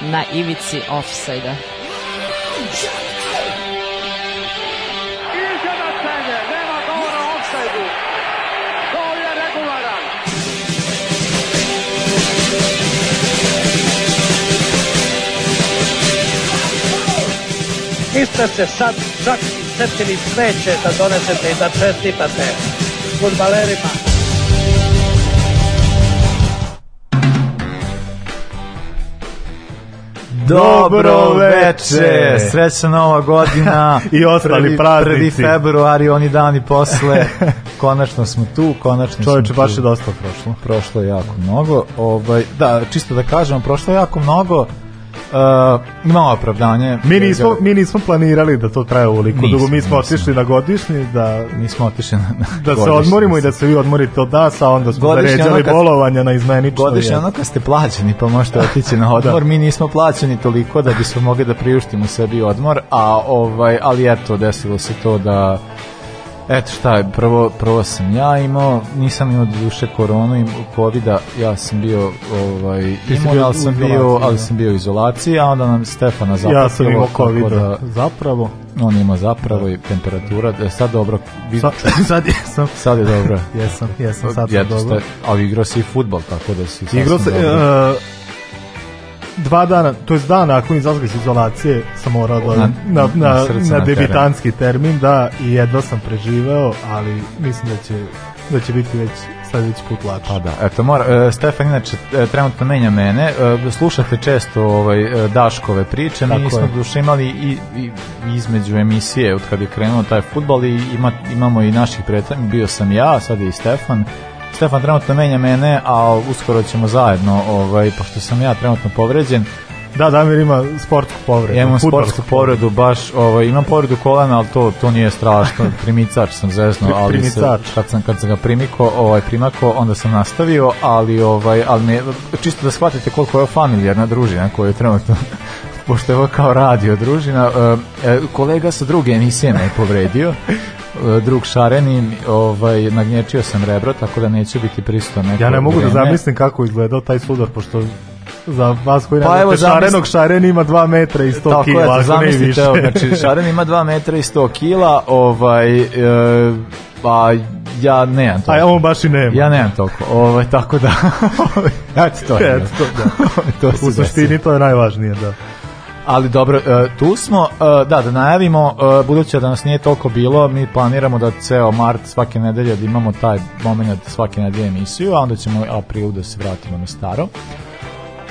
na ivici offsajda. Vi ste se sad čak setili smeće da donesete i da čestitate futbalerima. Dobro veče, srećna nova godina i ostali praznici. 1. februar i oni dani posle. konačno smo tu, konačno Čoveče, baš je dosta prošlo. Prošlo je jako mnogo. Ovaj, da, čisto da kažem, prošlo je jako mnogo uh, imao opravdanje. Mi nismo, mi nismo planirali da to traje ovoliko dugo, mi smo nismo. otišli na godišnji, da, mi smo otišli na, na da se odmorimo nisam. i da se vi odmorite od nas, a onda smo zaređali ono bolovanja na izmenično. Godišnje je. ono kad ste plaćeni pa možete otići na odmor, da. mi nismo plaćeni toliko da bismo mogli da priuštimo sebi odmor, a ovaj, ali eto, desilo se to da Eto šta je, prvo, prvo sam ja imao, nisam imao duše koronu i covida, ja sam bio ovaj, imao, bio ali sam bio, ali da. sam bio u izolaciji, a onda nam Stefana zapratilo. Ja sam imao covida, da, zapravo. On ima zapravo da. i temperatura, da sad dobro. Vi... Sa, sad jesam. Sad je dobro. jesam, jesam, sad sam dobro. Ste, ali igrao si i futbol, tako da si... Igrao sam, uh, dva dana, to je dan nakon izlaska iz izolacije sam morao da na, na, na, na, na debitanski termin, da, i jedva sam preživeo, ali mislim da će, da će biti već sledeći put lakše. Pa da, eto, mora, e, Stefan inače e, trenutno menja mene, e, slušate često ovaj, e, Daškove priče, mi smo je. duše imali i, i, između emisije od kad je krenuo taj futbal i ima, imamo i naših predstavnika, bio sam ja, sad je i Stefan, Stefan trenutno menja mene, a uskoro ćemo zajedno, ovaj, pošto sam ja trenutno povređen. Da, Damir ima sportsku povredu. Ja imam sportsku povredu, baš, ovaj, imam povredu kolena, ali to, to nije strašno, primicač sam zezno, ali primicač. se, kad, sam, kad sam ga primiko, ovaj, primako, onda sam nastavio, ali, ovaj, ali mi, čisto da shvatite koliko je familijarna družina koja je trenutno pošto je ovo kao radio družina, e, kolega sa druge emisije me je povredio E, drug Šarenin, ovaj, nagnječio sam rebro, tako da neće biti pristo neko Ja ne mogu vreme. da zamislim kako izgledao taj sudar, pošto za vas koji pa evo, Šarenog zamisl... Šaren ima 2 metra i 100 Tako kila, je, ako ne više. Evo, znači, Šaren ima 2 metra i 100 kila, ovaj, e, pa ja nemam to. A ja on baš i nema. Ja ne znam toliko. Ovaj tako da. Eto to. Eto da. to, da. to U suštini to je najvažnije, da ali dobro, e, tu smo, e, da, da najavimo, e, budući da nas nije toliko bilo, mi planiramo da ceo mart svake nedelje da imamo taj moment svake nedelje emisiju, a onda ćemo april da se vratimo na staro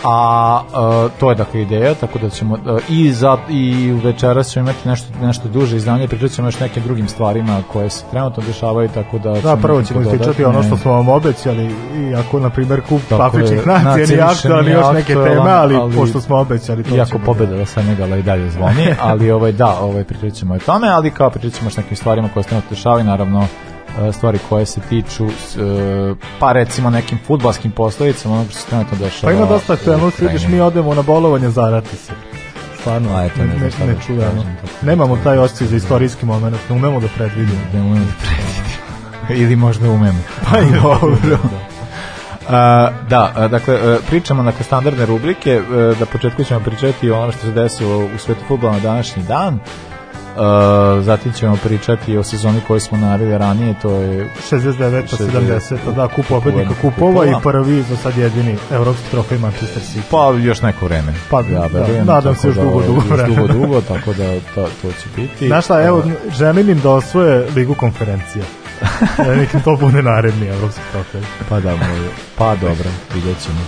a e, to je dakle ideja, tako da ćemo e, i za i večera ćemo imati nešto nešto duže izdanje, pričaćemo još nekim drugim stvarima koje se trenutno dešavaju, tako da Da, prvo ćemo ispričati ono što smo vam obećali i ako na primer kup afričkih nacija nije aktualni još neke teme, ali, ali, pošto smo obećali to. Iako pobeda da sa njega i dalje zvoni, ali ovaj da, ovaj pričaćemo o tome, ali kao pričaćemo o nekim stvarima koje se trenutno dešavaju, naravno E, stvari koje se tiču e, pa recimo nekim futbalskim poslovicama ono što se trenutno dešava. Pa ima dosta aktualnosti, vidiš mi odemo na bolovanje, zarati se. Stvarno, A, eto, ne, ne, ne, ne da čujemo. Nemamo taj osjećaj za istorijski moment, ne umemo da predvidimo. Ne umemo da predvidimo. Ili možda umemo. Pa i da. dobro. Uh, da, dakle, e, pričamo na dakle, standardne rubrike, da početku ćemo pričati o ono što se desilo u svetu futbola na današnji dan, Uh, zatim ćemo pričati o sezoni koju smo navili ranije, to je 69 70, da, kup pobednika kupova i prvi za sad jedini evropski trofej Manchester City. Pa još neko vreme. Pa ja Da, nadam se da još dugo dugo vreme. Dugo dugo, tako da ta, to će biti. Znaš šta, evo eh, želim im da osvoje ligu konferencija. e, nekim da to bude naredni evropski trofej. Pa da, moj, pa dobro, vidjet ćemo.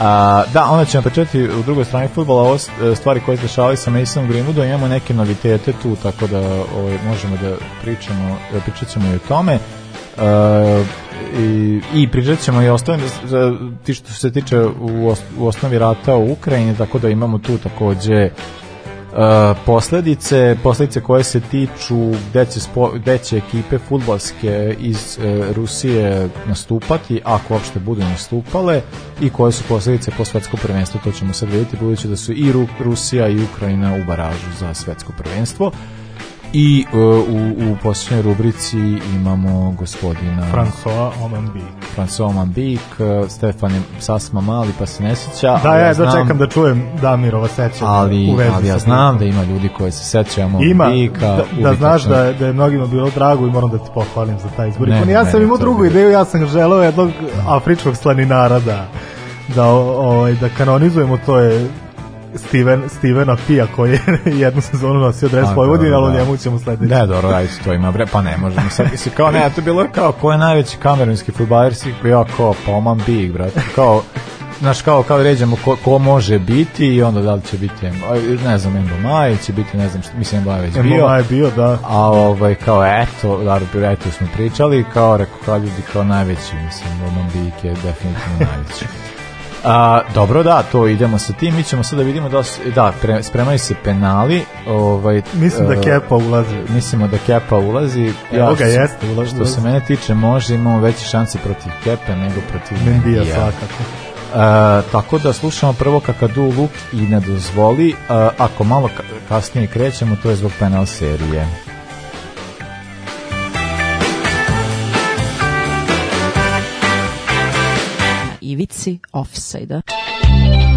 A, da, onda ćemo početi u drugoj strani futbola ovo e, stvari koje se dešavaju sa Masonom Greenwoodom, imamo neke novitete tu, tako da ovaj, možemo da pričamo, da pričat ćemo i o tome. A, e, i, i pričat ćemo i ostavim ti što se tiče u, os, u osnovi rata u Ukrajini, tako da imamo tu takođe Uh, posledice, posledice koje se tiču gde će, spo, gde će ekipe futbalske iz e, Rusije nastupati, ako uopšte budu nastupale, i koje su posledice po svetsko prvenstvo, to ćemo sad vidjeti, budući da su i Rusija i Ukrajina u baražu za svetsko prvenstvo. I uh, u, u posljednjoj rubrici imamo gospodina François Omanbik François Omanbik, uh, e, Stefan je sasma mali pa se ne sjeća. Da, ja, ja znam, da čekam da čujem Damirova sećanja ali, u vezi ali ja znam da ima ljudi koji se sećaju Omambika. Ima, da, da znaš da, je, da je mnogima bilo drago i moram da ti pohvalim za taj izbor. Ne, ja sam ne, imao drugu bi... ideju, ja sam želeo jednog afričkog slaninara da da, ovaj, da kanonizujemo, to je Steven, Stevena Pija koji je jednu sezonu nosio dres Vojvodine, ali o da. njemu ćemo sledeći. Ne, dobro, ajde to ima, bre, pa ne možemo sad, mislim, kao ne, to bilo kao, ko je najveći kamerunski futbaler svih, ja kao, pa oman big, brate, kao, znaš, kao, kao da ređemo ko, ko može biti i onda da li će biti, ne znam, Embo Maj, će biti, ne znam, što, mislim, Embo Maj već bio. Embo Maj bio, da. A ovaj, kao, eto, da, eto smo pričali, kao, rekao, kao ljudi, kao najveći, mislim, Roman big je definitivno najveći. A, dobro, da, to idemo sa tim. Mi ćemo sada da vidimo da, da pre, spremaju se penali. Ovaj, Mislim da e, Kepa ulazi. Mislimo da Kepa ulazi. Ja, ga jeste, ulazi. Što se mene tiče, možda imamo veće šanse protiv Kepa nego protiv Mendija. Mendija svakako. E, tako da slušamo prvo Kakadu Luk i ne dozvoli, e, ako malo kasnije krećemo, to je zbog penal serije. ivici offside-a.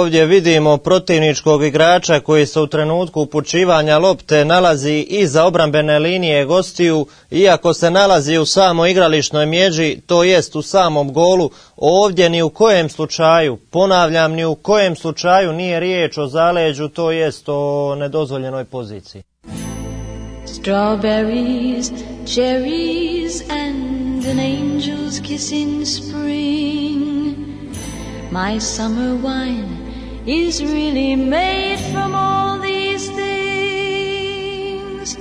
ovdje vidimo protivničkog igrača koji se u trenutku upućivanja lopte nalazi iza obrambene linije gostiju, iako se nalazi u samo igrališnoj mjeđi, to jest u samom golu, ovdje ni u kojem slučaju, ponavljam, ni u kojem slučaju nije riječ o zaleđu, to jest o nedozvoljenoj poziciji. Strawberries, cherries and an angel's kiss in spring. my summer wine is really made from all these things.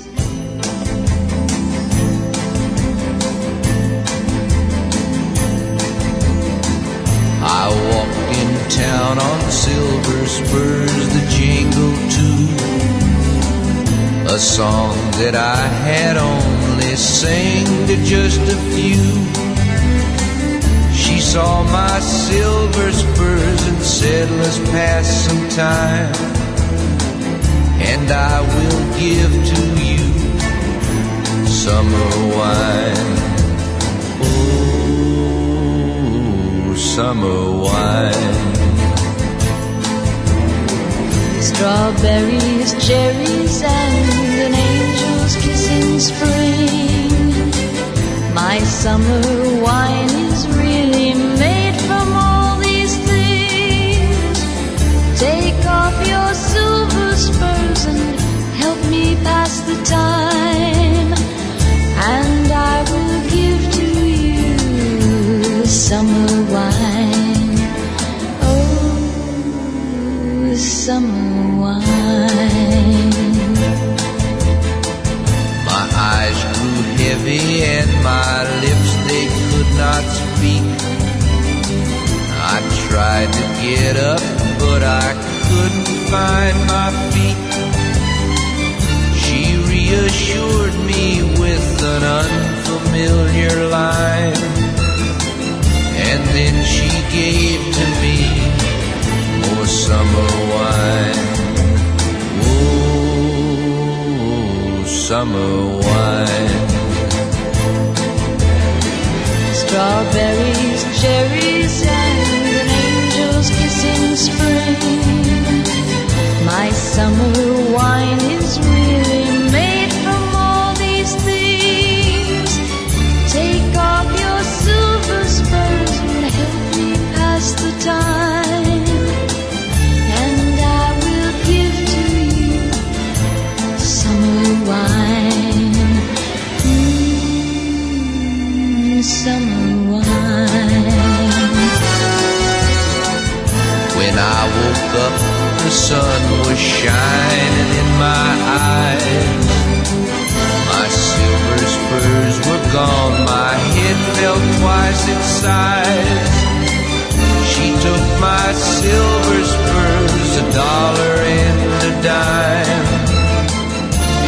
I walked in town on silver spurs, the jingle too. A song that I had only sang to just a few saw my silver spurs and said, Let's pass some time. And I will give to you summer wine. Oh, summer wine. Strawberries, cherries, and an angel's kiss in spring. My summer wine whispers and help me pass the time. And I will give to you summer wine. Oh, summer wine. My eyes grew heavy and my lips, they could not speak. I tried to get up, but I couldn't find my feet. She reassured me with an unfamiliar line, and then she gave to me more summer wine. Oh, summer wine. Strawberries, cherries, and an angel's kiss in spring summer wine shining in my eyes. My silver spurs were gone, my head fell twice its size. She took my silver spurs, a dollar and a dime,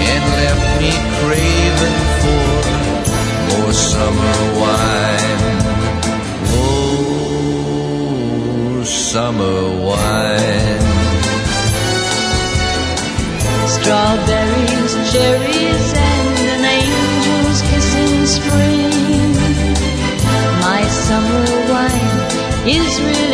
and left me craving for more summer wine. Oh, summer wine. Strawberries, cherries, and an angel's kiss in spring. My summer wine is really.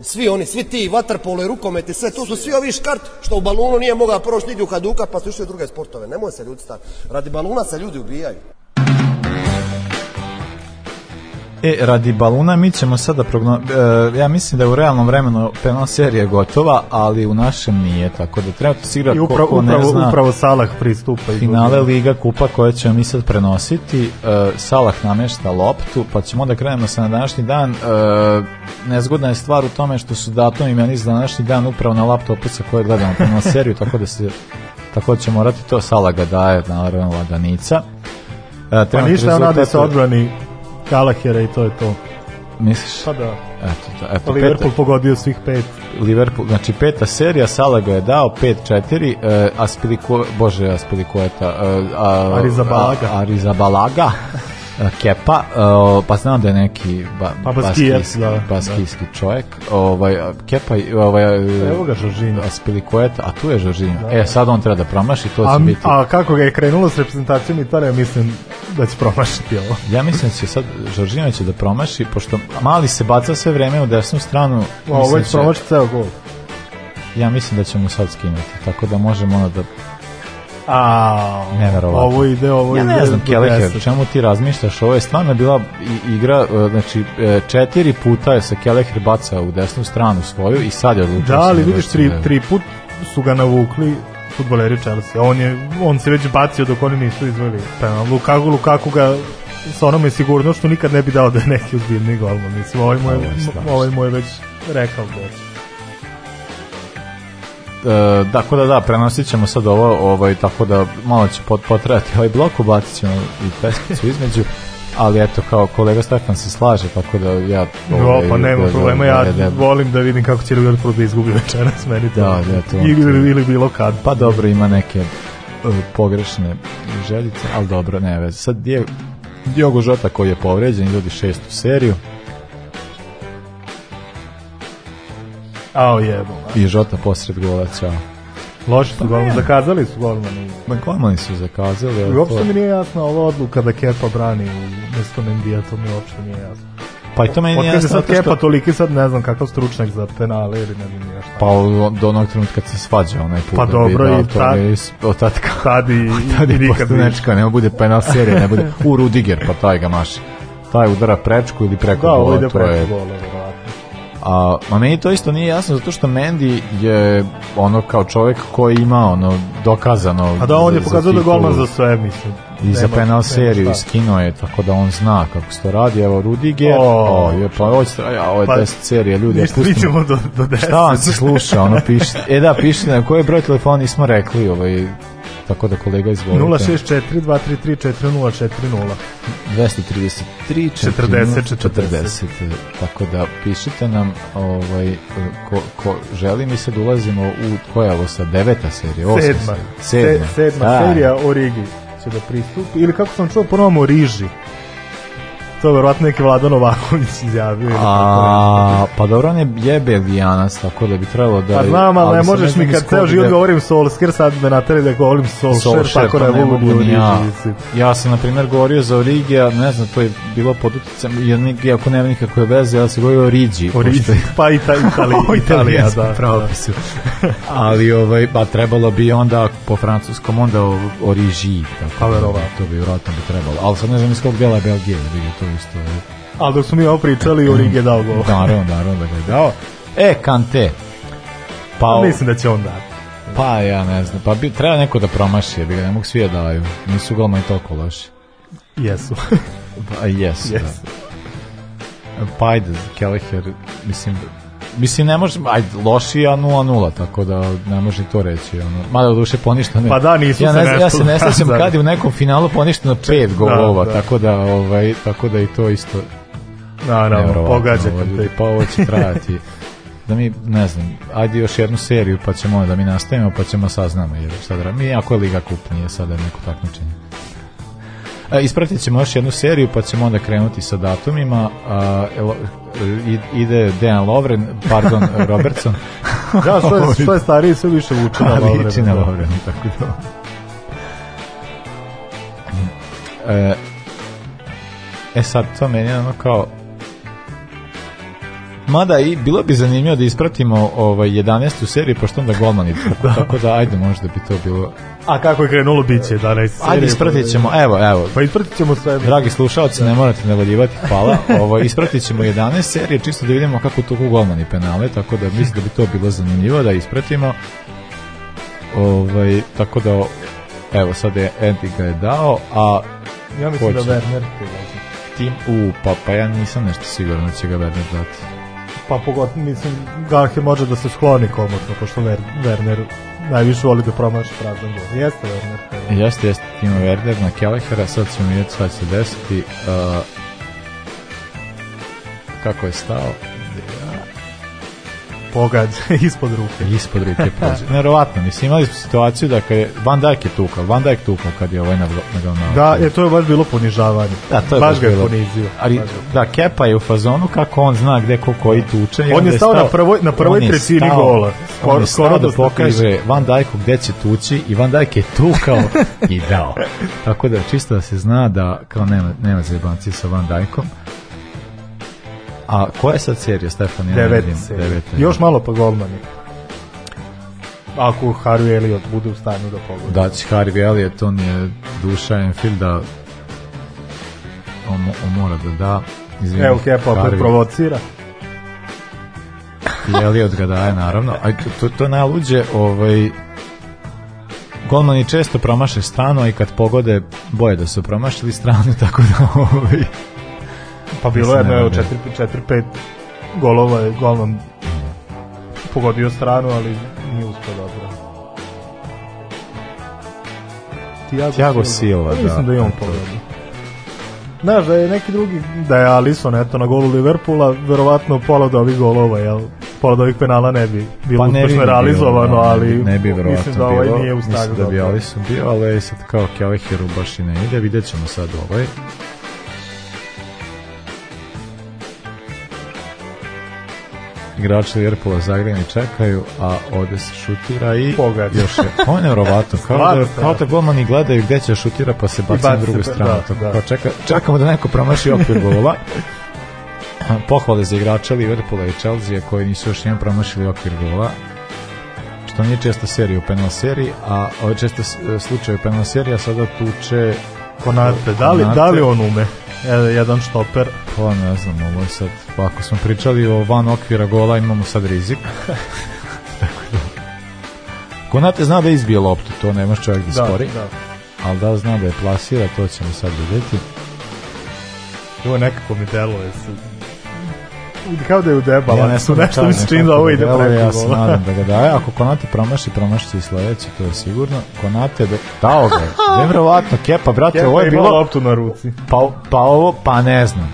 svi oni, svi ti vaterpolo i rukomet sve, to su svi ovi škart što u balunu nije mogao proći nigdje u Haduka pa su išli u druge sportove. Nemoj se ljudi stati. Radi baluna se ljudi ubijaju. E, radi baluna mi ćemo sada progno... E, ja mislim da je u realnom vremenu penal serija gotova, ali u našem nije, tako da treba se igrati ko, upravo, ne upravo, zna. Upravo Salah pristupa. Finale Liga Kupa koje ćemo mi sad prenositi. E, Salah namešta loptu, pa ćemo onda krenemo sa na današnji dan. E, nezgodna je stvar u tome što su datum meni za današnji dan upravo na laptopu sa koje gledamo penal seriju, tako da se tako da će morati to Salah ga daje, naravno, laganica. E, pa ništa, ona da se odbrani Kalahera i to je to. Misliš? Pa da. Eto, eto, Liverpool peta, pogodio svih pet. Liverpool, znači peta serija, Sala ga je dao, 5-4, e, Aspiliko, bože, Aspilikueta, e, a, Arizabalaga. A, Arizabalaga. Kepa, uh, e, pa znam da je neki ba, pa baskijac, da, da, baskijski da. čovjek, ovaj, Kepa, ovaj, e, evo ga Žoržina, Aspilicueta, a tu je Žoržina, da, e sad on treba da promaši, to a, će biti. A kako ga je krenulo s reprezentacijom Italije, mislim da će promašiti ovo. Ja mislim da će sad, Žoržina će da promaši, pošto mali se baca sve vreme u desnu stranu. Ovo je da promaši ceo gol. Ja mislim da ćemo sad skinuti, tako da možemo ono da A, Neverovatno. Ovo ide, ovo ja ide. Ja ne znam, Kelleher, čemu ti razmišljaš? Ovo je stvarno bila igra, e, znači, e, četiri puta je se Kelleher bacao u desnu stranu svoju i sad je odlučio. Da, ali da vidiš, tri, tri put su ga navukli futboleri Chelsea. On, je, on se već bacio dok oni nisu izveli penal. Lukaku, Lukaku ga sa onom je sigurno što nikad ne bi dao da je neki uzbiljni golman. Mislim, ovaj mu je, pa ovaj mu je već rekao. Da. E, tako da da, prenosit ćemo sad ovo, ovaj, tako da malo će pot, potrajati ovaj blok, ubacit ćemo i peskicu između, ali eto, kao kolega Stefan se slaže, tako da ja... Pa ovaj, no, pa nema da, da, problema, ja da, da, da, volim da vidim kako će Liverpool da izgubi večeras meni Da, da, to. Ili, ili bilo kad. Pa dobro, ima neke e, pogrešne željice, ali dobro, ne veze. Sad je Diogo Žota koji je povređen, ljudi šestu seriju, o jebo. I Žota posred gola, čao. Loše su pa golman, zakazali su golmani. Ma golmani su zakazali. I uopšte to... mi nije jasna ova odluka da Kepa brani u mesto Mendija, to mi uopšte nije jasno. Pa i to meni nije jasno. sad Kepa što... toliki sad ne znam kakav stručnjak za penale ili ne znam ja šta. Pa do onog trenutka kad se svađa onaj put. Pa da dobro da, i tad. Od tad, kad, tad i, tad i nikad nečka, ne bude penal serija, ne bude u Rudiger, pa taj ga maši. Taj udara prečku ili preko da, gola, to preko je... A, a meni to isto nije jasno zato što Mendy je ono kao čovjek koji ima ono dokazano A da on je pokazao da golman za sve mislim. I nema, za penal seriju skinuo je tako da on zna kako se to radi. Evo Rudiger, oh. o, je pa hoće ja, ovo je pa, test serija ljudi, pustimo. do, do 10. Šta vam se sluša, ono piše. E da, piše na koji broj telefona nismo rekli, ovaj tako da kolega izvolite. 064 233 4040. 233 40 40, Tako da pišite nam ovaj, ko, ko želi mi sad da ulazimo u koja ovo sa deveta serija? Osma sedma. Serija. Sedma, sedma da. serija o Rigi će da pristupi. Ili kako sam čuo po novom o To verovatno neki Vladan Novaković izjavio. A, pa dobro, on je jebe Gijanac, tako da bi trebalo da... Pa znam, ali ne možeš mi kad ceo život da govorim Solskjer, sad me natali da govorim Solskjer, tako pa ne mogu ljudi. Ja. ja sam, na primer, govorio za Origija, ne znam, to je bilo pod uticam, jer iako nema nikakve veze, ja sam govorio o Riđi. O Riđi, pa i ta Italija. o Italija, da. da Pravopisu. Da. ali, ovaj, pa trebalo bi onda po francuskom, onda o, o Riđi. Pa verovatno. To bi vjerojatno bi trebalo. Ali sad ne znam iz kog dela je Belgije, da bi to isto. Ali dok smo mi ovo pričali, Uri je dao gol. Naravno, naravno da ga je dao. E, Kante. Pa, pa, o... Mislim da će on dati. Pa ja ne znam, pa bi, treba neko da promaši, bi da ga ne mogu svi da daju. Nisu golmani i toliko loši. Jesu. pa jesu, yes. da. Pa ajde, Kelleher, mislim, Mislim, ne može, ajde, loši je 0-0, tako da ne može to reći. Ono. Mada duše poništeno. Pa da, nisu ja, se Ja se ne sjećam da, da. kad je u nekom finalu poništeno pet da, golova, da, da. tako da ovaj, tako da i to isto Naravno, pogađa kad ljudi, pa ovo će trajati. da mi, ne znam, ajde još jednu seriju pa ćemo da mi nastavimo, pa ćemo saznamo. Jer sad, mi, ako je Liga Kup, nije sada neko takmičenje. Ispratit ćemo još jednu seriju, pa ćemo onda krenuti sa datumima. Ide Dejan Lovren, pardon, Robertson. da, što je, što je stariji, sve više vuče na Lovren. Liči na da. Lovren, tako da. E, e sad, to meni ono kao, Mada i bilo bi zanimljivo da ispratimo ovaj 11. seriju pošto onda golmani da. tako da ajde možda bi to bilo. A kako je krenulo biće 11. Ajde ispratićemo. Evo, evo. Pa ispratit sve. Dragi slušaoci, ne morate navaljivati. Hvala. Ovo ispratićemo 11 serije čisto da vidimo kako to golmani penale, tako da mislim da bi to bilo zanimljivo da ispratimo. Ovaj tako da evo sad je Enti je dao, a ja mislim da Werner tim u pa, pa ja nisam nešto siguran da će ga Werner dati pa pogotovo, mislim, Ganhe može da se skloni komotno, pošto Ver, Werner najviše voli da promaši prazan gol. Jeste Werner. Kada. Jeste, jeste, ima Werner na Kelehera, sad ćemo vidjeti šta će desiti. Uh, kako je stao? pogad ispod ruke. Ispod ruke pođe. Pa, da. Nerovatno, mislim, imali smo situaciju da kad je Van Dijk je tukao, Van Dijk tukao kad je ovaj na na Da, je to je baš bilo ponižavanje. Da, to je baš, baš ga ponizio. Ali baš da Kepa je u fazonu kako on zna gde ko koji tuče. On je stao, na prvoj na prvoj trećini gola. Skoro, on je skoro da, da pokaže Van Dijku gde će tući i Van Dijk je tukao i dao. Tako da čisto da se zna da kao nema nema zajebanci sa Van Dijkom. A koja je sad serija, Stefan? Ja devet, serija. devet Još malo pa golmani. Ako Harvey Elliot bude u stanju da pogodi. Da, će Harvey Elliot, on je duša Enfielda. On, on mora da da. Izvijem, Evo Kepa opet provocira. I Elliot ga daje, naravno. A to, to je najluđe, ovaj, golmani često promaše strano i kad pogode boje da su promašili stranu, tako da ovaj, Pa bilo je, evo, 4-5 golova je golman pogodio stranu, ali nije uspio dobro. Tiago, Tiago Silva, da. Mislim da je on pogodio. Znaš, da je neki drugi, da je Alisson eto na golu Liverpoola, verovatno pola od ovih golova, jel? Pola od ovih penala ne bi bilo pa ne uspešno bi realizovano, bilo, ali ne, ne bi mislim da ovaj bilo, nije u stanju. Mislim da bi Alisson bio, ali sad kao Kelleheru baš i ne ide, vidjet ćemo sad ovaj. igrači Liverpoola Zagreba čekaju, a ode se šutira i Pogađa. još je. On je nevrovatno, kao, da, kao da golmani gledaju gde će da šutira pa se baci na drugu se, stranu. Da, da. čeka, čekamo da neko promaši okvir golova. Pohvale za igrača Liverpoola i Chelsea koji nisu još nijem promašili okvir golova što nije česta serija u penal seriji, a ovo je česta slučaj u penal seriji, a sada tuče Konate, da li, da li on ume? E, jedan štoper. Pa ne znam, ovo je sad, pa ako smo pričali o van okvira gola, imamo sad rizik. Da- Konate zna da izbije loptu, to nemaš čovjek da, da spori. Da. Ali da zna da je plasira, to ćemo sad vidjeti. Ovo nekako mi deluje, kao da je u debalansu, ne, ne nešto mi se čini da ovo ide preko. Ja se nadam da ga daje, ako Konate promaši, promaši i sledeći, to je sigurno. Konate da, dao ga, nevrovatno, Kepa, brate, Kepa ovo je bilo... loptu na ruci. Pa, pa ovo, pa ne znam.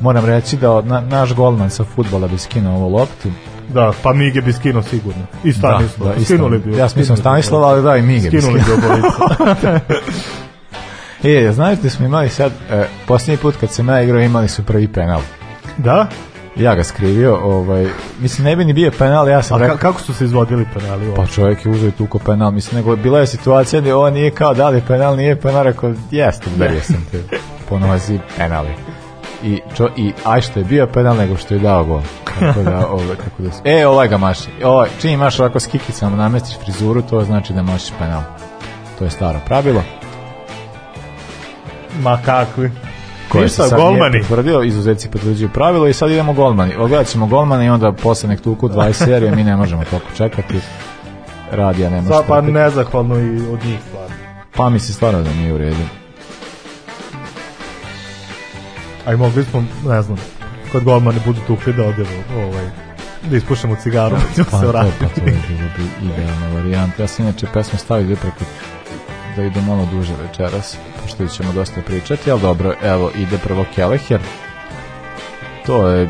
Moram reći da na, naš golman sa futbola bi skinuo ovu loptu, Da, pa Mige bi skinuo sigurno. I da, Stanislava. Da, da, skinuli bi. Ja sam Stanislava, ali da, i Mige skinuli bi skinuli. bi e, znaš da smo imali sad, e, posljednji put kad sam ja igrao imali su prvi penal. Da? ja ga skrivio, ovaj, mislim ne bi ni bio penal, ja sam A rekao... kako su se izvodili penali? Ovaj? Pa čovjek je uzeo i tuko penal, mislim, nego je bila je situacija gdje on nije kao da li penal, nije penal, rekao, jeste, udario sam te, ponozi penali. I, čo, I aj što je bio penal, nego što je dao gol. Tako da, ovaj, tako da se... E, ovaj ga maši. Ovaj, čim imaš ovako s kikicama namestiš frizuru, to znači da mašiš penal. To je staro pravilo. Ma kakvi koje se sad golmani. je potvrdio, izuzetci potvrđuju pravilo i sad idemo golmani. Ogledat ćemo golmana i onda posle nek tuku 20 serija, mi ne možemo toliko čekati. Radija nema može. pa nezahvalno i od njih stvarno. Pa mi se stvarno da nije u redu. A i mogli smo, ne znam, kod golmani budu tukli da odjelo ovaj, da ispušemo cigaru, pa da ćemo se pa, vratiti. Pa to je bilo idealna varijanta. Ja sam inače pesmu stavio preko da ide malo duže večeras, pošto ćemo dosta pričati, ali dobro, evo, ide prvo Keleher, to je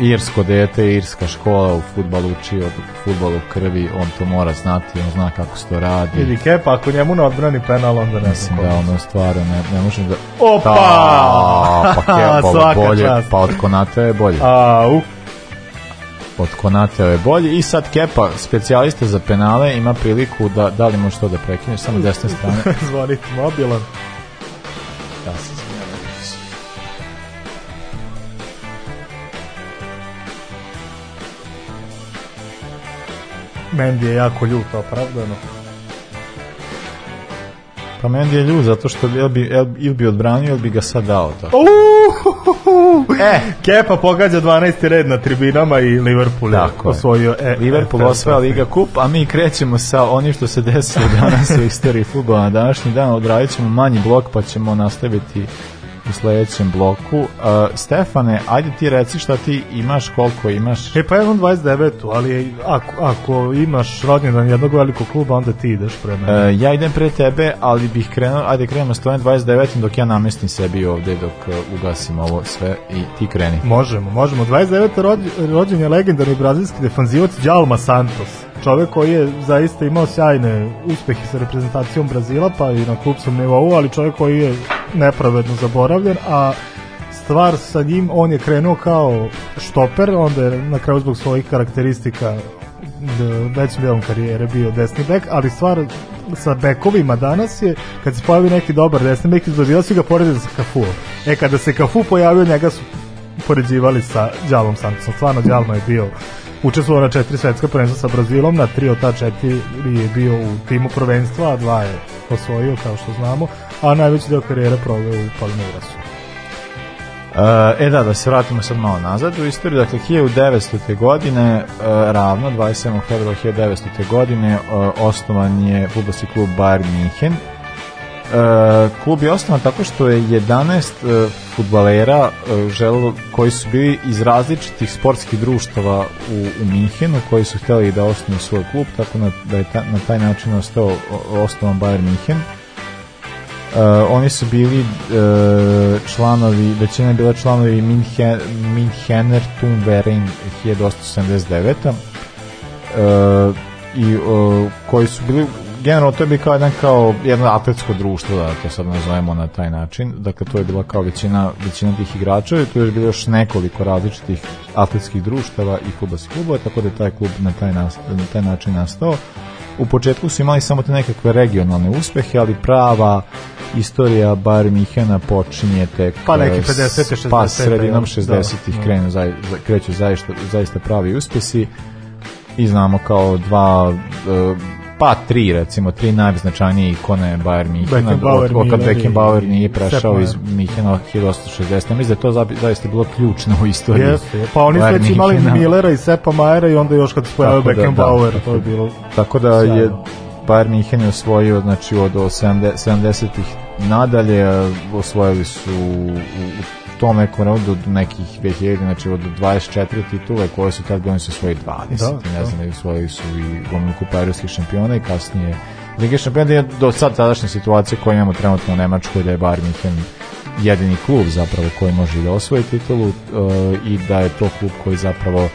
irsko dete, irska škola u futbalu učio, futbalu krvi, on to mora znati, on zna kako se to radi. Ili Kepa, ako njemu ne odbrani penal, onda ne Mislim da ono stvarno ne, ne možem da... Opa! Ta, pa Kepa bolje, čast. pa od Konate je bolje. A, u od Konateo je bolji i sad Kepa, specijalista za penale, ima priliku da, da li može to da prekineš, samo desne strane. Zvonit mobilan. Da se Mendi je jako ljut, opravdano. Pa Mendi je ljut zato što ili bi, ili bi odbranio ili bi ga sad dao tako. Uuuu! e. Kepa pogađa 12. red na tribinama i Liverpool je Tako osvojio e, Liverpool e, osvaja Liga Kup, a mi krećemo sa onim što se desilo danas u istoriji futbola. Na današnji dan odradit ćemo manji blok pa ćemo nastaviti u sledećem bloku. Uh, Stefane, ajde ti reci šta ti imaš, koliko imaš. E pa imam 29 ali ako, ako imaš rodnjendan jednog velikog kluba, onda ti ideš pre mene. Uh, ja idem pre tebe, ali bih krenuo, ajde krenemo s tvojim 29 dok ja namestim sebi ovde, dok uh, ugasim ovo sve i ti kreni. Možemo, možemo. 29. rođen je legendarni brazilski defanzivac Djalma Santos čovek koji je zaista imao sjajne uspehe sa reprezentacijom Brazila, pa i na klubskom nivou, ali čovek koji je nepravedno zaboravljen, a stvar sa njim, on je krenuo kao štoper, onda je na kraju zbog svojih karakteristika većim delom karijere bio desni bek, ali stvar sa bekovima danas je, kad se pojavi neki dobar desni bek, izbavila su ga poredili sa Kafu. E, kada se Kafu pojavio, njega su poređivali sa Đalom Santosom. Stvarno, Đalno je bio učestvovao na četiri svetska prvenstva sa Brazilom, na tri od ta četiri je bio u timu prvenstva, a dva je osvojio, kao što znamo, a najveći deo karijere proveo u Palmeirasu. E, e da, da se vratimo sad malo nazad u istoriju, dakle 1900. godine, e, ravno 27. februara 1900. godine, e, osnovan je futbolski klub Bayern München, E, klub je osnovan tako što je 11 e, futbalera e, želelo, koji su bili iz različitih sportskih društava u, u Minhenu koji su hteli da osnuju svoj klub tako na, da je ta, na taj način ostao osnovan Bayern Minhen Uh, oni su bili uh, članovi, većina je bila članovi Minhen, Minhener Tumverein 1879. Uh, i uh, koji su bili generalno to je bi kao jedan kao jedno atletsko društvo da to sad nazovemo na taj način dakle to je bila kao većina, većina tih igrača i tu je bilo još nekoliko različitih atletskih društava i fudbalskih klubova tako da je taj klub na taj, na taj način nastao u početku su imali samo te nekakve regionalne uspehe, ali prava istorija Bayern Mihena počinje tek pa neki 50 60 pa, pa da. sredinom 60-ih da. krenu za, za, kreću zaista zaista pravi uspesi i znamo kao dva eh, pa tri recimo, tri najznačajnije ikone Bayern Mihena, od kad Beckenbauer nije prešao iz Mihena 1860. Mislim da je to zaista bilo ključno u istoriji. Jeste, pa oni su već imali Millera i Sepa Majera i onda još kad se pojavio da, da. Beckenbauer, da, to je bilo... Tako da je Bayern Mihen je osvojio znači od 70-ih nadalje osvojili su u, u tom nekom vremenu do nekih 2000, znači od 24 titule koje su tad bili su svoji 20. Da, ne da. znam, da. svoji su i gomilu kupa evropskih šampiona i kasnije Lige šampiona je do sad tadašnje situacije koje imamo trenutno u Nemačkoj da je Bayern München jedini klub zapravo koji može da osvoji titulu uh, i da je to klub koji zapravo uh,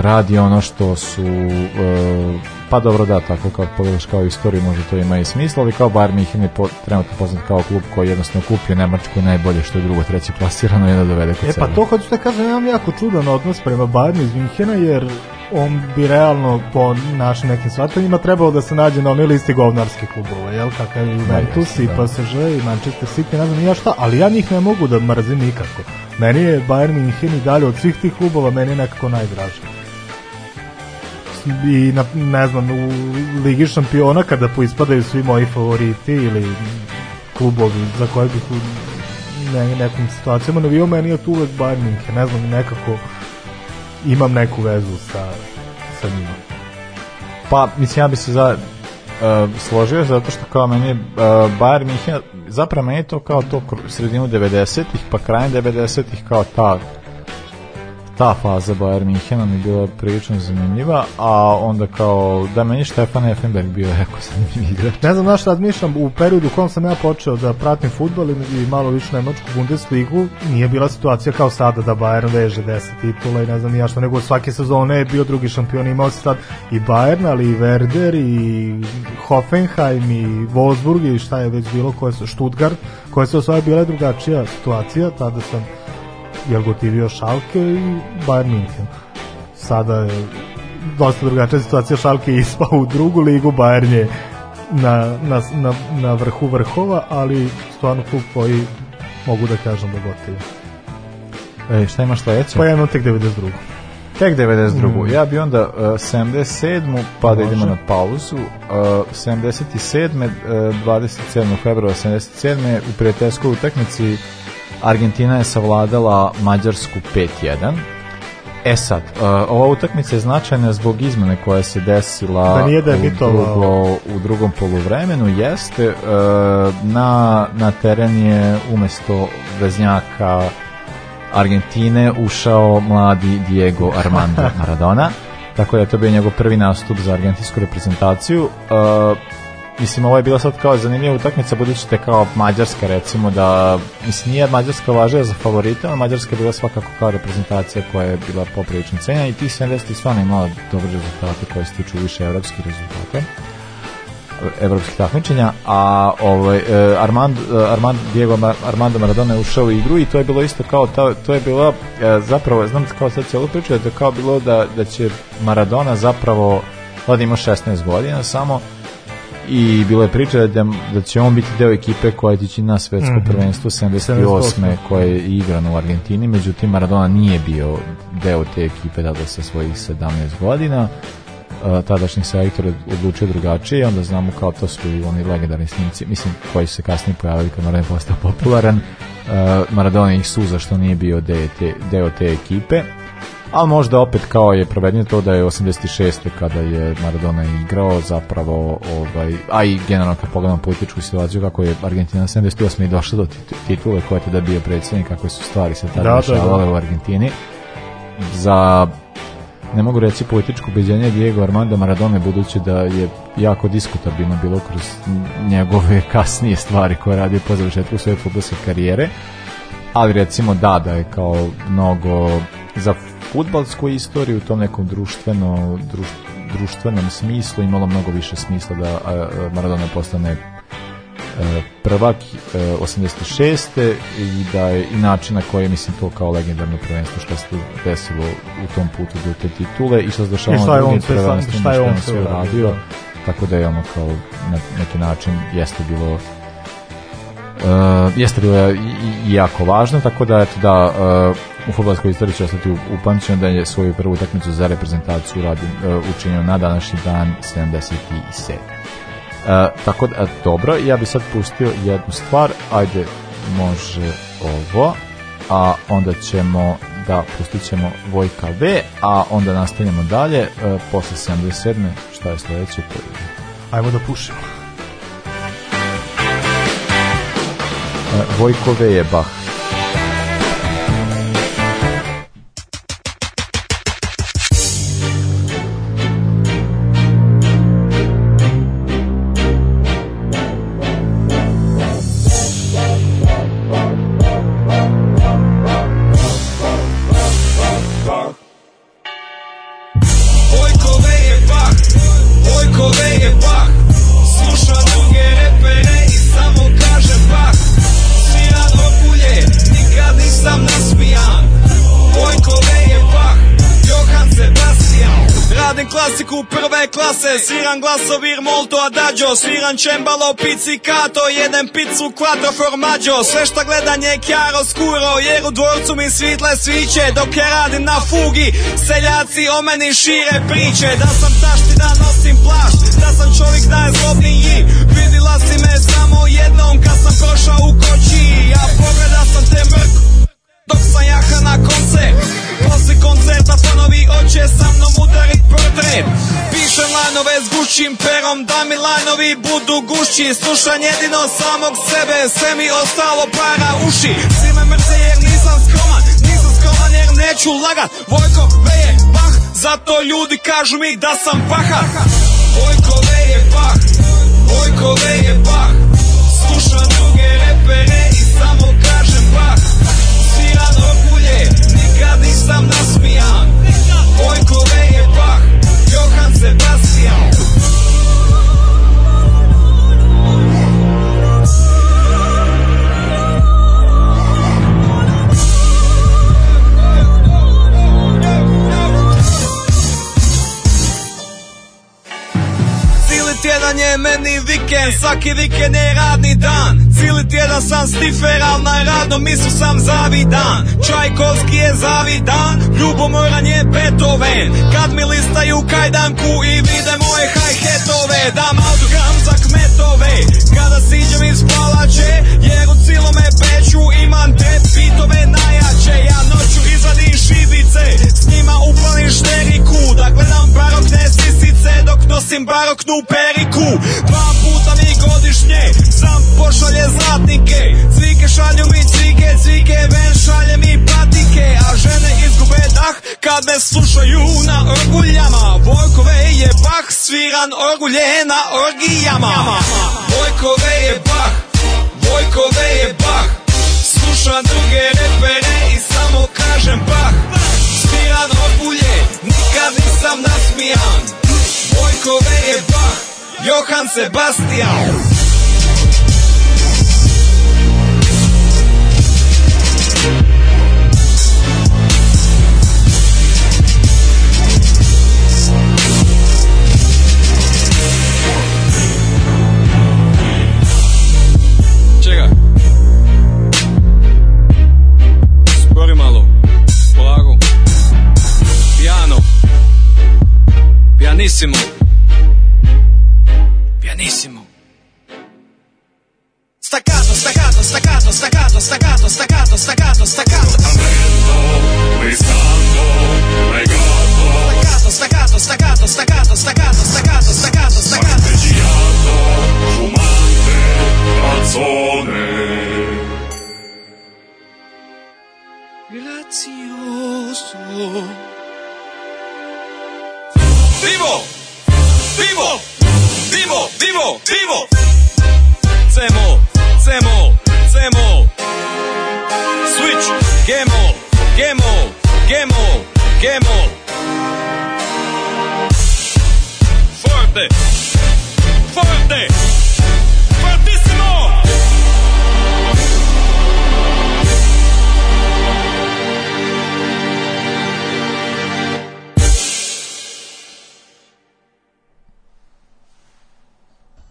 radi ono što su uh, pa dobro da, tako kao pogledaš kao istoriju, možda to ima i smisla, ali kao Bayern München je po, trenutno poznat kao klub koji jednostavno kupio Nemačku najbolje što je drugo, treće plasirano i onda dovede kod E pa to hoću da kažem, imam jako čudan odnos prema Bayernu iz Münchena, jer on bi realno po našim nekim shvatanjima trebao da se nađe na onoj listi govnarskih klubova, jel, kakav je da, Juventus i da. PSG i Manchester City, ne znam ja šta, ali ja njih ne mogu da mrzim nikako. Meni je Bayern München i dalje od svih tih klubova, meni je nekako najdraži i na, ne znam, u Ligi šampiona kada poispadaju svi moji favoriti ili klubovi za koje bih u ne, nekim situacijama navio, meni je tu uvek Bayern Minke, ne znam, nekako imam neku vezu sa, sa njima. Pa, mislim, ja bi se za, uh, složio zato što kao meni uh, e, Bayern Minhen zapravo meni to kao to sredinu 90-ih pa krajem 90-ih kao ta ta faza Bayern Minhena mi bila prilično zanimljiva, a onda kao da meni Stefan Effenberg bio jako zanimljiv igrač. Ne znam znaš šta admišljam, u periodu u kom sam ja počeo da pratim futbol i malo više nemačku Bundesligu, nije bila situacija kao sada da Bayern veže 10 titula i ne znam ja što, nego svake sezone je bio drugi šampion, imao se tad i Bayern, ali i Werder i Hoffenheim i Wolfsburg i šta je već bilo, koje su Stuttgart, koje su osvoje bila drugačija situacija, tada sam jel gotivio Šalke i Bayern München. Sada je dosta drugačija situacija, Šalke je ispao u drugu ligu, Bayern je na, na, na, na vrhu vrhova, ali stvarno klub koji mogu da kažem da gotivi. E, šta imaš sledeće? Pa ja imam tek 92. Tek 92. Mm. Ja bi onda e, uh, 77. pa da idemo na pauzu. Uh, 77. Uh, 27. februara 77. u prijateljskoj utakmici Argentina je savladala Mađarsku 5-1. E sad, e, ova utakmica je značajna zbog izmene koja se desila da nije da u, drugo, u drugom poluvremenu. Jeste, e, na, na teren je umesto veznjaka Argentine ušao mladi Diego Armando Maradona. Tako da je to bio njegov prvi nastup za argentinsku reprezentaciju. E, mislim, ovo je bila sad kao zanimljiva utakmica, budući te da kao Mađarska, recimo, da, mislim, nije Mađarska važila za favorita, ali Mađarska je bila svakako kao reprezentacija koja je bila poprilično cenja i tih 70 stvarno imala dobre rezultate koje se tiču više evropskih rezultata evropskih takmičenja, a ovaj eh, Armand e, Armand Diego Mar, Armando Maradona je ušao u igru i to je bilo isto kao ta, to je bila eh, zapravo znam da kao sad celo priča da kao bilo da da će Maradona zapravo on ima 16 godina samo i bila je priča da, da će on biti deo ekipe koja će ići na svetsko mm -hmm. prvenstvo 78. koje je igrano u Argentini, međutim Maradona nije bio deo te ekipe da sa svojih 17 godina tadašnji selektor odlučio drugačije, onda znamo kao to su i oni legendarni snimci, mislim, koji su se kasnije pojavili kad Maradona postao popularan. Maradona ih suza što nije bio deo te, deo te ekipe ali možda opet kao je provedeno to da je 86. kada je Maradona igrao zapravo, ovaj, a i generalno kad pogledamo političku situaciju kako je Argentina 78. i došla do titule koja je da bio predsjednik, kako su stvari se tada da, dešavale da. u Argentini za ne mogu reći političko ubeđenje Diego Armando Maradona budući da je jako diskutabilno bilo kroz njegove kasnije stvari koje radi radio po završetku svoje futbolske karijere ali recimo da da je kao mnogo za futbalsku istoriju u tom nekom društveno, druš, društvenom smislu imalo mnogo više smisla da Maradona postane e, prvak 86. E, i da je i način na koji mislim to kao legendarno prvenstvo što se desilo u tom putu do te titule i što se dešavalo na drugim prvenstvima šta je on sve uradio da. tako da je ono kao na neki način jeste bilo Eh, jeste bilo jako važno, tako da, eto, da eh, u futbolskoj istoriji će ostati upamćeno da je svoju prvu utakmicu za reprezentaciju radi, eh, učinio na današnji dan 77. E, tako da, dobro, ja bih sad pustio jednu stvar, ajde, može ovo, a onda ćemo da pustit ćemo Vojka B, a onda nastavljamo dalje, e, posle 77. šta je sledeće, to Ajmo da pušimo. je Vejebah se Sviram glasovir molto adagio Sviram čembalo pizzicato Jedem pizzu quattro formaggio Sve šta gledam je chiaro scuro Jer u dvorcu mi svitle sviće Dok ja radim na fugi Seljaci o meni šire priče Da sam da nosim plašt Da sam čovjek najzlobniji Vidila si me samo jednom Kad sam prošao u koči ja pogleda sam te mrku dok sam jaka na koncert Posle koncerta ponovi oće sa mnom udarit portret Pišem lanove s gušćim perom da mi lanovi budu gušći Slušam jedino samog sebe, sve mi ostalo para uši Svi me mrze jer nisam skroman, nisam skroman jer neću lagat Vojko veje pah, zato ljudi kažu mi da sam paha Vojko veje pah, Vojko veje pah svaki vikend je radni dan Cili tjedan sam stiferal na radno misu sam zavidan Čajkovski je zavidan, ljubomoran je Beethoven Kad mi listaju kajdanku i vide moje hi-hatove Dam autogram za kmetove, kada siđem iz palače Jer u me peću imam te pitove najjače Ja noću izvadim šibice, s njima uplanim šteriku Da gledam barokne sisice dok nosim baroknu periku Dva puta mi godišnje sam pošalje zlatnike Cvike šalju mi cvike, cvike ven šalje mi patike A žene izgube dah kad me slušaju na orguljama Vojkove je bah, sviran orgulje na orgijama Vojkove je bah, Vojkove je bah Slušam druge repere i samo kažem bah Sviran orgulje sam nasmijan Moj kolega je Bach Johan Sebastian Pianissimo. Pianissimo. Staccato, staccato, staccato, staccato, staccato, staccato, staccato, staccato. Staccato, staccato, staccato, staccato, staccato, staccato, staccato, staccato. fumante, calzone. Grazioso. vivo, vivo, vivo, vivo, vivo. cemo, cemo! ¡Switch! Switch, gemo, gemo, gemo! ¡Forte, Fuerte, fuerte.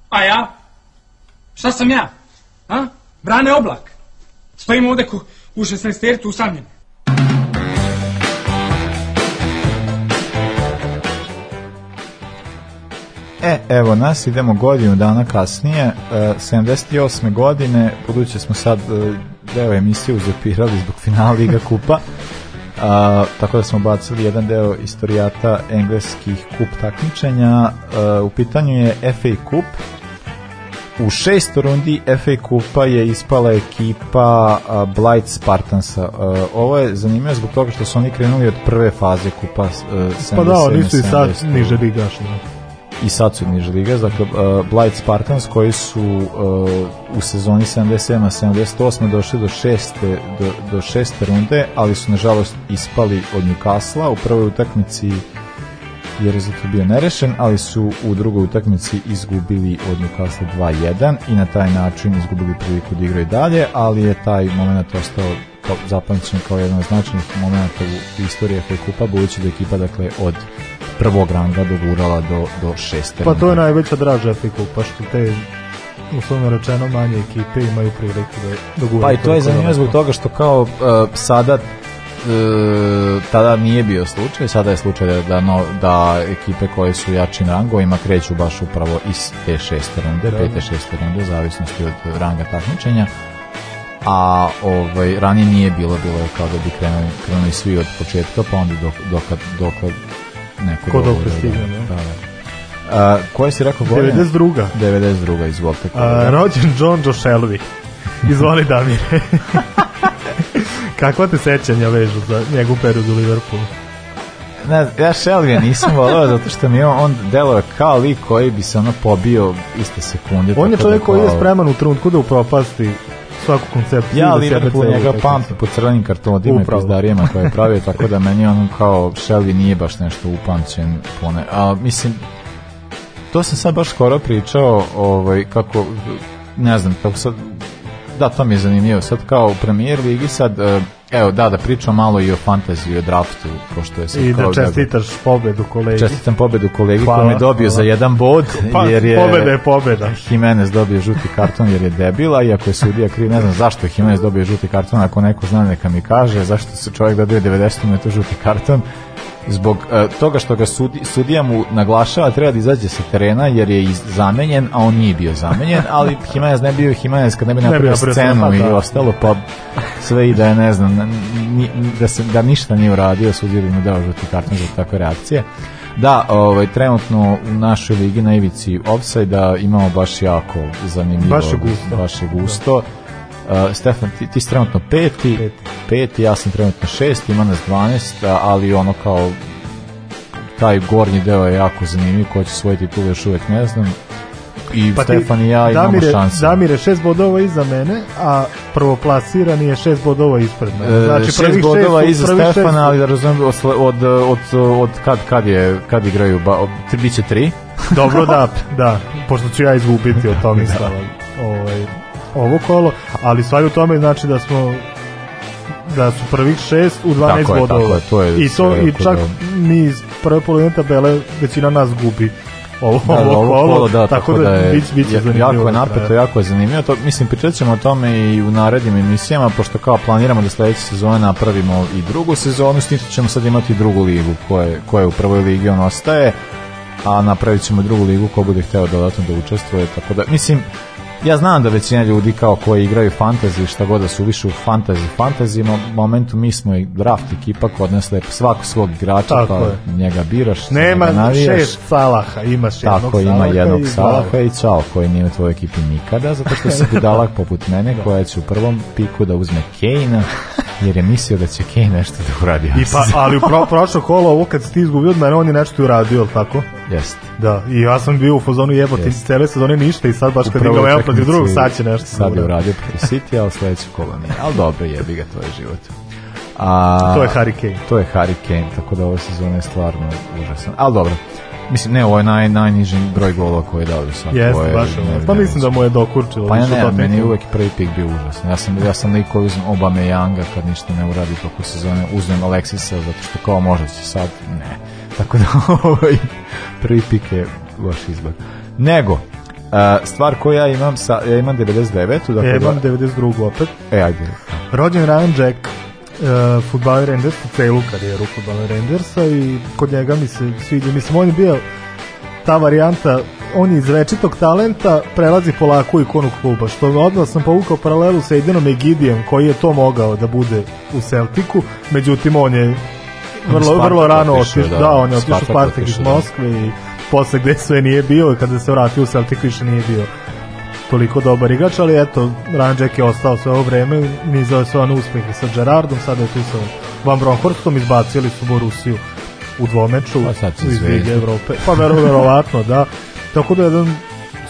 A ja? Šta sam ja? A? Brane oblak. Stojim ovde ko, u 16 tercu usamljen. E, evo nas, idemo godinu dana kasnije, 78. E, godine, buduće da smo sad e, deo emisije uzapirali zbog finala Liga Kupa, a, tako da smo bacili jedan deo istorijata engleskih kup takmičenja. A, u pitanju je FA Cup. U šest rundi FA Kupa je ispala ekipa a, Blight Spartansa. ovo je zanimljivo zbog toga što su oni krenuli od prve faze Kupa. 70, e, pa da, oni su i sad niže ligaši. Da i Satsu Nižligas, dakle uh, Blight Spartans koji su uh, u sezoni 77-78 došli do šeste, do, do šeste runde, ali su nažalost ispali od Newcastle-a u prvoj utakmici je rezultat bio nerešen, ali su u drugoj utakmici izgubili od Newcastle 2-1 i na taj način izgubili priliku da igraju dalje, ali je taj moment ostao zapamćen kao jedan od značajnih momenta u istoriji FA Kupa, budući da ekipa dakle od prvog ranga dogurala do, do šeste Pa to je najveća draža FA Kupa, što te uslovno rečeno manje ekipe imaju priliku da doguraju. Pa i to je da zanimljivo zbog toga što kao uh, sada E, tada nije bio slučaj, sada je slučaj da, da no, da ekipe koje su jačim rangovima kreću baš upravo iz te šeste runde, da, pete šeste runde, zavisnosti od ranga takmičenja. A ovaj, ranije nije bilo, bilo je kao da bi krenuli, krenuli svi od početka, pa onda dok, dok, dok, neko Ko dok da, stignemo. Da, da, da. A, koje si rekao godine? 92. 92. izvolite. A, rođen John Jošelović. Izvoli Damire. Kakva te sećanja vežu za njegov period u Liverpoolu? Ne, ja Shelby nisam volao zato što mi je on delova kao lik koji bi se ono pobio iste sekunde. On je da čovjek koji je spreman u trenutku da upropasti svaku koncepciju. Ja Liverpool njega pamti po crvenim kartonima i pizdarijama koje je pravio, tako da meni on kao Shelby nije baš nešto upamćen. Pone. A, mislim, to sam sad baš skoro pričao, ovaj, kako, ne znam, kako sad, da, to mi je zanimljivo. Sad kao u premijer ligi sad... Uh, Evo, da, da pričam malo i o fantaziji, o draftu, pošto je sad I da, da- čestitaš pobedu kolegi. Čestitam pobedu kolegi hvala, koji me dobio hvala. za jedan bod, pa, jer je... Pobeda je pobeda. Jimenez dobio žuti karton jer je debila, iako je sudija kriv, ne znam zašto je Jimenez dobio žuti karton, ako neko zna neka mi kaže, zašto se čovjek dobio 90 minuta žuti karton, zbog uh, toga što ga sudi, sudija mu naglašava treba da izađe sa terena jer je iz, zamenjen, a on nije bio zamenjen, ali Jimenez ne bio Jimenez kad ne bi napravio scenu pa i da. ostalo, pa sve i da je, ne znam, ni, da, se, da ništa nije uradio, sudija bi mu dao žuti karton za takve reakcije. Da, ovaj, trenutno u našoj ligi na ivici offside imamo baš jako zanimljivo. Baš je gusto. Baš je gusto. Da Uh, Stefan, ti, ti si trenutno peti, peti, peti, ja sam trenutno šest, ima nas 12, ali ono kao taj gornji deo je jako zanimljiv, ko će svoje titule još uvek ne znam. I pa Stefan i ja imamo Damire, šanse. Damire šest bodova iza mene, a prvoplasirani je šest bodova ispred mene. E, znači, e, šest bodova šest, iza Stefana, ali da razumem, od, od, od, od kad, kad, je, kad igraju, ba, od, biće tri. Dobro da, da, pošto ću ja izgubiti od toga da. Ovaj, ovo kolo, ali stvar u tome znači da smo da su prvih šest u 12 tako bodova. Je, tako je, to je I, to, i čak da... mi iz prve polovine tabele većina nas gubi ovo, da, da ovo, ovo kolo, da, tako, da, da je, bić, bić jako je napeto, jako je zanimljivo. To, mislim, pričat ćemo o tome i u narednim emisijama, pošto kao planiramo da sledeće sezone napravimo i drugu sezonu, s ćemo sad imati drugu ligu koja je u prvoj ligi on ostaje, a napravit ćemo drugu ligu ko bude hteo dodatno da učestvuje, tako da, mislim, ja znam da većina ljudi kao koji igraju fantasy, šta god da su više u fantasy, fantasy mo momentu mi smo i draft ekipa kod nas lepo svakog svog igrača Tako pa je. njega biraš, nema njega navijaš. šest Salaha, imaš jednog Tako ima jednog i Salaha i čao koji nije u tvojoj ekipi nikada, zato što se budalak poput mene da. koja će u prvom piku da uzme Kejna jer je mislio da će Kane nešto da uradi. I pa, ali u pro, prošlo kolo ovo kad si ti izgubio od mene, on je nešto uradio, tako? Jeste. Da, i ja sam bio u fazonu jebote yes. cele sezone ništa i sad baš kad igram evo protiv drugog sad će nešto. Sad je uradio protiv City, ali sledeće kola nije. Ali dobro, jebi ga, to je život. A, to je Harry Kane. To je Harry Kane, tako da ova sezona je stvarno užasna. Ali dobro, mislim, ne, ovo je naj, najniži broj golova koji je dao do sada. Jeste, je, baš ne, Pa mislim da mu je dokurčilo. Pa ja ne, meni je uvek prvi pik bio užasan. Ja sam, ja sam lik koji uzmem Obameyanga kad ništa ne uradi toku sezone, uzmem Alexisa zato što kao može se sad, ne Tako da ovaj prvi pik je loš izbor. Nego, Uh, stvar koju ja imam sa ja imam 99 dakle ja da- imam 92 opet e ajde rođen Ryan Jack uh, futbaler u celu karijeru futbaler Rangersa i kod njega mi se sviđa mislim on je bio ta varijanta on je iz rečitog talenta prelazi polako u ikonu kluba što odmah sam povukao paralelu sa Edinom Egidijem koji je to mogao da bude u Celticu međutim on je vrlo, Spartak vrlo rano otišao, da, da, on je otišao Spartak, Spartak iz da. Moskve i posle gde sve nije bio i kada se vratio u Celtic više nije bio toliko dobar igrač, ali eto, Ranđek je ostao sve ovo vreme, nizao je sve one uspehe sa Gerardom, sada je tu sa Van Bronhorstom, izbacili su Borusiju u dvomeču pa iz Lige Evrope. Pa verovatno, da. Tako da jedan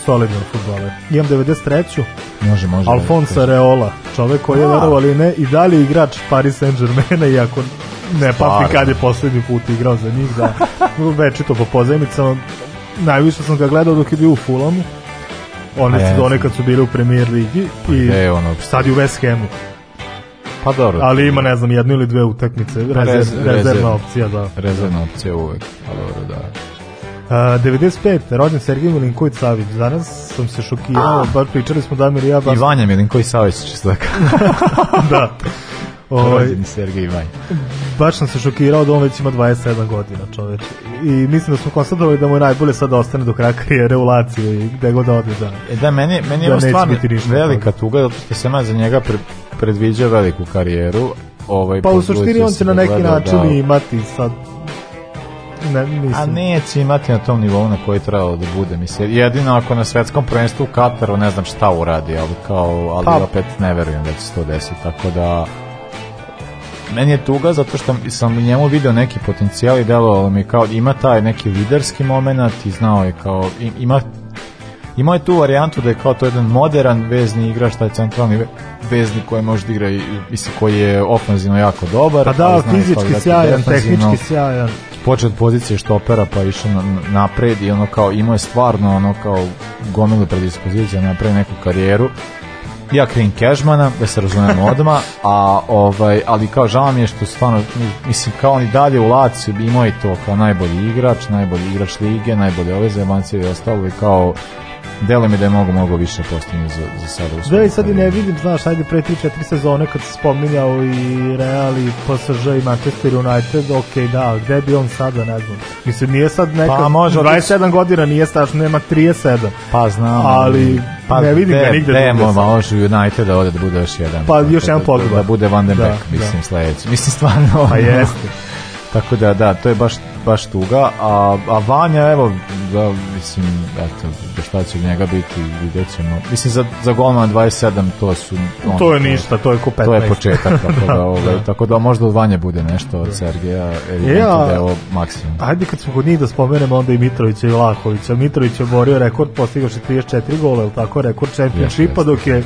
solidnog futbaler. Imam 93. Može, može. Da, Alfonso Reola, čovek koji je verovali ne i dalje igrač Paris Saint-Germaina iako ne pamti kad je poslednji put igrao za njih da večito po pozajmicama najviše sam ga gledao dok je bio u Fulamu one pa sezone nekad su bili u premier ligi pa i ono, sad je u West Hamu pa dobro ali ima ne znam jednu ili dve utakmice rezerv, rezervna opcija da rezervna opcija uvek pa dobro da Uh, 95. rođen Sergej Milinković Savić. Danas sam se šokirao, ah. bar pričali smo Damir i ja. Baš... I Milinković Savić, čisto tako. da. Ovaj, ovaj, rođeni Sergej Ivanj. Baš sam se šokirao da on već ima 27 godina, čoveč. I mislim da smo konstatovali da mu je najbolje sad da ostane do kraja karijere u Laciju i gde god da ode da. E da, meni, meni je da stvarno velika tuga, zato što sam ja za njega pre, predviđao veliku karijeru. Ovaj, pa u suštini on će na da neki način da, imati sad Ne, mislim. A neće imati na tom nivou na koji trebalo da bude. Mislim, jedino ako na svetskom prvenstvu u Kataru ne znam šta uradi, ali, kao, ali pa. opet ne verujem da će se to desiti. Tako da meni je tuga zato što sam u njemu video neki potencijal i delovalo mi kao ima taj neki liderski moment i znao je kao ima imao je tu varijantu da je kao to jedan modern vezni igrač, taj centralni vezni koji može da igra i, mislim, koji je ofenzivno jako dobar. Pa da, fizički da sjajan, tehnički sjajan počeo od pozicije štopera pa išao na, napred i ono kao imao je stvarno ono kao gomilu na pre neku karijeru ja krivim Kežmana, da se razumemo odma, a ovaj, ali kao žao mi je što stvarno, mislim, kao on i dalje u Laciju imao i to kao najbolji igrač, najbolji igrač lige, najbolje ove zajemancije i ostalo i kao Delo mi da je mogu mogo više postigne za, za sada. Da, i sad i ne vidim, znaš, ajde pre 3-4 sezone kad se spominjao i Real i PSG i Manchester United, ok, da, gde bi on sada, ne znam. Mislim, nije sad neka, pa, može, 27 godina nije strašno, nema 37. Pa znam. Ali, pa, ne vidim de, ga nigde. ne, ma može United da ode da bude još jedan. Pa, još jedan Pogba. Da, da bude Van den da, Beek, da. mislim, sledeći. Mislim, stvarno. Pa jeste. Tako da, da, to je baš, baš tuga. A, a Vanja, evo, da, mislim, eto, da šta će njega biti, vidjet ćemo. Mislim, za, za golman 27 to su... On, to je ništa, to je ko 15. To je početak, tako da, da, ovaj, da. tako da možda od Vanja bude nešto od da. Sergeja, evidentno ja, e, da je ovo maksimum. Ajde kad smo kod njih da spomenemo onda i Mitrovića i Vlahovića. Mitrović je borio rekord, postigao 34 gola, je ili tako, rekord čempionšipa, dok je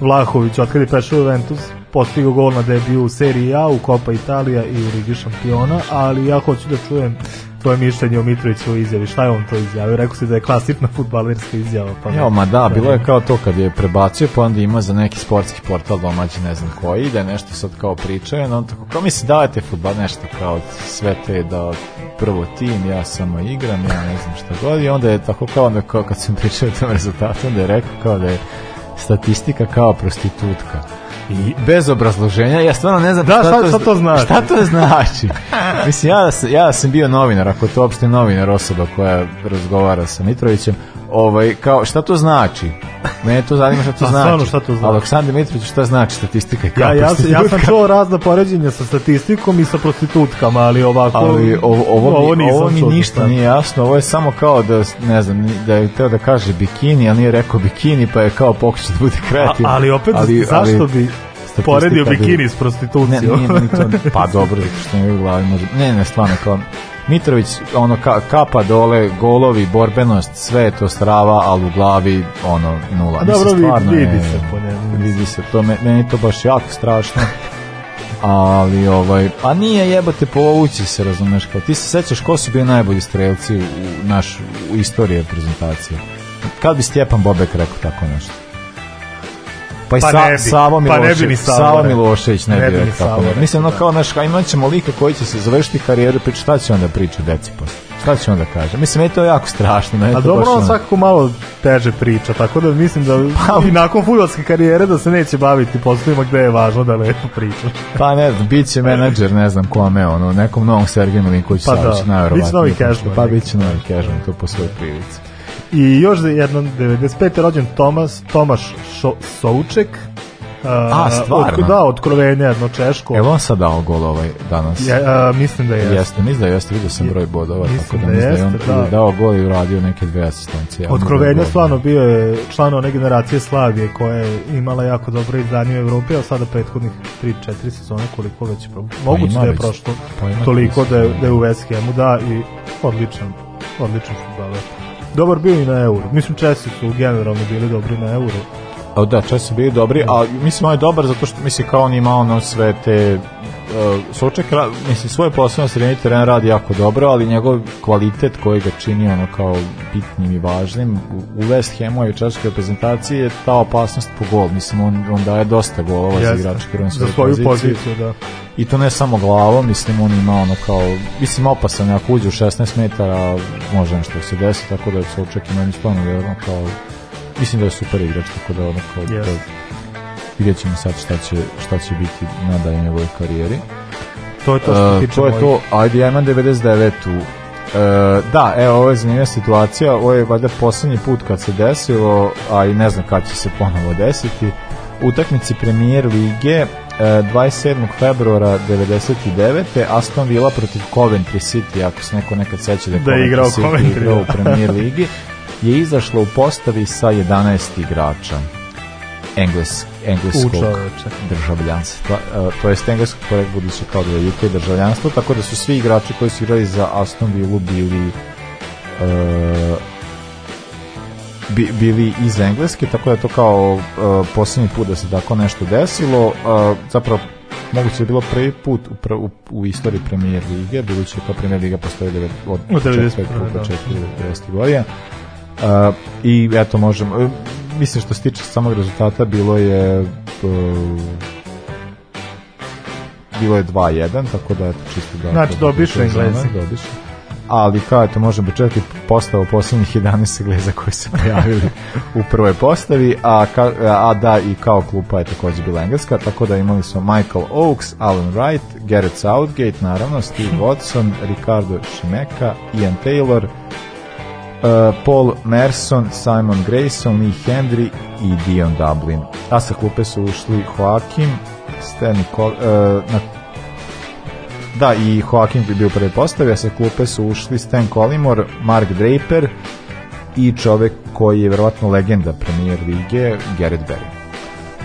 Vlahović, otkad je prešao Juventus, postigao gol na debiju u Serie A, u Copa Italija i u Ligi šampiona, ali ja hoću da čujem tvoje mišljenje o Mitrovićevoj izjavi. Šta je on to izjavio? Rekao si da je klasična futbalerska izjava. Pa Evo, ma da, bilo je kao to kad je prebacio, pa onda ima za neki sportski portal domaći, ne znam koji, da je nešto sad kao pričao, i on tako, kao mi se davate futbal, nešto kao sve te da prvo tim, ja samo igram, ja ne znam šta god, i onda je tako kao, onda kao kad sam pričao o tom rezultatu, onda je rekao kao da je statistika kao prostitutka. I bez obrazloženja, ja stvarno ne znam da, šta, šta, to, šta to znači. Šta to znači? Mislim, ja, ja sam bio novinar, ako to uopšte novinar osoba koja razgovara sa Mitrovićem, ovaj, kao, šta to znači? Mene to zanima šta to A, pa, znači. Stvarno šta to znači. Aleksandar Dimitrović, šta znači statistika? Kao ja, ja, ja sam čuo razna poređenja sa statistikom i sa prostitutkama, ali ovako... Ali ovo, ovo, ovo, mi, ovo mi ništa nije jasno, ovo je samo kao da, ne znam, da je teo da kaže bikini, ali nije rekao bikini, pa je kao pokušao da bude kreativno. Ali opet, ali, zašto ali, bi poredio bikini s prostitucijom. Ne, nije, nije to, pa dobro, što mi u glavi može. Ne, ne, stvarno, kao, Mitrović ono ka, kapa dole, golovi, borbenost, sve je to strava, ali u glavi ono nula. A dobro, stvarno vidi, vidi se po njemu. Vidi se to, meni to baš jako strašno. ali ovaj, a nije jebate povući se, razumeš, kao ti se sećaš ko su bili najbolji strelci u naš u istorije prezentacije. Kad bi Stjepan Bobek rekao tako nešto? Pa, pa sa, ne bi. Savo Milošević, pa ne bi ni Savo, Savo Milošević ne, ne bi, bi tako. Ne. Mislim, no da. kao naš, imat ćemo lika koji će se završiti karijeru, priča, šta će onda priča deci posle? Pa? Šta će onda kaže? Mislim, je to jako strašno. Ne? A dobro, on svakako malo teže priča, tako da mislim da pa, i nakon futbolske karijere da se neće baviti poslovima gde je važno da lepo priča. pa ne znam, bit će menadžer, ne znam kome, ono, nekom novom Sergiju Milinkoviću pa, Saviću, da. najverovatno. Biće novi cashman. Pa biće novi cashman, to po svojoj prilici. I još za jednom, 95. rođen Tomas, Tomaš Šo, Souček, Uh, a, stvarno? Od, da, od Krovenja, jedno Češko. Evo on sad dao gol ovaj danas. Je, a, mislim da jeste. Jeste, mislim da jeste, vidio sam broj bodova, tako da, da mislim da on da. dao gol i uradio neke dve asistencije. Od Krovenja da stvarno bio je član one generacije Slavije koja je imala jako dobro izdanje u Evropi, a sada prethodnih 3-4 sezone koliko već pro... Pa moguće da je prošlo pa toliko da je, da je u West Hamu, da, i odličan, odličan futbaler dobar bio i na euro. Mislim, Česi su generalno bili dobri na euro O, da, čas su bili dobri, a mislim on je dobar zato što mislim kao on ima ono sve te uh, Soček, mislim svoj posao na teren radi jako dobro, ali njegov kvalitet koji ga čini ono kao bitnim i važnim u West Hamu i češkoj reprezentaciji je ta opasnost po gol, mislim on, on daje dosta golova Jeste, za igrača prvom svoju, za svoju poziciju, poziciju da. i to ne samo glavom, mislim on ima ono kao, mislim opasan ako uđe u 16 metara može nešto da se desi, tako da je Soček ima stvarno jedno kao mislim da je super igrač, tako da ono kao... Yes. Da, vidjet ćemo sad šta će, šta će biti na dalje njegovoj karijeri. To je to što uh, tiče To je mojih. to, ajde, ja imam 99 u Uh, da, evo, ovo je zanimljiva situacija, ovo je valjda poslednji put kad se desilo, a i ne znam kad će se ponovo desiti, utakmici premijer lige uh, e, 27. februara 99. Aston Villa protiv Coventry City, ako se neko nekad seća da je da Coventry igrao da. u premijer ligi. je izašla u postavi sa 11 igrača englesk, engleskog Učoveče. državljanstva, e, to jest engleskog korek budući kao da je UK državljanstvo, tako da su svi igrači koji su igrali za Aston Villa bili uh, bi, bili iz Engleske, tako da to kao uh, posljednji put da se tako nešto desilo, uh, zapravo moguće da je bilo prvi put u, pr u, u istoriji premier lige, budući kao da premier liga postoji od, od 4. Da. do 4. godina Uh, I eto možemo, e, mislim što se tiče samog rezultata bilo je e, bilo je 2-1, tako da eto čisto da... Znači da- dobiš da- da- Englezi. Dobiš. Ali kao eto možemo čekati postavu poslednjih 11 Engleza koji se pojavili u prvoj postavi, a, ka, a da i kao klupa je takođe bila engleska, tako da imali smo Michael Oaks, Alan Wright, Gareth Southgate, naravno Steve Watson, Ricardo Šimeka, Ian Taylor, Eh, Paul Merson, Simon Grayson, Lee Henry i Dion Dublin. A sa klupe su ušli Joakim, Stanley Col uh, eh, na Da, i Joaquin bi bio prvi postavi, a sa klupe su ušli Stan Collymore, Mark Draper i čovek koji je verovatno legenda premier lige, Garrett Barry.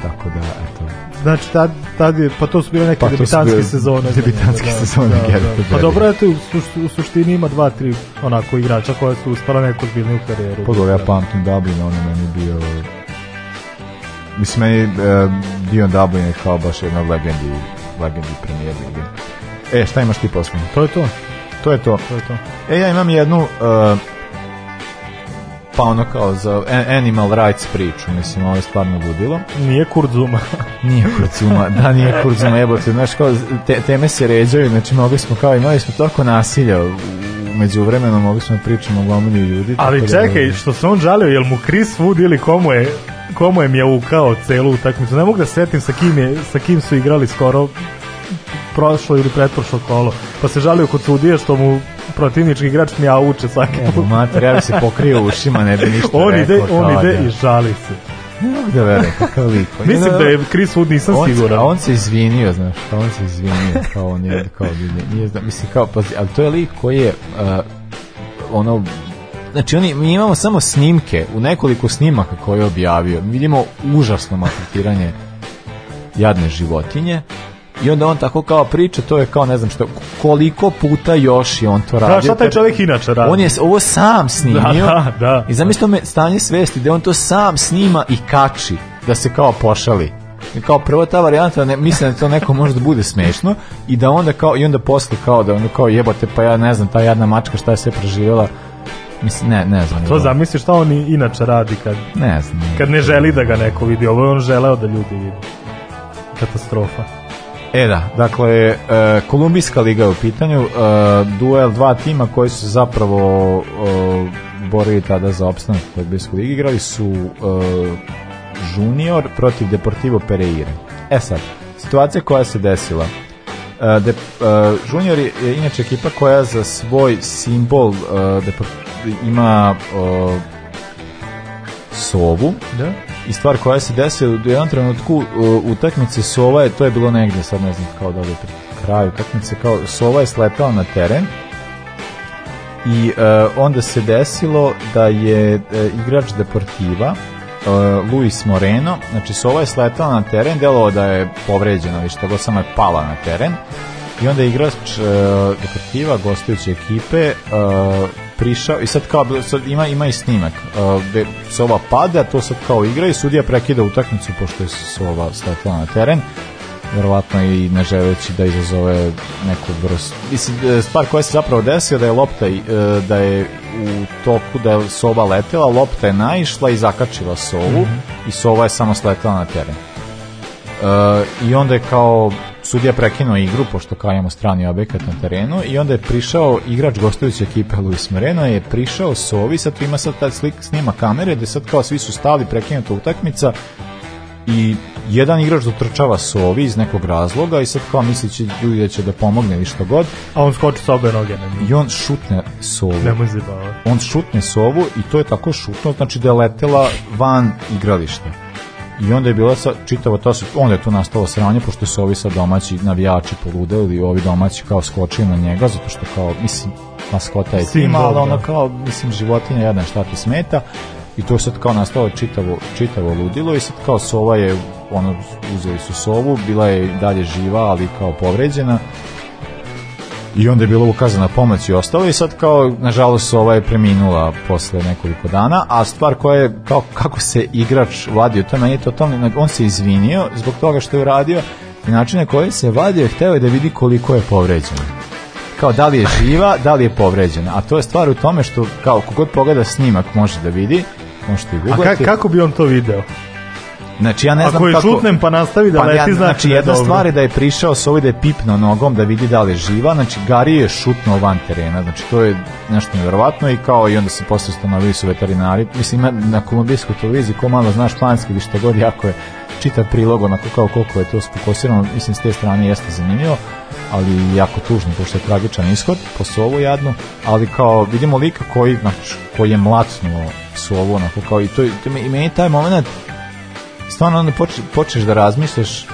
Tako da, eto, znači tad, tad je, pa to su bile neke pa, debitanske bile sezone. Debitanske da, sezone da, da, da. Pa dobro je, u, su, u suštini ima dva, tri onako igrača koja su uspala neko zbiljnu karijeru. Pa dobro, ja da. pamtim Dublin, on je meni bio... Mislim, meni uh, Dion Dublin je kao baš jedna legendi, legendi premijer lige. E, šta imaš ti posle? To je to. To je to. To je to. E, ja imam jednu... Uh, pa ono kao za animal rights priču, mislim, ovo je stvarno budilo. Nije Kurzuma. nije Kurzuma, da, nije Kurzuma, jebote, znaš, kao, te, teme se ređaju, znači, mogli smo kao, imali smo toliko nasilja među vremenom mogli smo da pričamo o gomilju ljudi. Ali da čekaj, da... što se on žalio, jel mu Chris Wood ili komu je komu je ukao celu utakmicu. Ne mogu da setim sa kim, je, sa kim su igrali skoro prošlo ili pretprošlo kolo. Pa se žalio kod sudije što mu protivnički igrač mi ja uče svaki put. mater, ja bi se pokrio ušima, ne bi ništa on rekao. Ide, on ide i žali da. se. Ne mogu da verujem, kakav liko. Mislim da je Chris Wood, nisam on, siguran. A on se izvinio, znaš, on se izvinio, kao on je, kao, da nije, nije znam, mislim, kao, pazi, ali to je lik koji je, uh, ono, znači oni, mi imamo samo snimke, u nekoliko snimaka koje je objavio, mi vidimo užasno maltretiranje jadne životinje, i onda on tako kao priča, to je kao ne znam što, koliko puta još je on to da, radio. Da, šta taj čovjek inače radi? On je ovo sam da, snimio da, da, da. i zamislio me stanje svesti da on to sam snima i kači, da se kao pošali I kao prvo ta varijanta ne, mislim da to neko može da bude smešno i da onda kao i onda posle kao da ono kao jebote pa ja ne znam ta jadna mačka šta je sve preživjela Mislim, ne, ne znam. To zamisli šta on inače radi kad ne, znam, ne Kad ne želi da ga neko vidi, ovo je on želeo da ljudi vidi. Katastrofa. E da, dakle, e, Kolumbijska liga je u pitanju, e, duel dva tima koji su zapravo e, borili tada za opstanak u Kolumbijskoj ligi, igrali su e, Junior protiv Deportivo Pereira. E sad, situacija koja se desila, e, de, e, Junior je, inače ekipa koja za svoj simbol depor, ima sovu, da? i stvar koja se desila u jednom trenutku uh, utakmice Sova je, to je bilo negde, sad ne znam kao da li pri kraju utakmice, kao Sova je sletao na teren i uh, onda se desilo da je uh, igrač Deportiva uh, Luis Moreno, znači Sova je sletao na teren, delovao da je povređeno i šta god samo je pala na teren i onda je igrač uh, Deportiva, gostujuće ekipe uh, prišao i sad kao sad ima ima i snimak uh, Sova pada, to sad kao igra i sudija prekida utakmicu pošto je Sova sletela na teren verovatno i ne želeći da izazove neku vrstu mislim e, stvar koja se zapravo desila da je lopta e, da je u toku da je Sova letela, lopta je naišla i zakačila Sovu mm -hmm. i Sova je samo sletela na teren Uh, i onda je kao sudija prekinuo igru pošto kao imamo strani objekat na terenu i onda je prišao igrač gostujuće ekipe Luis Moreno je prišao Sovi, sad tu ima sad taj slik snima kamere gde sad kao svi su stali prekinuta utakmica i jedan igrač dotrčava Sovi iz nekog razloga i sad kao mislići ljudi da će da pomogne ili što god. A on skoči sa obe noge. I on šutne Sovu. Nemoj da On šutne Sovu i to je tako šutno, znači da je letela van igrališta i onda je bila sa, čitavo to, onda je tu nastalo sranje, pošto su ovi sad domaći navijači poludeli, ovi domaći kao skočili na njega, zato što kao, mislim, maskota je tim, ali da. ono kao, mislim, životinja jedna šta ti smeta, i to je sad kao nastalo čitavo, čitavo ludilo i sad kao sova je, ono, uzeli su sovu, bila je dalje živa, ali kao povređena, i onda je bila ukazana pomoć i ostalo i sad kao nažalost ova je preminula posle nekoliko dana, a stvar koja je kao kako se igrač vadio, to meni je totalno, on se izvinio zbog toga što je uradio i načine na koji se vadio je hteo je da vidi koliko je povređen kao da li je živa, da li je povređena. A to je stvar u tome što kao kogod pogleda snimak može da vidi, možete i googlati. A ka, kako bi on to video? Znači ja ne znam Ako je kako... šutnem pa nastavi da pa leti, ja, znači, znači jedna dobro. stvar je da je prišao s ovaj da pipno nogom da vidi da li je živa, znači Gari je šutno van terena, znači to je nešto neverovatno i kao i onda se posle ustanovili su veterinari, mislim na kolumbijskoj televiziji ko malo znaš španski ili što god jako je čitav prilog onako kao koliko je to sfokusirano, mislim s te strane jeste zanimljivo, ali jako tužno pošto je tragičan ishod po sovu jadnu, ali kao vidimo lika koji, znači, koji je mlacnuo sovu onako kao i to, to i meni taj moment stvarno onda poče, počneš da razmišljaš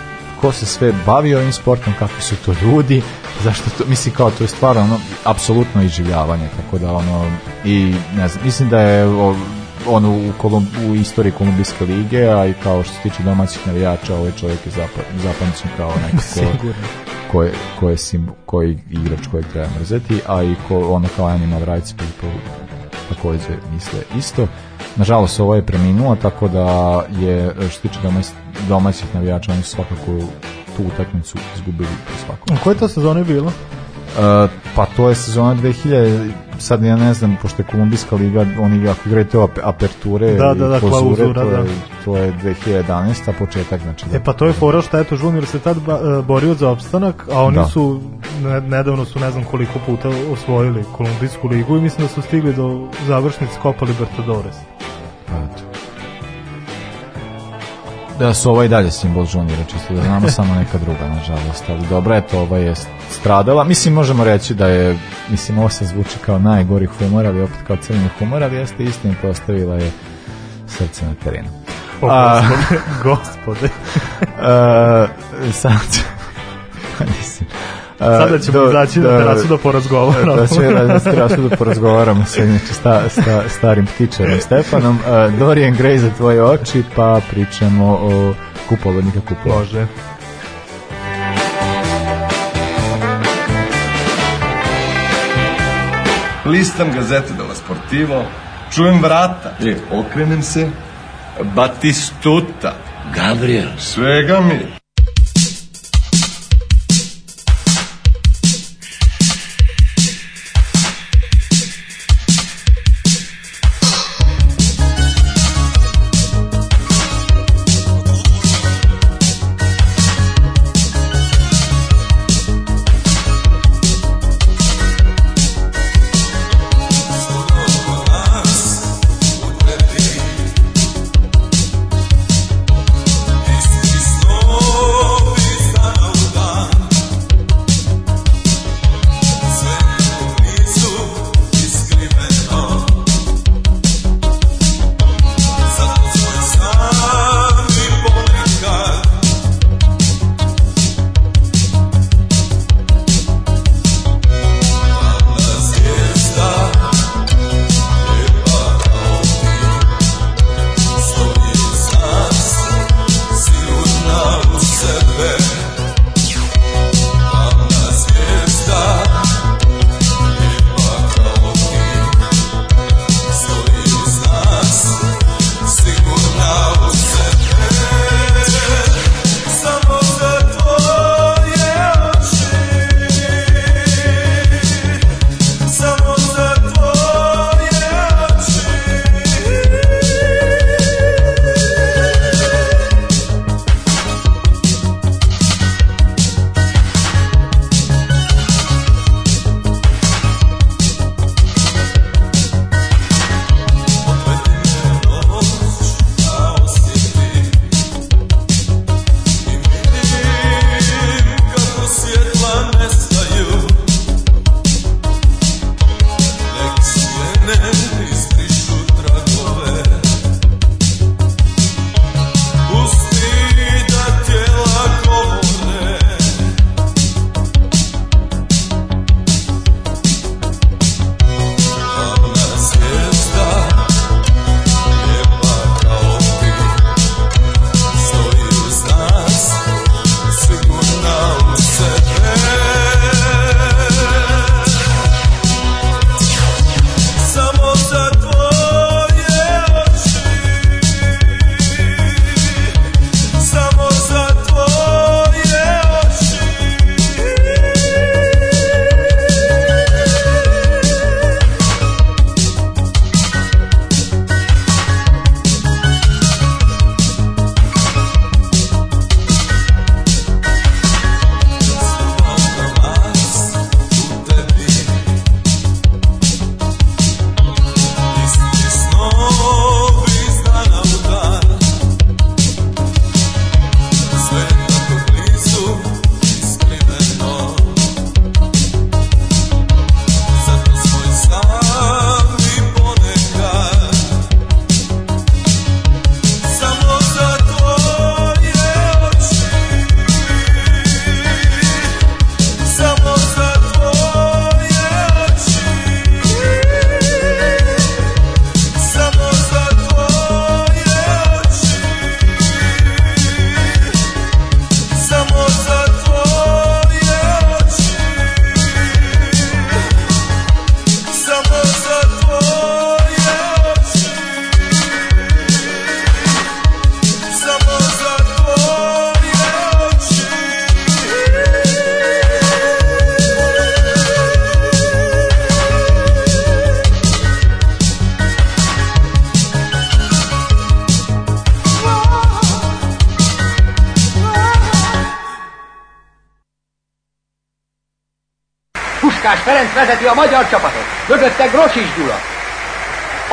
ko se sve bavio ovim sportom, kakvi su to ljudi, zašto to, mislim kao to je stvarno ono, apsolutno iživljavanje, tako da ono, i ne znam, mislim da je o, ono u, Kolum, u istoriji Kolumbijske lige, a i kao što se tiče domaćih navijača, ovaj čovjek je zap, zapamćen kao neko ko, ko, je, ko je sim, koji igrač kojeg treba mrzeti, a i ko, ono kao animal rights people takođe misle isto. Nažalost, ovo je preminuo, tako da je, što tiče domaćih navijača, oni su svakako tu utakmicu izgubili svakako. U kojoj to sezoni bilo? Uh, pa to je sezona 2000 sad ja ne znam pošto je kolumbijska liga oni ako igraju aperture da, da, da, pozure, klauzura, to, je, da. to je 2011 početak znači da. e pa da. to je fora što eto Junior se tad eh, borio za opstanak a oni da. su nedavno su ne znam koliko puta osvojili kolumbijsku ligu i mislim da su stigli do završnice Copa Libertadores pa eto da su ovaj dalje simbol žunira, čisto da znamo samo neka druga, nažalost, ali dobra je to, ova je stradala. Mislim, možemo reći da je, mislim, ovo se zvuči kao najgori humor, ali opet kao crni humor, ali jeste istin postavila je srce na terenu. O, gospode, gospode. a, sad, mislim, Sada ćemo do, izaći na terasu da porazgovaramo. Da, da ćemo na terasu da porazgovaramo sa inače sta, sta, starim ptičarom Stefanom. Uh, Dorian Gray za tvoje oči, pa pričamo o kupovodnika kupova. Može. Listam gazete della Sportivo, čujem vrata i okrenem se. Batistuta. Gabriel. Svega mi. ki a magyar csapatot. Mögötte Grocsis Gyula.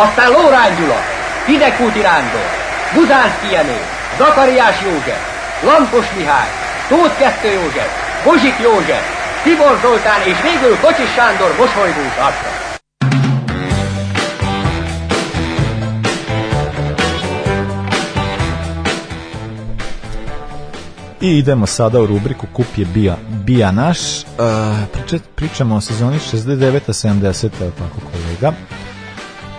Aztán Lórán Gyula, Hidegkúti Rándor, Buzánszki Jenő, Zakariás József, Lampos Mihály, Tóth Kettő József, Bozsik József, Tibor Zoltán és végül Kocsis Sándor mosolygós arca. I idemo sada u rubriku Kup je bija, bija naš, priča, pričamo o sezoni 69. 70. tako kolega.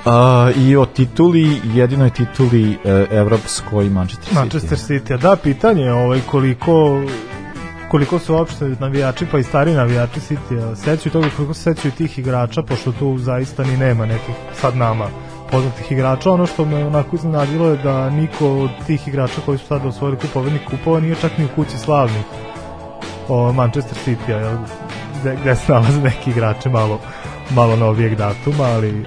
Uh, i o tituli, jedinoj tituli uh, evropskoj Manchester City. Manchester City, da, pitanje je ovaj, koliko koliko su uopšte navijači, pa i stari navijači City, sećaju toga koliko se sećaju tih igrača, pošto tu zaista ni nema nekih sad nama poznatih igrača. Ono što me onako iznenadilo je da niko od tih igrača koji su sad osvojili kupoveni kupova nije čak ni u kući slavnih o Manchester City, a gde, gde se nalaze neki igrače malo, malo novijeg datuma, ali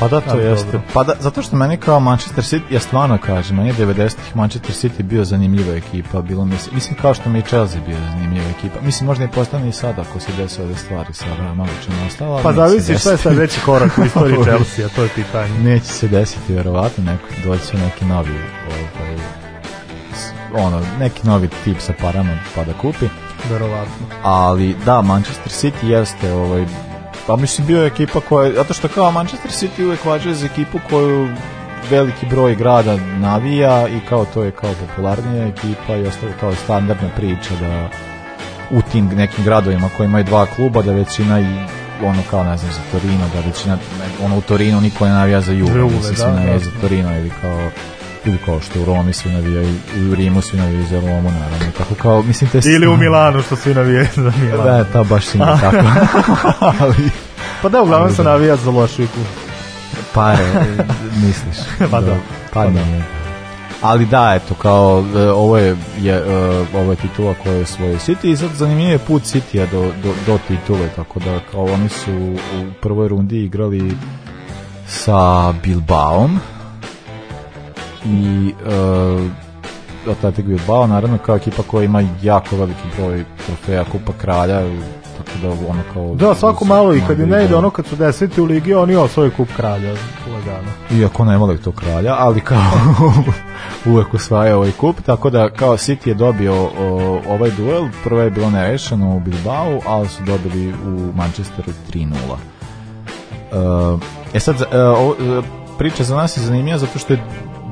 Pa da, to jeste. Dobro. Pa da, zato što meni kao Manchester City, ja stvarno kažem, meni je 90-ih Manchester City bio zanimljiva ekipa, bilo mi, mislim kao što mi je Chelsea bio zanimljiva ekipa. Mislim, možda i postane i sad ako se desi ove stvari sa malo Ličima ostala. Pa zavisi šta je sad veći korak u istoriji Chelsea, a to je pitanje. Neće se desiti, verovatno, neko, doći su neki novi, ovaj, ono, neki novi tip sa parama pa da kupi. Verovatno. Ali da, Manchester City jeste ovaj pa mislim bio je ekipa koja zato što kao Manchester City uvek važe za ekipu koju veliki broj grada navija i kao to je kao popularnija ekipa i ostalo kao standardna priča da u tim nekim gradovima koji imaju dva kluba da većina i ono kao ne znam za Torino da većina ono u Torinu niko ne navija za Juve, Juve da, da, za Torino ili kao ili kao što u Romi svi navijaju, i u Rimu svi navijaju za Romu, naravno, tako kao, mislim, te... Ili u Milanu što svi navijaju za da, Milanu. Da, ta baš nije tako. ali, pa da, uglavnom se navija za lošu iku. Pare, misliš. pa da, da pa da. Ali da, eto, kao, e, ovo je, je e, ovo je titula koja je svoje City i sad zanimljiv je put Citya do, do, do titule, tako da, kao, oni su u prvoj rundi igrali sa Bilbaom, i uh, eh, Atletic Bilbao naravno kao ekipa koja ima jako veliki broj trofeja Kupa Kralja tako da ono kao da svako malo i kad je ne ide da. ono kad su deseti u ligi oni osvoje Kup Kralja lagano iako ne vole to Kralja ali kao uvek osvaja ovaj kup tako da kao City je dobio o, ovaj duel prvo je bilo nerešeno u Bilbao ali su dobili u Manchesteru 3-0 Uh, e, e sad, uh, priča za nas je zanimljiva zato što je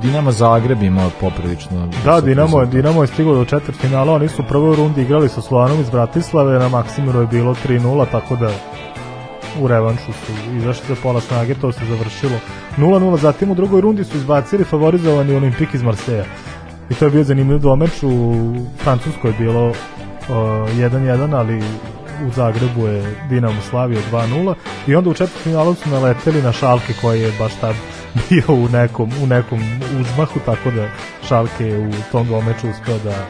Dinamo Zagreb imao poprilično. Da, Dinamo, je, Dinamo je stigao do četvrtfinala, oni su u prvoj rundi igrali sa Slovanom iz Bratislave, na Maksimiru je bilo 3:0, tako da u revanšu su izašli za pola snage, to se završilo 0-0, zatim u drugoj rundi su izbacili favorizovani Olimpik iz Marseja. I to je bio zanimljiv domeč, u Francuskoj je bilo 1-1, uh, ali u Zagrebu je Dinamo slavio 2-0 i onda u četvrtfinalu su naleteli na Šalke koji je baš tad bio u nekom, u nekom uzmahu, tako da Šalke je u tom dvomeču uspeo da,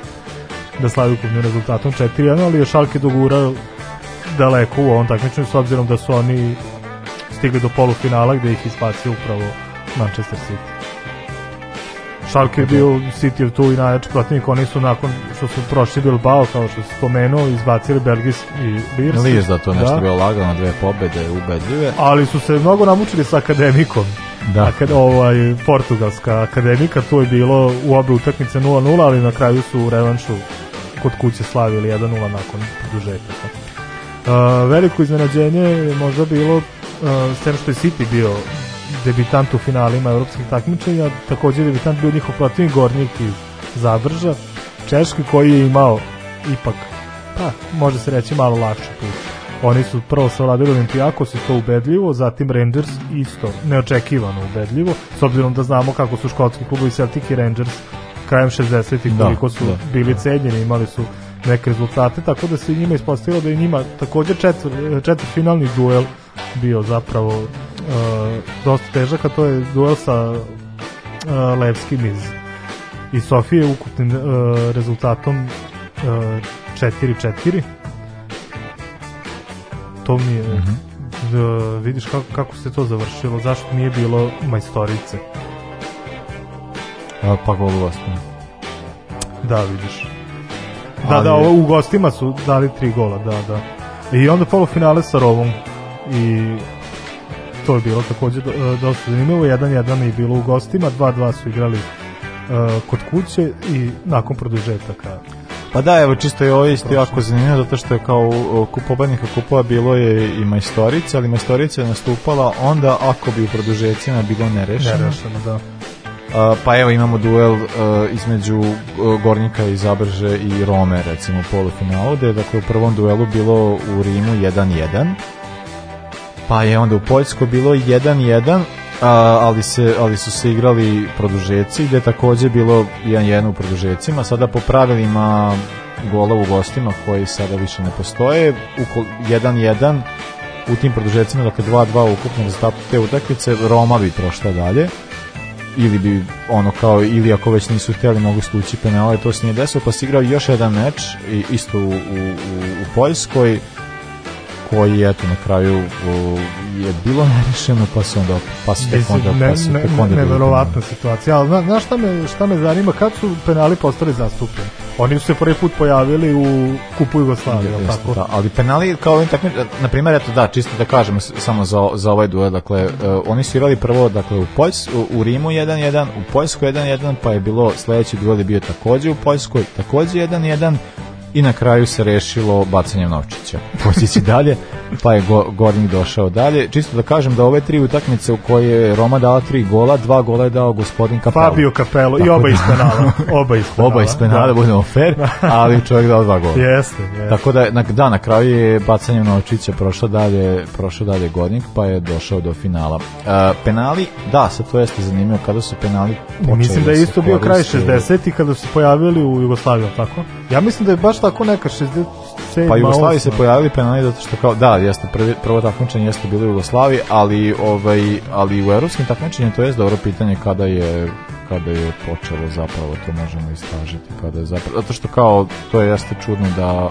da slavi ukupnim rezultatom 4-1, ali je Šalke dogurao daleko u ovom takmičenju s obzirom da su oni stigli do polufinala gde ih ispacio upravo Manchester City. Šalke je bio City tu i najjači protivnik, oni su nakon što su prošli Bilbao, kao što se spomenuo, izbacili Belgis i Lirs. Lirs da to nešto da. bio lagano, dve pobede ubedljive. Ali su se mnogo namučili sa akademikom. Da. Akad, ovaj, portugalska akademika, to je bilo u obe utakmice 0-0, ali na kraju su u revanšu kod kuće slavili 1-0 nakon produžetaka. Uh, veliko iznenađenje je možda bilo uh, s tem što je City bio debitant u finalima evropskih takmičenja, takođe debitant bio njihov protivnik Gornjik iz Zadrža, Češki koji je imao ipak, pa može se reći malo lakši put. Oni su prvo savladili Olimpijakos i to ubedljivo, zatim Rangers isto neočekivano ubedljivo, s obzirom da znamo kako su škotski klubovi Celtic i Rangers krajem 60-ih da, koliko su da, da, bili cenjeni, imali su neke rezultate, tako da se njima ispostavilo da je njima takođe četvr, četvr finalni duel bio zapravo Uh, dosta težak, a to je duel sa uh, Levskim iz, iz Sofije ukupnim uh, rezultatom 4-4 to mi je mm -hmm. da, vidiš kako, kako se to završilo zašto nije bilo majstorice a, pa gol vlastno da vidiš da Ali... da ovo, u gostima su dali tri gola da da i onda polufinale sa Rovom i to je bilo takođe e, dosta zanimljivo. 1-1 je bilo u gostima, 2-2 su igrali e, kod kuće i nakon produžetaka. Pa da, evo čisto je ovo isto jako zanimljivo zato što je kao e, kupobanika kupova bilo je i majstorica, ali majstorica je nastupala onda ako bi u produžecima bilo nerešeno. Nerešeno, da. Uh, pa evo imamo duel uh, između uh, Gornjika iz Zabrže i Rome recimo u polufinalu gde je dakle u prvom duelu bilo u Rimu 1-1 Pa je onda u Poljskoj bilo 1-1, ali, se, ali su se igrali produžeci gdje takođe bilo 1-1 u produžecima. Sada po pravilima gola u gostima koji sada više ne postoje, 1-1 u tim produžecima, dakle 2-2 ukupno rezultatu te utakmice, Roma bi prošla dalje ili bi ono kao ili ako već nisu hteli mogu stući penale, to se nije desilo, pa si igrao još jedan meč isto u, u, u Poljskoj koji eto na kraju o, je bilo nerešeno pa se onda pa se tek onda ne, pa se ne, tek onda neverovatna situacija al znaš šta me šta me zanima kad su penali postali zastupljeni oni su se prvi put pojavili u kupu Jugoslavije al tako da, ali penali kao ovim takvim na primer eto da čisto da kažem samo za za ovaj duel dakle uh, oni su igrali prvo dakle u Poljs u, u Rimu 1:1 u Poljskoj 1:1 pa je bilo sledeći duel je bio takođe u Poljskoj takođe 1:1 i na kraju se rešilo bacanjem novčića. Poći dalje pa je Gornik došao dalje. Čisto da kažem da ove tri utakmice u koje je Roma dala tri gola, dva gola je dao gospodin Capello. Fabio Capello i oba da. iz penala. Oba iz penala, oba iz penala da. budemo fair, ali čovjek dao dva gola. Jeste, jeste. Tako da, na, da, na kraju je bacanjem Novačića prošao dalje, prošao dalje Gornik, pa je došao do finala. E, penali, da, sad to jeste zanimljivo kada su penali počeli. Mislim da je da isto bio kraj 60-ih kada su se pojavili u Jugoslaviji, tako? Ja mislim da je baš tako neka 60 pa Jugoslavi se da. pojavili penali zato što kao da, jeste prvi, prvo takmičenje jeste bilo u Jugoslaviji, ali ovaj ali u evropskim takmičenjima to je dobro pitanje kada je kada je počelo zapravo to možemo istražiti kada je zapravo zato što kao to jeste čudno da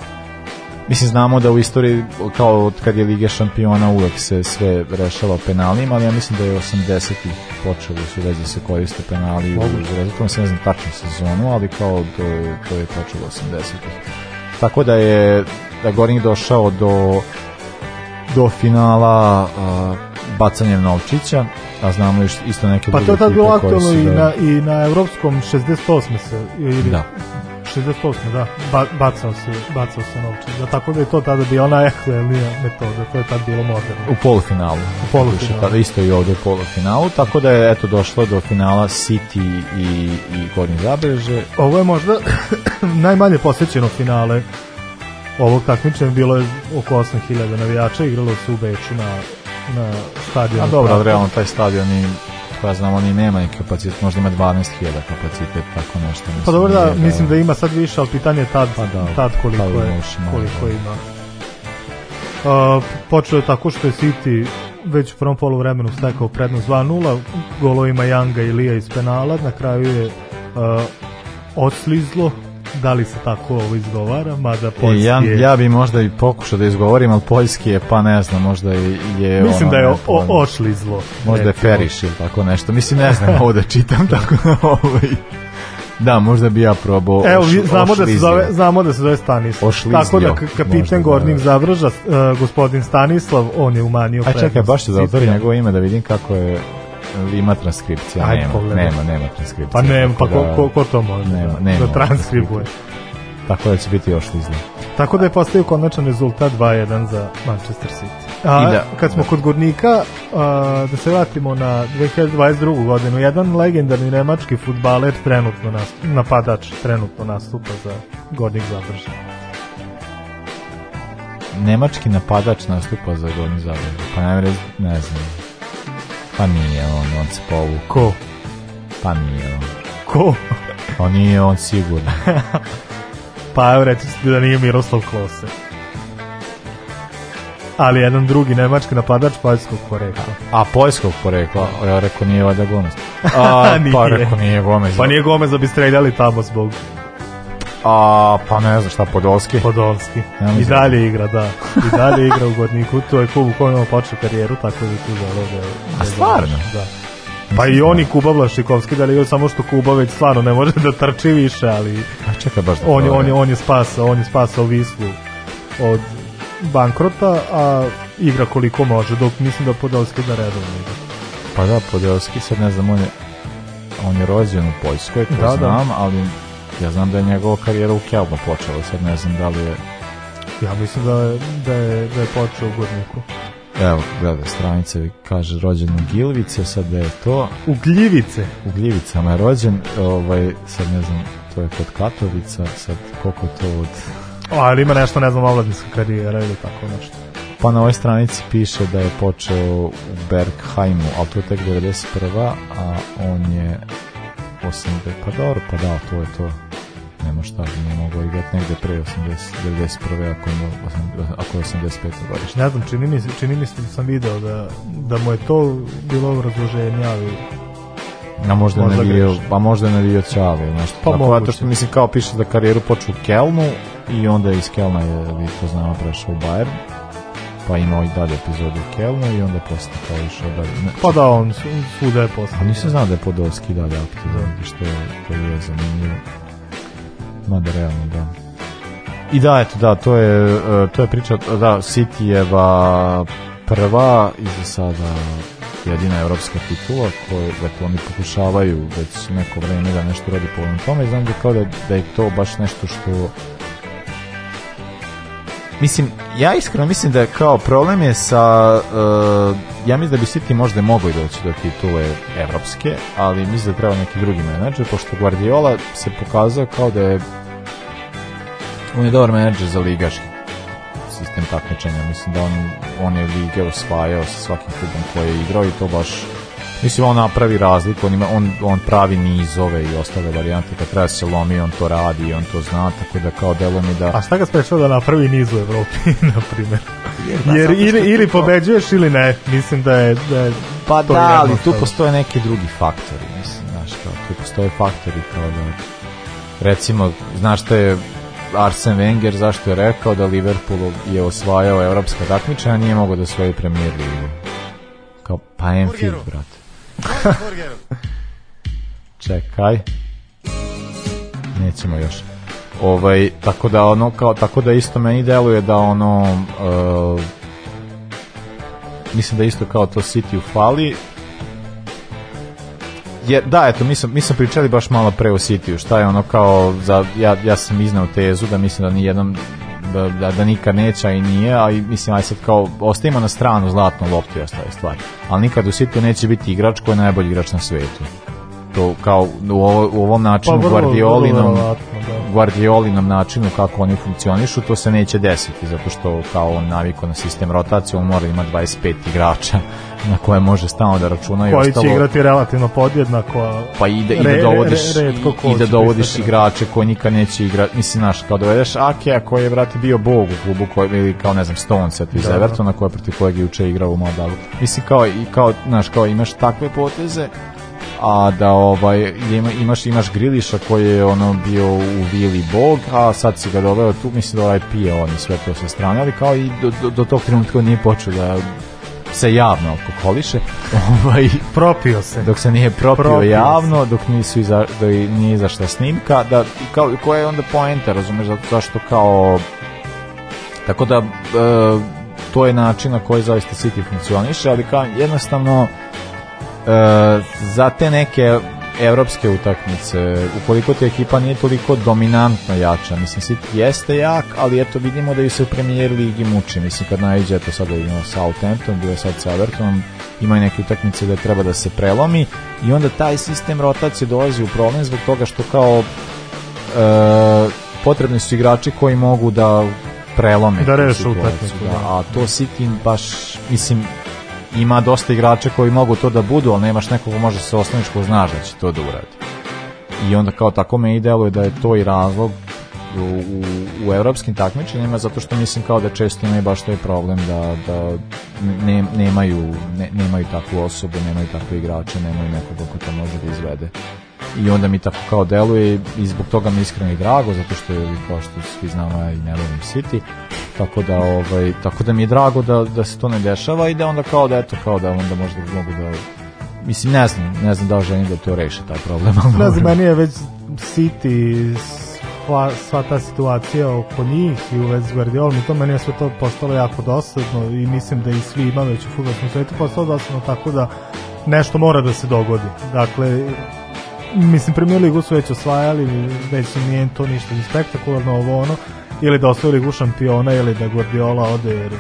Mislim, znamo da u istoriji, kao od kad je Lige šampiona, uvek se sve rešava penalima, ali ja mislim da je 80-ih počelo su vezi da se koriste penali u rezultatom, se ne znam tačno sezonu, ali kao to, to je počelo 80-ih. Tako da je da Goring došao do do finala uh, bacanjem novčića, a znamo isto neke pa to je tad bilo aktualno i, da... na, i na evropskom 68. se ili da. 68, da, ba, bacao, se, bacao se novčić. Da, tako da je to tada bila ona ekleelija metoda, to je tad bilo moderno. U polufinalu. U polufinalu. Tada isto i ovde u polufinalu, tako da je eto došlo do finala City i, i Gornji Zabreže. Ovo je možda najmanje posjećeno finale ovog takmičenja, bilo je oko 8000 navijača, igralo se u Beču na, na stadionu. A dobro, realno taj stadion i Pa znam, on i nema neki kapacitet, možda ima 12.000 kapacitet, tako nešto. Pa mislim, pa dobro da, mislim da ima sad više, ali pitanje je tad, pa da, tad koliko, da je, malo, koliko da- ima. Uh, počeo je tako što je City već u prvom polu vremenu stekao prednost 2-0, golovima Janga i Lija iz penala, na kraju je uh, odslizlo da li se tako ovo izgovara, mada poljski ja, je... Ja bi možda i pokušao da izgovorim, ali poljski je, pa ne znam, možda je... Mislim ono, da je o, ošli zlo. Možda je feriš ili tako nešto. Mislim, ne znam ovo da čitam, tako da ovaj... Da, možda bi ja probao. Evo, oš, znamo, da se zove, znamo da se zove Stanislav. Ošlizio, Tako da kapitan da, da. Gornik Zavrža, uh, gospodin Stanislav, on je umanio prednost. A čekaj, baš ću da otvorim njegovo ime da vidim kako je ima transkripcija, Ajde, nema, pogledaj. nema, nema transkripcija. Pa nema, pa ko, da ko, ko to može da- nema, da, nema, da transkribuje? Tako da će biti još izgled. Tako da je postavio konačan rezultat 2-1 za Manchester City. A, I da, kad smo da. kod Gornika, a, da se vratimo na 2022. godinu, jedan legendarni nemački futbaler trenutno nastupa, napadač trenutno nastupa za Gornik Zadržan. Nemački napadač nastupa za Gornik Zadržan, pa ne, ne znam. Pa nije on, on se povukao. Pa nije on. Ko? Pa nije on sigurno. pa evo reći ćete da nije Miroslav Klose. Ali jedan drugi nemački napadač poljskog porekla. A, a poljskog porekla, ja rekao nije vada Gomez. A, pa nije. Pa rekao nije Gomez. Pa nije Gomez da bi streljali tamo zbog A, pa ne znam šta, Podolski. Podolski. I da dalje igra, da. I dalje igra u Gorniku. To je klub u kojem on počeo karijeru, tako da tu žele da... da a stvarno? Da. Pa, pa i oni da- Kuba Vlašikovski, da li je samo što Kuba već stvarno ne može da trči više, ali... A pa čekaj baš da on, je, on, je, on je spasao, on je spasao Vislu od bankrota, a igra koliko može, dok mislim da Podolski da redovno igra. Pa da, Podolski sad ne znam, on je, on je rođen u Poljskoj, to da, znam, da. ali Ja znam da je njegova karijera u Kjelbu počela, sad ne znam da li je... Ja mislim da je, da je, da je počeo u Gorniku. Evo, gleda, stranice kaže rođen u Gilvice, sad da je to... U Gljivice? U Gljivicama je rođen, ovaj, sad ne znam, to je kod Katovica, sad koliko to od... O, ali ima nešto, ne znam, ovladinska karijera ili tako nešto. Pa na ovoj stranici piše da je počeo u Bergheimu, ali to je tek 91. a on je 80, pa dobro, pa da, to je to nema šta, nije mogao igrati negde pre 80, 91. ako je, ako je 85. godišnje. Ne znam, čini mi, čini mi se da sam video da, da mu je to bilo obrazloženje, ali Na možda, možda ne bio, pa možda ne bio Čavi, nešto. Pa tako, to što mislim kao piše da karijeru počeo u Kelnu i onda iz Kelna je, vi to znamo, prešao u Bayern pa imao i dalje epizodu u Kelnu i onda posle kao išao dalje. Ne, pa da, on svuda je posle. A nisam znao da je Podolski dalje aktivan, da. što, je, što je zanimljivo. Mada realno, da. I da, eto, da, to je, e, to je priča, da, Cityjeva prva i za sada jedina evropska titula koju dakle, oni pokušavaju već neko vreme da nešto radi po ovom tome i znam da kao da, da je to baš nešto što Mislim, ja iskreno mislim da kao problem je sa, uh, ja mislim da bi City možda mogao doći do titule evropske, ali mislim da treba neki drugi menadžer, pošto Guardiola se pokazao kao da je on je dobar menadžer za ligaški sistem takmičenja, mislim da on, on je lige osvajao sa svakim klubom koji je igrao i to baš Mislim, on napravi razliku, on, ima, on, on pravi nizove i ostale varijante, kad treba da se lomi, on to radi, on to zna, tako da kao delo mi da... A šta ga sprečava da napravi niz u Evropi, na primjer? Pa Jer, Jer ili, ili pobeđuješ ili ne, mislim da je... Da je pa da, ali tu postoje neki drugi faktori, mislim, znaš, kao, tu postoje faktori kao da... Recimo, znaš šta je Arsen Wenger zašto je rekao da Liverpool je osvajao evropska takmičenja, nije mogao da osvoji premijer ligu. Kao, pa Enfield, brate. Čekaj. Nećemo još. Ovaj tako da ono kao tako da isto meni deluje da ono uh, mislim da isto kao to City u fali je, da, eto, mi smo, mi smo pričali baš malo pre o Cityu, šta je ono kao, za, ja, ja sam iznao tezu da mislim da ni jedan da, da, da nikad neće i nije, a mislim, aj sad kao, ostavimo na stranu zlatnu loptu i ostale stvari. Ali nikad u City neće biti igrač koji je najbolji igrač na svetu. To kao u, ovo, u ovom pa načinu pa, Guardiolinom Guardiolinom načinu kako oni funkcionišu, to se neće desiti, zato što kao on naviko na sistem rotacije, on mora ima 25 igrača na koje može stalno da računa i koji ostalo. će igrati relativno podjednako pa i da, i da dovodiš, re, re, re, i da dovodiš igrače koji nikad neće igrati mislim naš kao dovedeš Akea koji je vrati bio bog u klubu koji, ili kao ne znam Stones iz da, da, Evertona koja protiv kojeg je juče igrao u Modalu mislim kao, i kao, naš, kao imaš takve poteze a da ovaj ima, imaš imaš Griliša koji je ono bio u Vili Bog, a sad si ga doveo tu, mislim da ovaj pije on sve to sa strane, ali kao i do, do, do tog trenutka nije počeo da se javno alkoholiše. Ovaj, propio se. Dok se nije propio, propio javno, se. dok nisu iza, da nije izašla snimka, da, kao, koja je onda poenta, razumeš, zašto kao... Tako da, e, to je način na koji zaista City funkcioniše, ali kao jednostavno E, za te neke evropske utakmice, ukoliko ti ekipa nije toliko dominantno jača, mislim, City jeste jak, ali eto vidimo da ju se u premijer ligi muči, mislim, kad najđe, eto sad vidimo Southampton, bio je sad sa Evertonom, imaju neke utakmice da treba da se prelomi i onda taj sistem rotacije dolazi u problem zbog toga što kao e, potrebni su igrači koji mogu da prelome da reše utakmicu, da. da, a to City baš, mislim, ima dosta igrača koji mogu to da budu, ali nemaš nekog ko može se osnoviš ko znaš da će to da uradi. I onda kao tako me i deluje da je to i razlog u, u, u evropskim takmičenjima zato što mislim kao da često imaju baš taj problem da, da ne, nemaju, ne, nemaju takvu osobu, nemaju takve igrače, nemaju nekog ko to može da izvede i onda mi tako kao deluje i zbog toga mi iskreno i drago zato što je kao što svi znamo ja i ne volim City tako da ovaj tako da mi je drago da, da se to ne dešava i da onda kao da eto kao da onda možda mogu da mislim ne znam ne znam da li želim da to reši taj problem ali ne znam meni je već City sva, sva ta situacija oko njih i u vezi s Guardiolom i to meni je sve to postalo jako dosadno i mislim da i svi ima već u futbolskom svetu postalo dosadno tako da nešto mora da se dogodi dakle mislim, premier ligu su već osvajali, već su nije to ništa ni spektakularno, ovo ono, ili da osvoji ligu šampiona, ili da Guardiola ode, jer,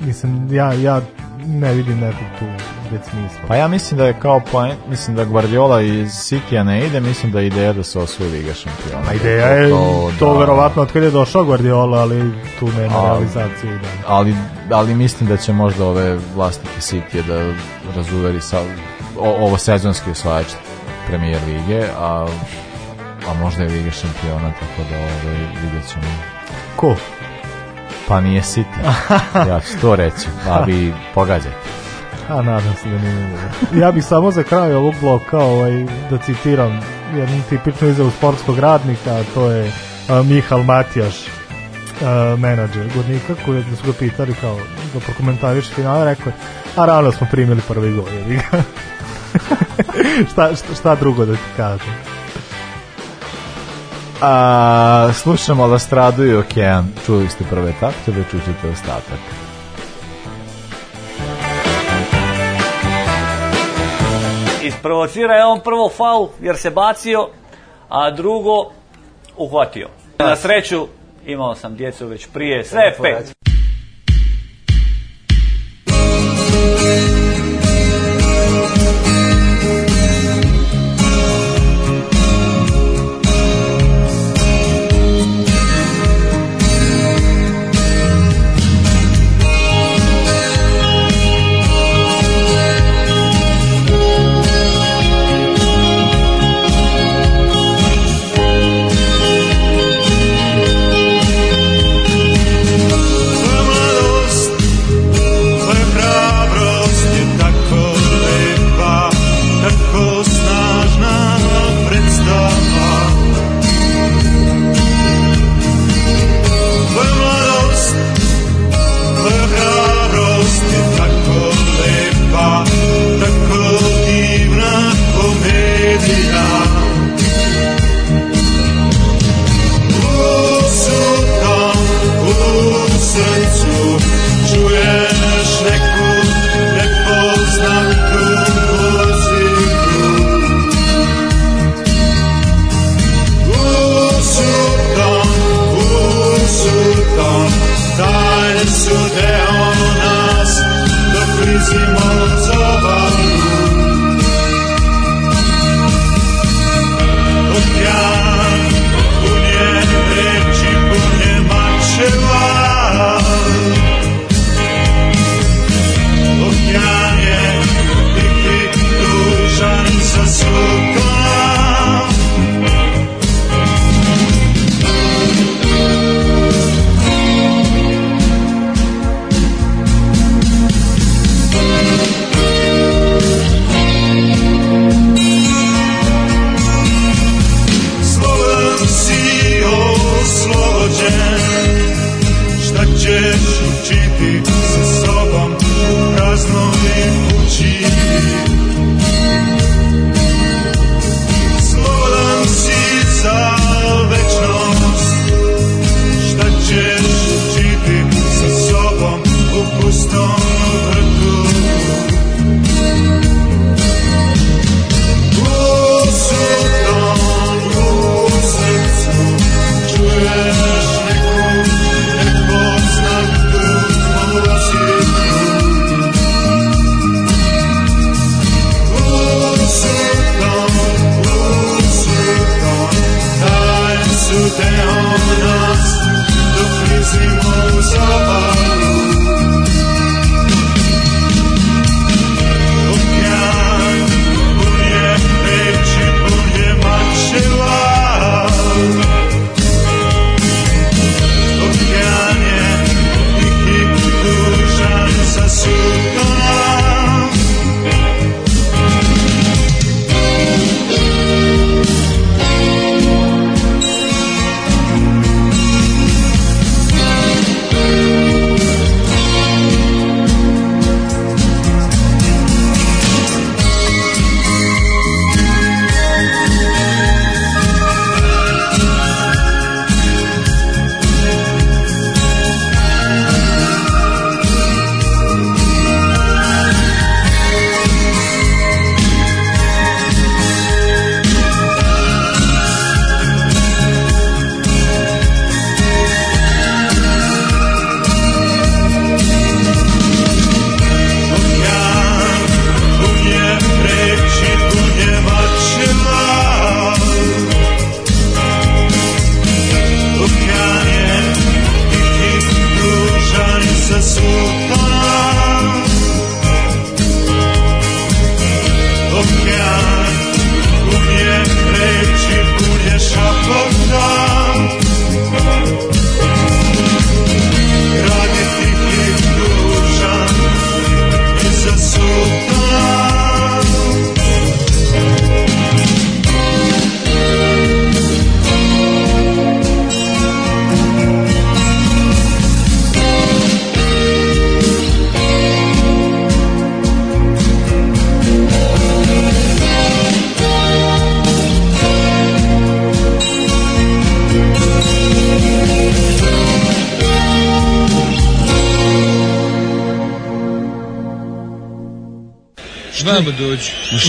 mislim, ja, ja ne vidim nekog tu već smisla. Pa ja mislim da je kao poen, mislim da Guardiola iz Sikija ne ide, mislim da je ideja da se osvoji Liga šampiona. A pa ideja je to, to da, verovatno od kada je došao Guardiola, ali tu nema realizacije ideja. Ali, ali mislim da će možda ove vlastnike city da razuveri sa o, ovo sezonski osvajač premijer lige, a, a možda je lige šampiona, tako da ovaj, vidjet ćemo. Ko? Pa nije City. ja ću to reći, a vi pogađajte. A nadam se da nije. Ja bih samo za kraj ovog bloka ovaj, da citiram jednu tipičnu izavu sportskog radnika, a to je a, Mihal Matijaš, a, menadžer Gornika, koji da su ga pitali kao da prokomentariš finale, rekao je, a rano smo primili prvi gol. šta, šta, drugo da ti kažem? A, slušamo Lastradu i Okean. Čuli ste prve taktove, da čućete ostatak. Isprovocira je on prvo faul jer se bacio, a drugo uhvatio. Na sreću imao sam djecu već prije, sve je pet.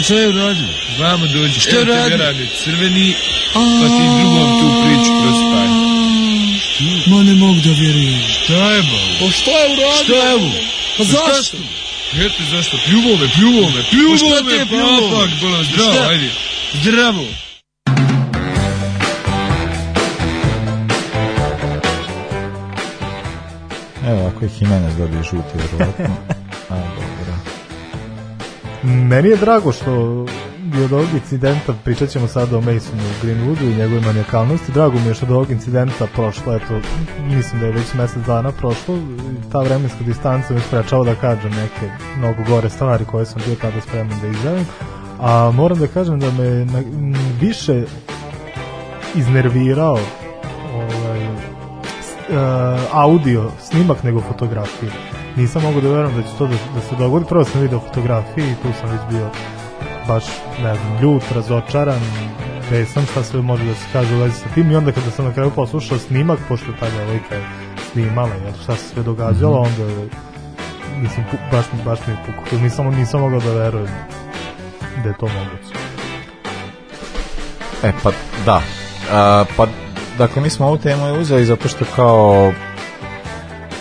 šta je uradio? Vamo dođi, šta je uradio? Radi, crveni, pa ti drugom tu priču prospaj. Ma ne mogu da vjerujem. Šta je ba? Pa šta je uradio? Šta je ba? Pa, pa zašto? Eto zašto, pljuvo me, pljuvo me, pa pljuvo me, je pa pljuvo? Papak, bolam, zdravo, ajde. Zdravo. Evo, ako je Jimenez dobije žuti, vjerovatno. Meni je drago što je od ovog incidenta, pričat ćemo sada o Masonu Greenwoodu i njegove manijakalnosti, drago mi je što od ovog incidenta prošlo, eto, mislim da je već mesec dana prošlo, ta vremenska distanca me sprečava da kažem neke mnogo gore stvari koje sam bio tada spreman da izjavim, a moram da kažem da me na, više iznervirao ovaj, eh, audio snimak nego fotografija nisam mogu da verujem da će to da, da se dogodi. Prvo sam video fotografije i tu sam već bio baš, ne znam, ljut, razočaran, pesan, šta sve može da se kaže u vezi sa tim. I onda kada sam na kraju poslušao snimak, pošto ta devojka je snimala, jel, šta se sve događalo, mm -hmm. onda je, mislim, baš, baš mi je pukutio. Nisam, nisam mogao da verujem da je to moguće. E, pa, da. A, pa, dakle, mi smo ovu temu uzeli zato što kao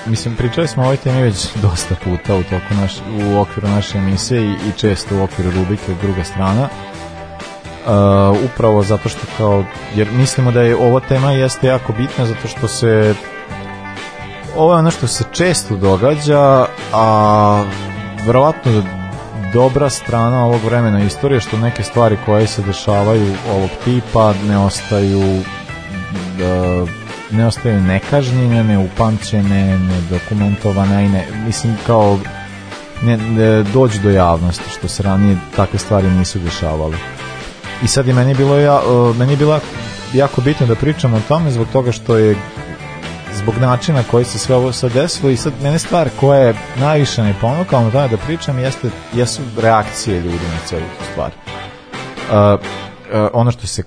mislim, pričali smo o ovoj temi već dosta puta u, toku naš, u okviru naše emisije i, i često u okviru rubike druga strana. Uh, upravo zato što kao, jer mislimo da je ova tema jeste jako bitna zato što se ovo je ono što se često događa, a verovatno dobra strana ovog vremena istorije što neke stvari koje se dešavaju ovog tipa ne ostaju da, ne ostaju nekažnjene, neupamćene, nedokumentovane i ne, mislim kao ne, ne, dođu do javnosti, što se ranije takve stvari nisu dešavale. I sad je meni bilo ja, e, meni je bila jako bitno da pričam o tome zbog toga što je zbog načina koji se sve ovo sad desilo i sad mene stvar koja je najviše me ponukala na tome da pričam jeste, jesu reakcije ljudi na celu stvar. Uh, Eh, ono što se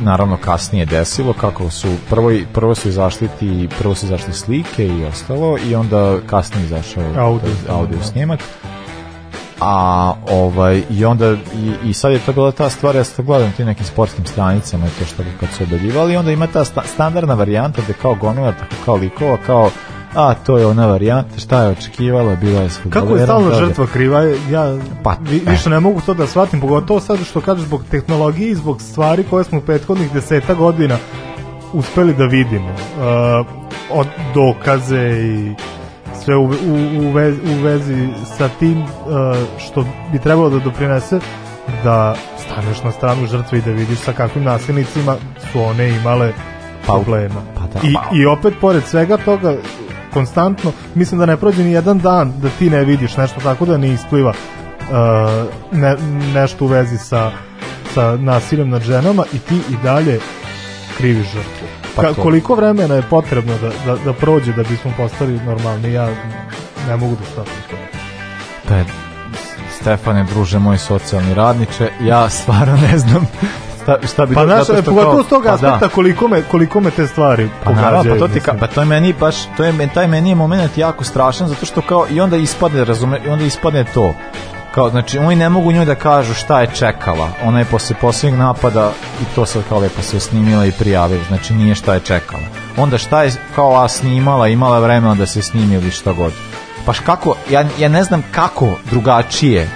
naravno kasnije desilo kako su prvo prvo su izašli ti prvo su izašle slike i ostalo i onda kasnije izašao audio, audio da. snimak a ovaj i onda i, i sad je to bila ta stvar ja sam gledam ti nekim sportskim stranicama i to što kad su odaljivali onda ima ta sta, standardna varijanta gde kao gomila tako kao likova kao a to je ona varijanta, šta je očekivalo, bilo je svuda. Kako je stalno žrtva kriva, ja pa, vi, e. više ne mogu to da shvatim, pogotovo sad što kažeš zbog tehnologije i zbog stvari koje smo u prethodnih deseta godina uspeli da vidimo. Uh, od dokaze i sve u, u, u, vezi, u vezi sa tim uh, što bi trebalo da doprinese da staneš na stranu žrtve i da vidiš sa kakvim nasilnicima su one imale pa, problema. Pa, da, I, pa I opet, pored svega toga, konstantno, mislim da ne prođe ni jedan dan da ti ne vidiš nešto tako da ne ispliva uh, ne, nešto u vezi sa, sa nasiljem nad ženama i ti i dalje kriviš žrtvu. Pa koliko vremena je potrebno da, da, da prođe da bismo postali normalni, ja ne mogu da stavim to. Pa Stefane, druže moj socijalni radniče, ja stvarno ne znam šta, šta bi pa naš, zato što pogotovo s tog pa da. aspekta da. koliko me koliko me te stvari pa pogađaju. Pa to ti ka, pa to je meni baš to je taj meni je momenat jako strašan zato što kao i onda ispadne razume i onda ispadne to kao znači oni ne mogu njoj da kažu šta je čekala ona je posle poslednjeg napada i to sad kao lepo se snimila i prijavila znači nije šta je čekala onda šta je kao a snimala imala vremena da se snimi ili šta god Paš kako ja, ja ne znam kako drugačije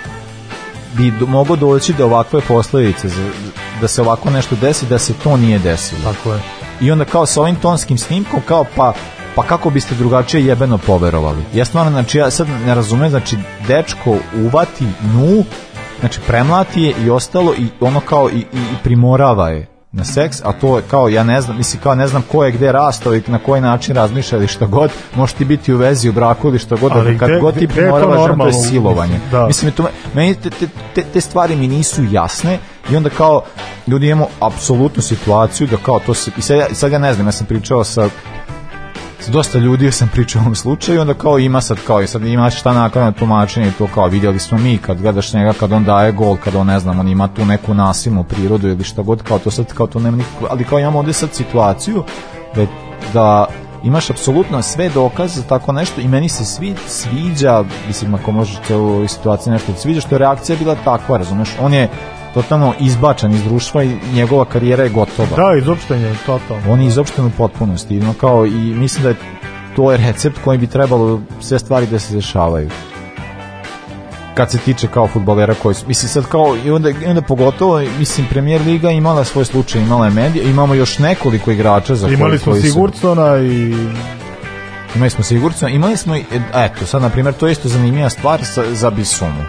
bi do, mogo doći do ovakve posledice, da se ovako nešto desi, da se to nije desilo. Tako je. I onda kao sa ovim tonskim snimkom, kao pa pa kako biste drugačije jebeno poverovali? Ja stvarno, znači, ja sad ne razumem, znači, dečko uvati nu, znači, premlati je i ostalo i ono kao i, i, i primorava je na seks, a to je kao, ja ne znam, mislim kao ne znam ko je gde rastao i na koji način razmišlja ili šta god, može ti biti u vezi u braku ili šta god, ali kad gde, god ti bi morala to je silovanje. Da. Mislim, to, meni te, te, te stvari mi nisu jasne i onda kao, ljudi imamo apsolutnu situaciju da kao to se, i sad, sad ja ne znam, ja sam pričao sa s dosta ljudi sam pričao o ovom slučaju, onda kao ima sad kao i sad ima šta nakon tumačenje to kao vidjeli smo mi kad gledaš njega kad on daje gol, kad on ne znam, on ima tu neku nasilnu prirodu ili šta god, kao to sad kao to nema nikako, ali kao imamo ovde sad situaciju da, da imaš apsolutno sve dokaze za tako nešto i meni se svi sviđa, mislim ako možeš u ovoj situaciji nešto da sviđa, što je reakcija bila takva, razumeš, on je totalno izbačan iz društva i njegova karijera je gotova. Da, izopšten je totalno. On je izopšten u potpunosti, no kao i mislim da je to je recept kojim bi trebalo sve stvari da se dešavaju kad se tiče kao futbolera koji su, mislim sad kao i onda, i onda pogotovo mislim premijer liga imala svoj slučaj imala je medija, imamo još nekoliko igrača za imali koji, smo Sigurcona i imali smo Sigurcona imali smo, e, eto sad na primjer to je isto zanimljiva stvar sa, za Bisumu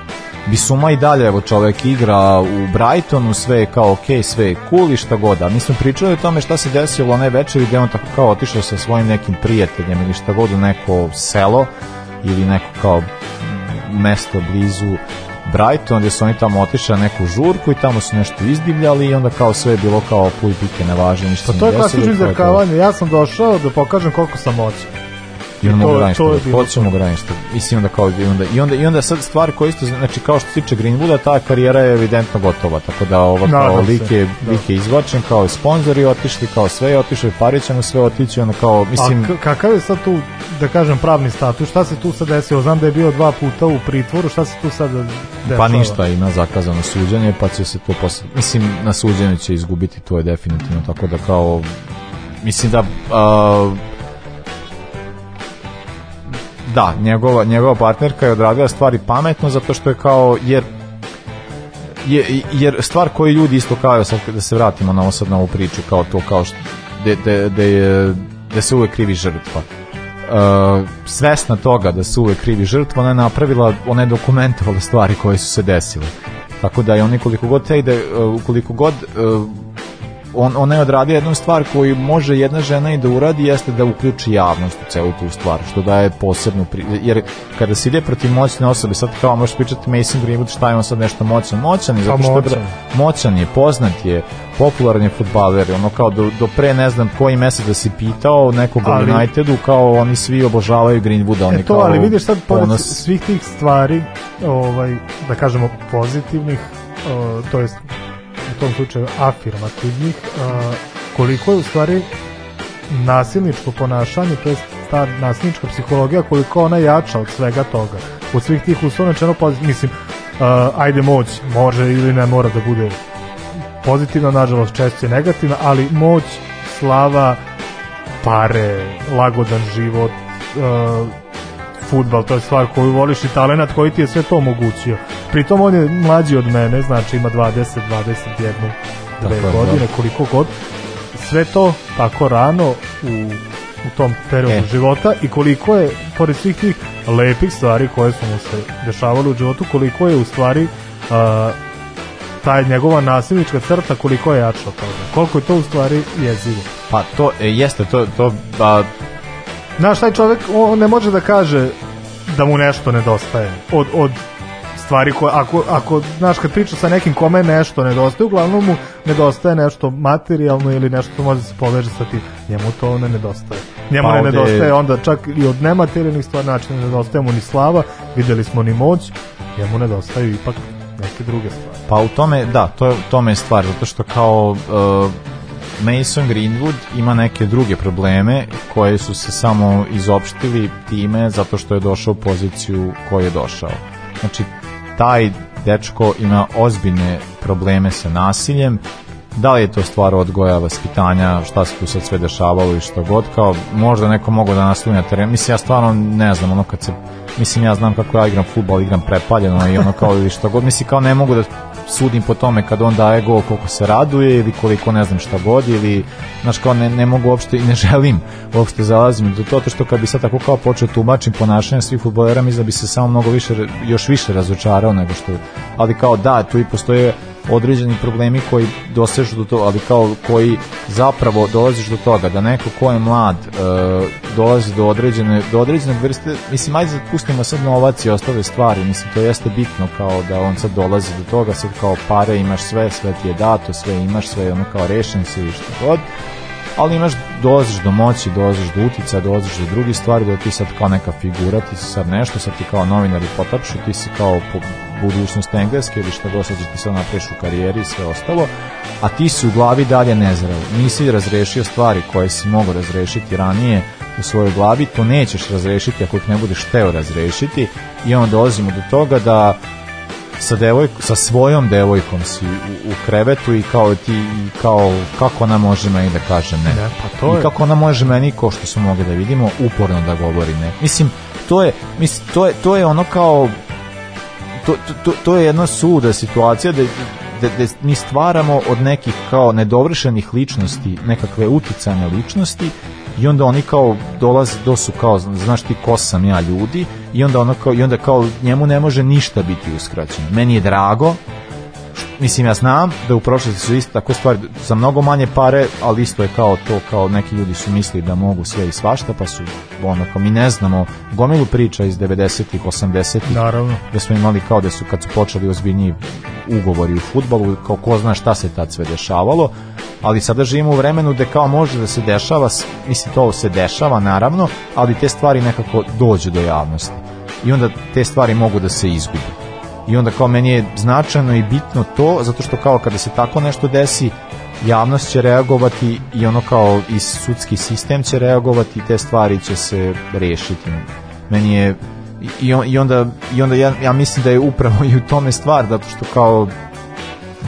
Bisuma i dalje, evo čovek igra u Brightonu, sve je kao ok, sve je cool i šta god, a mi smo pričali o tome šta se desilo onaj večer gde on tako kao otišao sa svojim nekim prijateljem ili šta god u neko selo ili neko kao mesto blizu Brighton gde su oni tamo otišli na neku žurku i tamo su nešto izdivljali i onda kao sve je bilo kao puj pike nevažno ništa pa to je klasično izdrkavanje, ja sam došao da pokažem koliko sam moćan Da I da onda to, ograničiti. Potpuno ograničiti. Mislim da kao i onda i onda i onda sad stvar koje isto znači kao što se tiče Greenwooda ta karijera je evidentno gotova. Tako da ova kao lik je da. lik je izvačen kao i sponzori otišli kao sve je otišlo i Parićanu sve otići ono kao mislim A kakav je sad tu da kažem pravni status? Šta se tu sad desilo? Znam da je bio dva puta u pritvoru. Šta se tu sad desilo? Pa ništa, ima zakazano suđenje, pa će se to posle mislim na suđenju će izgubiti to je definitivno tako da kao mislim da a, Da, njegova, njegova partnerka je odradila stvari pametno zato što je kao, jer je, jer stvar koju ljudi isto kao sad da se vratimo na ovo sad na ovu priču kao to kao što de, de, de, da se uvek krivi žrtva uh, svesna toga da se uvek krivi žrtva ona je napravila ona je dokumentovala stvari koje su se desile tako da je on nekoliko god te ide, e, ukoliko god uh, on, ona je odradila jednu stvar koju može jedna žena i da uradi jeste da uključi javnost u celu tu stvar, što daje posebnu pri... jer kada se ide protiv moćne osobe, sad kao možeš pričati Mason Greenwood šta je on sad nešto moćan, moćan je zato pa što je, moćan je, poznat je popularan je futbaler, ono kao do, do pre ne znam koji mesec da si pitao nekog ali, Unitedu, kao oni svi obožavaju Greenwooda, oni e to, kao ali vidiš sad pored ponos... svih tih stvari ovaj, da kažemo pozitivnih o, to jest tom slučaju afirmativnih, a, koliko je u stvari nasilničko ponašanje, to je ta nasilnička psihologija, koliko ona jača od svega toga, od svih tih uslovno čeno, mislim, a, ajde moć, može ili ne mora da bude pozitivna, nažalost često je negativna, ali moć, slava, pare, lagodan život, a, futbal, to je stvar koju voliš i talenat koji ti je sve to omogućio. Pritom on je mlađi od mene, znači ima 20, 21, dve dakle, godine, da. koliko god. Sve to tako rano u, u tom periodu e. života i koliko je, pored svih tih lepih stvari koje su mu se dešavale u životu, koliko je u stvari uh, ta njegova nasilnička crta koliko je jača od toga. Koliko je to u stvari jezivo. Pa to e, jeste to to a, Znaš, taj čovek on ne može da kaže da mu nešto nedostaje od, od stvari koje, ako, ako, znaš, kad priča sa nekim kome nešto nedostaje, uglavnom mu nedostaje nešto materijalno ili nešto što može da se poveže sa tim, njemu to ne nedostaje. Njemu pa ne nedostaje onda čak i od nematerijalnih stvari, znači ne nedostaje mu ni slava, videli smo ni moć, njemu nedostaju ipak neke druge stvari. Pa u tome, da, to, tome je stvar, zato što kao uh, Mason Greenwood ima neke druge probleme koje su se samo izopštili time zato što je došao u poziciju koju je došao. Znači, taj dečko ima ozbiljne probleme sa nasiljem da li je to stvar odgoja, vaspitanja, šta se tu sad sve dešavalo i šta god, kao možda neko mogu da nastavi na terenu, mislim ja stvarno ne znam, ono kad se, mislim ja znam kako ja igram futbal, igram prepaljeno i ono kao ili šta god, mislim kao ne mogu da sudim po tome kad on daje gol koliko se raduje ili koliko ne znam šta god ili znaš kao ne, ne mogu uopšte i ne želim uopšte zalazim do to, to što kad bi sad tako kao počeo tumačim ponašanje svih futbolera mislim da bi se samo mnogo više još više razočarao nego što ali kao da tu i postoje određeni problemi koji dosežu do toga, ali kao koji zapravo dolaziš do toga, da neko ko je mlad e, dolazi do određene, do određene vrste, mislim, ajde pustimo sad novac i ostale stvari, mislim, to jeste bitno kao da on sad dolazi do toga, sad kao pare imaš sve, sve ti je dato, sve imaš, sve je ono kao rešen si i što god, ali imaš, dolaziš do moći, dolaziš do utica, dolaziš do drugih stvari, da ti sad kao neka figura, ti si sad nešto, sad ti kao novinar i potapšu, ti si kao budućnost engleske ili šta god sad ti sad napreš u karijeri i sve ostalo, a ti si u glavi dalje nezreo. Nisi razrešio stvari koje si mogao razrešiti ranije u svojoj glavi, to nećeš razrešiti ako ih ne budeš teo razrešiti i onda dolazimo do toga da sa devojkom, sa svojom devojkom si u, u krevetu i kao ti i kao kako ona može meni da kaže ne. ne pa to je. I kako ona može meni ko što smo mogli da vidimo uporno da govori ne. Mislim to je mislim to je to je ono kao to, to, to je jedna suda situacija da da, da mi stvaramo od nekih kao nedovršenih ličnosti nekakve uticane ličnosti i onda oni kao dolaze, do su kao, znaš ti ko sam ja ljudi i onda, ono kao, i onda kao njemu ne može ništa biti uskraćeno. Meni je drago, mislim ja znam da u prošlosti su isto tako stvari za mnogo manje pare, ali isto je kao to kao neki ljudi su mislili da mogu sve i svašta, pa su ono kao mi ne znamo gomilu priča iz 90-ih, 80-ih. Naravno. Da smo imali kao da su kad su počeli ozbiljniji ugovori u futbalu, kao ko zna šta se tad sve dešavalo, ali sada živimo u vremenu gde kao može da se dešava, mislim to se dešava naravno, ali te stvari nekako dođu do javnosti i onda te stvari mogu da se izgube. I onda kao meni je značajno i bitno to, zato što kao kada se tako nešto desi, javnost će reagovati i ono kao i sudski sistem će reagovati i te stvari će se rešiti. Meni je i, on, i onda, i onda ja, ja mislim da je upravo i u tome stvar, zato što kao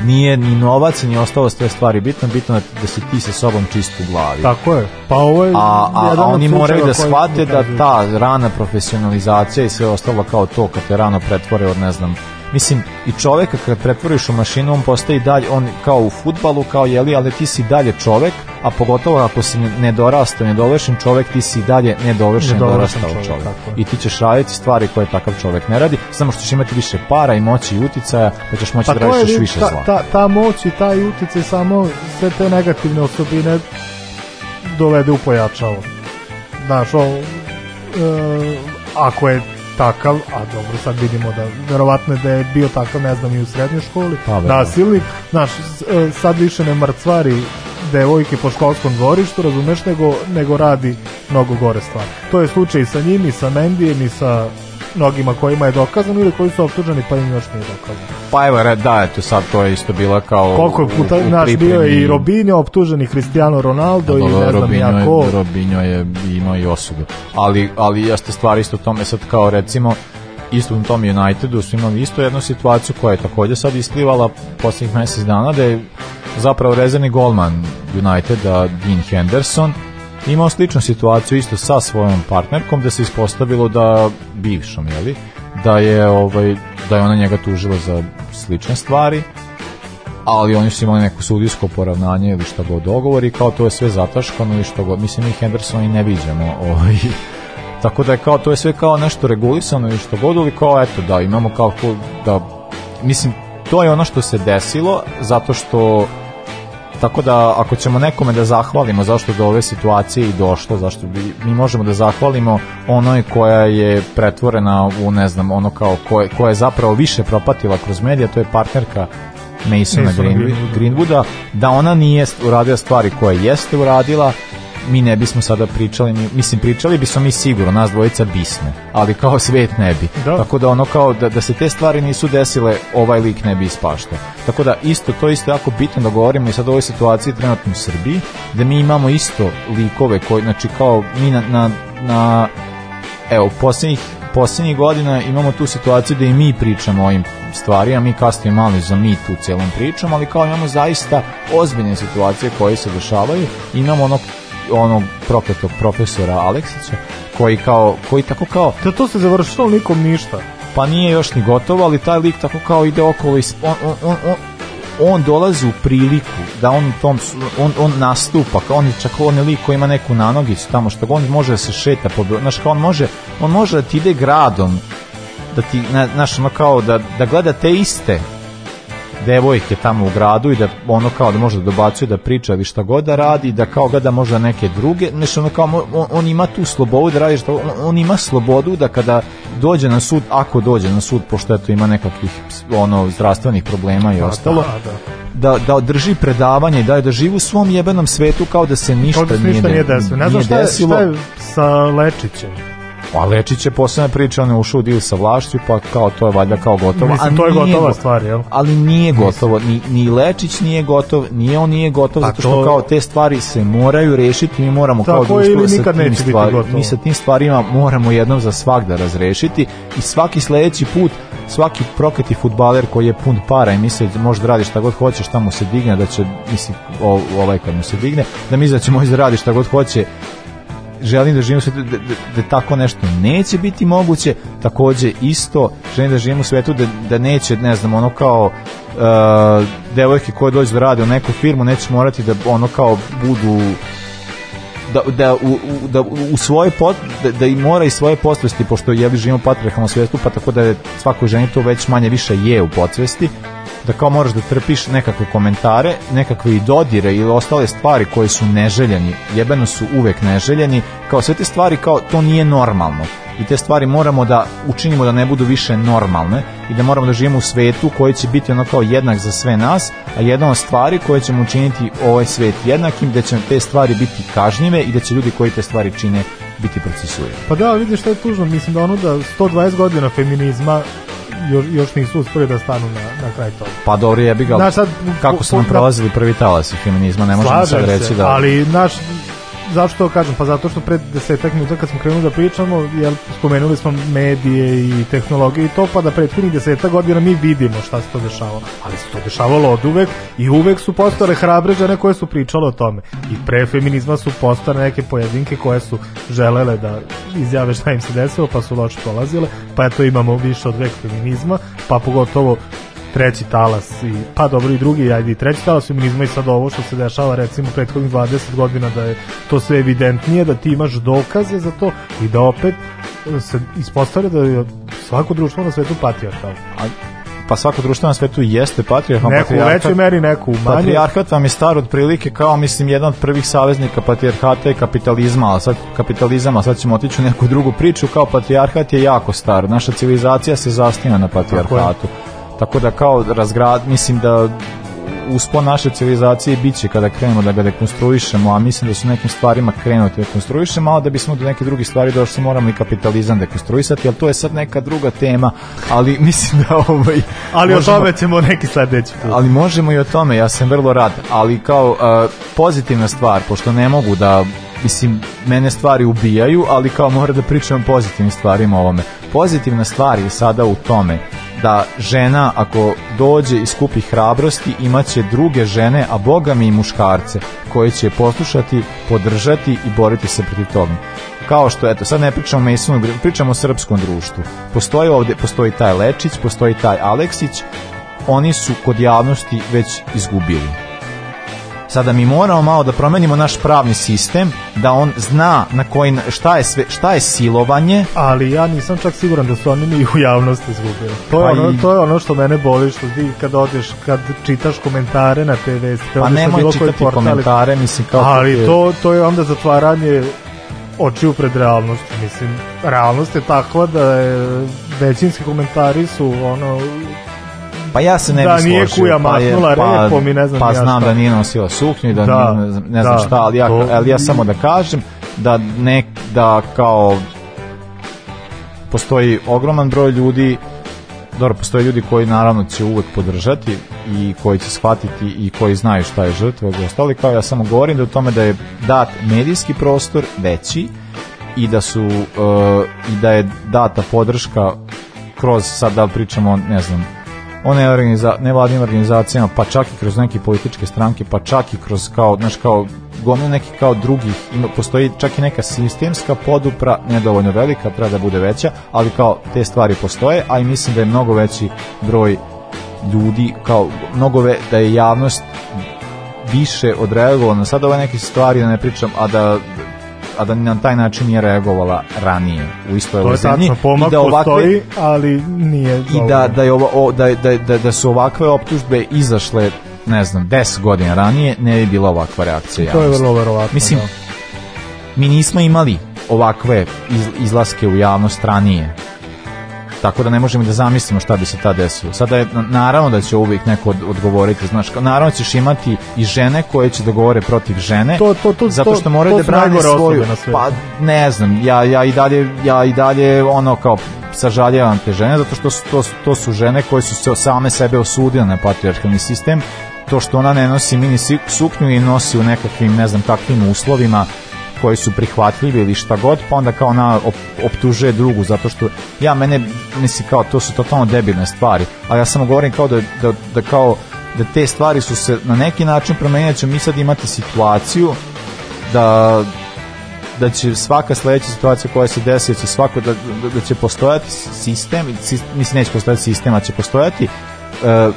nije ni novac, ni ostalo sve stvari bitno, bitno je da si ti sa sobom čist u glavi. Tako je. Pa ovo je a, a, a oni moraju da shvate da ta rana profesionalizacija i sve ostalo kao to kad te rano pretvore od ne znam mislim i čoveka kad pretvoriš u mašinu on postaje dalje, on kao u futbalu kao jeli, ali ti si dalje čovek a pogotovo ako si nedorastao nedovršen čovek, ti si dalje nedovršen nedorastao čovek, čovek. i ti ćeš raditi stvari koje takav čovek ne radi samo što ćeš imati više para i moći i uticaja da ćeš moći pa da radiš još više ta, zla ta, ta moć i taj uticaj samo sve te negativne osobine dovede u pojačalo znaš ovo e, ako je takav, a dobro sad vidimo da verovatno da je bio takav, ne znam, i u srednjoj školi, pa, nasilnik, znaš, e, sad više ne mrcvari devojke po školskom dvorištu, razumeš, nego, nego radi mnogo gore stvari. To je slučaj i sa njim, i sa Mendijem, i sa mnogima kojima je dokazano ili koji su optuženi pa im još nije dokazano. Pa evo, da, eto sad to je isto bila kao Koliko je puta, u, u naš bio je i Robinho optuženi, Cristiano Ronaldo i da, da, ne znam Robinho ja ko. Je, Robinho je imao i osudu. Ali, ali jeste stvari isto tome sad kao recimo isto u tom Unitedu su imali isto jednu situaciju koja je takođe sad isplivala poslednjih mesec dana da je zapravo rezervni golman Uniteda Dean Henderson imao sličnu situaciju isto sa svojom partnerkom da se ispostavilo da bivšom je li da je ovaj da je ona njega tužila za slične stvari ali oni su imali neko sudijsko poravnanje ili šta god dogovori kao to je sve zataškano i što god mislim mi Hendersona i ne viđamo ovaj tako da je kao to je sve kao nešto regulisano i što god ali kao eto da imamo kao da mislim to je ono što se desilo zato što Tako da ako ćemo nekome da zahvalimo zašto do ove situacije i došlo, zašto bi, mi možemo da zahvalimo onoj koja je pretvorena u ne znam, ono kao koje, koja je zapravo više propatila kroz medija, to je partnerka Masona Greenwooda, Greenwooda, da ona nije uradila stvari koje jeste uradila, mi ne bismo sada pričali, mi, mislim pričali bismo mi sigurno, nas dvojica bismo, ali kao svet ne bi. Da. Tako da ono kao da, da se te stvari nisu desile, ovaj lik ne bi ispaštao. Tako da isto, to isto jako bitno da govorimo i sad o ovoj situaciji trenutno u Srbiji, da mi imamo isto likove koji, znači kao mi na, na, na evo, poslednjih poslednjih godina imamo tu situaciju da i mi pričamo o ovim stvarima, mi kasnije mali za mi tu celom pričom, ali kao imamo zaista ozbiljne situacije koje se dešavaju, imamo ono onog prokletog profesora Aleksića koji kao koji tako kao da to se završilo nikom ništa pa nije još ni gotovo ali taj lik tako kao ide okolo i on, on, on, on on dolazi u priliku da on tom on, on nastupa kao on je čak on je lik koji ima neku nanogicu tamo što on može da se šeta po znaš kao on može on može da ti ide gradom da ti na, znaš kao da, da gleda te iste devojke tamo u gradu i da ono kao da može da dobacuje, da priča i šta god da radi, da kao gleda možda neke druge, nešto ono kao on, on ima tu slobodu da radi što on, on, ima slobodu da kada dođe na sud, ako dođe na sud, pošto eto ima nekakvih ono zdravstvenih problema i da, ostalo, da, da, da, da drži predavanje da, da živi u svom jebenom svetu kao da se ništa, kao da se ništa nije, nije desilo. Ne znam šta, je, šta je sa Lečićem A Lečić je posebna priča, on je ušao u dil sa vlašću, pa kao to je valjda kao gotovo. Mislim, to je gotova go, stvar, jel? Ali nije gotovo, ni, ni Lečić nije gotov, nije on nije gotov, pa zato što to... kao te stvari se moraju rešiti, mi moramo Tako kao da društvo sa tim, stvari, mi sa tim stvarima moramo jednom za svakda razrešiti i svaki sledeći put svaki proketi futbaler koji je pun para i misli da može da radi šta god hoće, šta mu se digne, da će, mislim, o, ovaj kad mu se digne, da misli da će moći da radi šta god hoće, želim da živim u svetu da, da, da tako nešto neće biti moguće, takođe isto želim da živim u svetu da, da neće, ne znam, ono kao uh, devojke koje dođu da rade u neku firmu neće morati da ono kao budu da, da, u, da u svoje pot, da, da i mora i svoje podsvesti pošto je živimo u patriarhalnom svetu pa tako da je svakoj ženi to već manje više je u podsvesti da kao moraš da trpiš nekakve komentare, nekakve i dodire ili ostale stvari koje su neželjeni, jebeno su uvek neželjeni, kao sve te stvari kao to nije normalno i te stvari moramo da učinimo da ne budu više normalne i da moramo da živimo u svetu koji će biti ono kao jednak za sve nas, a jedna od stvari koje ćemo učiniti ovaj svet jednakim, da će te stvari biti kažnjive i da će ljudi koji te stvari čine biti procesuirani. Pa da, vidiš šta je tužno, mislim da ono da 120 godina feminizma još, još nisu uspeli da stanu na, na kraj toga. Pa dobro jebi ga, sad, kako su nam prolazili prvi talas feminizma, ne možemo sad reći se, da... ali naš, zašto to kažem? Pa zato što pred desetak minuta kad smo krenuli da pričamo, jel, spomenuli smo medije i tehnologije i to, pa da prethodnih desetak godina mi vidimo šta se to dešavalo. Ali se to dešavalo od uvek i uvek su postale hrabre žene koje su pričale o tome. I pre feminizma su postale neke pojedinke koje su želele da izjave šta im se desilo, pa su loše prolazile, pa eto imamo više od vek feminizma, pa pogotovo treći talas i pa dobro i drugi ajde i treći talas feminizma i sad ovo što se dešava recimo prethodnih 20 godina da je to sve evidentnije da ti imaš dokaze za to i da opet e, se ispostavlja da je svako društvo na svetu patrijarhalno pa svako društvo na svetu jeste patrijarhat. Neku u većoj meri, neku u manjoj. Patrijarhat vam je star od prilike kao, mislim, jedan od prvih saveznika patrijarhata i kapitalizma, a sad kapitalizama, sad ćemo otići u neku drugu priču, kao patrijarhat je jako star. Naša civilizacija se zasnina na patrijarhatu. Tako da kao razgrad, mislim da uspon naše civilizacije biće kada krenemo da ga dekonstruišemo, a mislim da su nekim stvarima krenuti da dekonstruišemo, ali da bismo do neke druge stvari došli moramo i kapitalizam dekonstruisati, ali to je sad neka druga tema, ali mislim da ovaj... Ali možemo, o tome ćemo neki sledeći put. Ali možemo i o tome, ja sam vrlo rad, ali kao uh, pozitivna stvar, pošto ne mogu da mislim, mene stvari ubijaju, ali kao mora da pričam pozitivnim stvarima o ovome. Pozitivna stvar je sada u tome da žena ako dođe i skupi hrabrosti imaće druge žene, a boga mi i muškarce koji će poslušati, podržati i boriti se protiv toga. Kao što, eto, sad ne pričamo o Masonu, pričamo o srpskom društvu. Postoji ovde, postoji taj Lečić, postoji taj Aleksić, oni su kod javnosti već izgubili. Sada mi moramo malo da promenimo naš pravni sistem, da on zna na koji, šta, je sve, šta je silovanje. Ali ja nisam čak siguran da su oni ni u javnosti izgubili. To je, pa ono, to je ono što mene boli, što ti kad odeš, kad čitaš komentare na TV, kad pa nemoj čitati portal, komentare, mislim kao... Ali to, to je onda zatvaranje očiju pred realnosti, mislim. Realnost je takva da je, većinski komentari su ono Pa ja se ne da, bi nije kuja pa je, mahnula pa, repom i ne znam Pa ja znam da nije nosila suknju, da, da ne, ne znam da, šta, ali ja, to... ali ja samo da kažem da nek, da kao postoji ogroman broj ljudi dobro, postoje ljudi koji naravno će uvek podržati i koji će shvatiti i koji znaju šta je žrtva i ostali, kao ja samo govorim da u tome da je dat medijski prostor veći i da su uh, i da je data podrška kroz sad da pričamo, ne znam, o organiza, nevladnim organizacijama, pa čak i kroz neke političke stranke, pa čak i kroz kao, znaš, kao gomila neki kao drugih, ima, postoji čak i neka sistemska podupra, nedovoljno velika, treba da bude veća, ali kao te stvari postoje, a i mislim da je mnogo veći broj ljudi, kao mnogo ve, da je javnost više odreagovana. Sad ove neke stvari da ne pričam, a da a da na taj način nije reagovala ranije u istoj ovoj zemlji. To je tačno, da ovakve, postoji, ali nije I da, da, je ova, da, da, da, da su ovakve optužbe izašle ne znam, 10 godina ranije ne bi bila ovakva reakcija javnosti. To je vrlo verovatno. Mislim, da. mi nismo imali ovakve izlaske u javnost ranije Tako da ne možemo da zamislimo šta bi se ta desilo. Sada je naravno da će uvijek neko odgovoriti, znaš, naravno ćeš imati i žene koje će da govore protiv žene. To, to, to, zato što moraju da brane svoju. Pa ne znam, ja ja i dalje ja i dalje ono kao sažaljavam te žene zato što su, to, to su žene koje su se same sebe osudile na patrijarhalni sistem to što ona ne nosi mini suknju i nosi u nekakvim, ne znam, takvim uslovima koje su prihvatljive ili šta god, pa onda kao ona op, optužuje drugu, zato što ja mene, mislim kao, to su totalno debilne stvari, ali ja samo govorim kao da, da, da kao, da te stvari su se na neki način promenjene, da ćemo mi sad imati situaciju da da će svaka sledeća situacija koja se desi, da će svako da, da, da će postojati sistem, sist, mislim neće postojati sistem, a će postojati uh,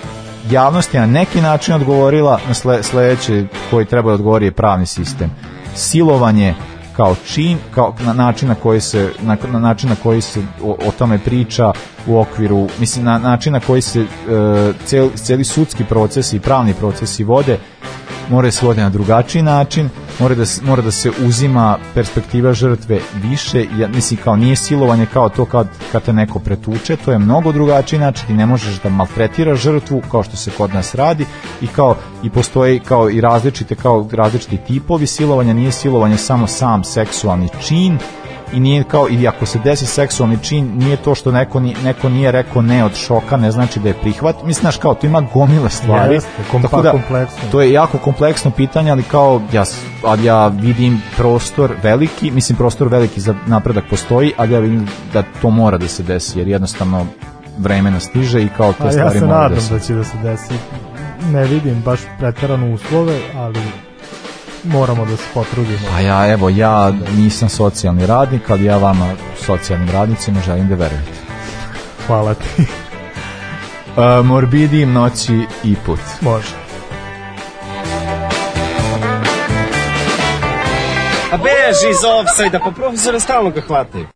javnost je na neki način odgovorila na sle, sledeće koji treba da odgovori je pravni sistem silovanje kao čin, kao na način na koji se na, na način na koji se o, o, tome priča u okviru, mislim na način na koji se e, cel, celi sudski procesi i pravni procesi vode mora se vodi na drugačiji način, mora da, mora da se uzima perspektiva žrtve više, ja, mislim kao nije silovanje kao to kad, kad te neko pretuče, to je mnogo drugačiji način, ti ne možeš da maltretiraš žrtvu kao što se kod nas radi i kao i postoji kao i različite kao različiti tipovi silovanja, nije silovanje samo sam seksualni čin, i nije kao i ako se desi seksualni čin nije to što neko, neko nije rekao ne od šoka ne znači da je prihvat mislim znaš kao to ima gomila stvari Jeste, kompa, tako da, kompleksno. to je jako kompleksno pitanje ali kao ja, ali ja vidim prostor veliki mislim prostor veliki za napredak postoji ali ja vidim da to mora da se desi jer jednostavno vreme nas stiže i kao te A stvari ja se da nadam da, se... da će da se desi ne vidim baš preterano uslove ali moramo da se potrudimo. Pa ja, evo, ja nisam socijalni radnik, ali ja vama, socijalnim radnicima, želim da verujete. Hvala ti. uh, e, morbidi, noći i put. Može. A beži iz offside-a, pa profesora stalno ga hvataju.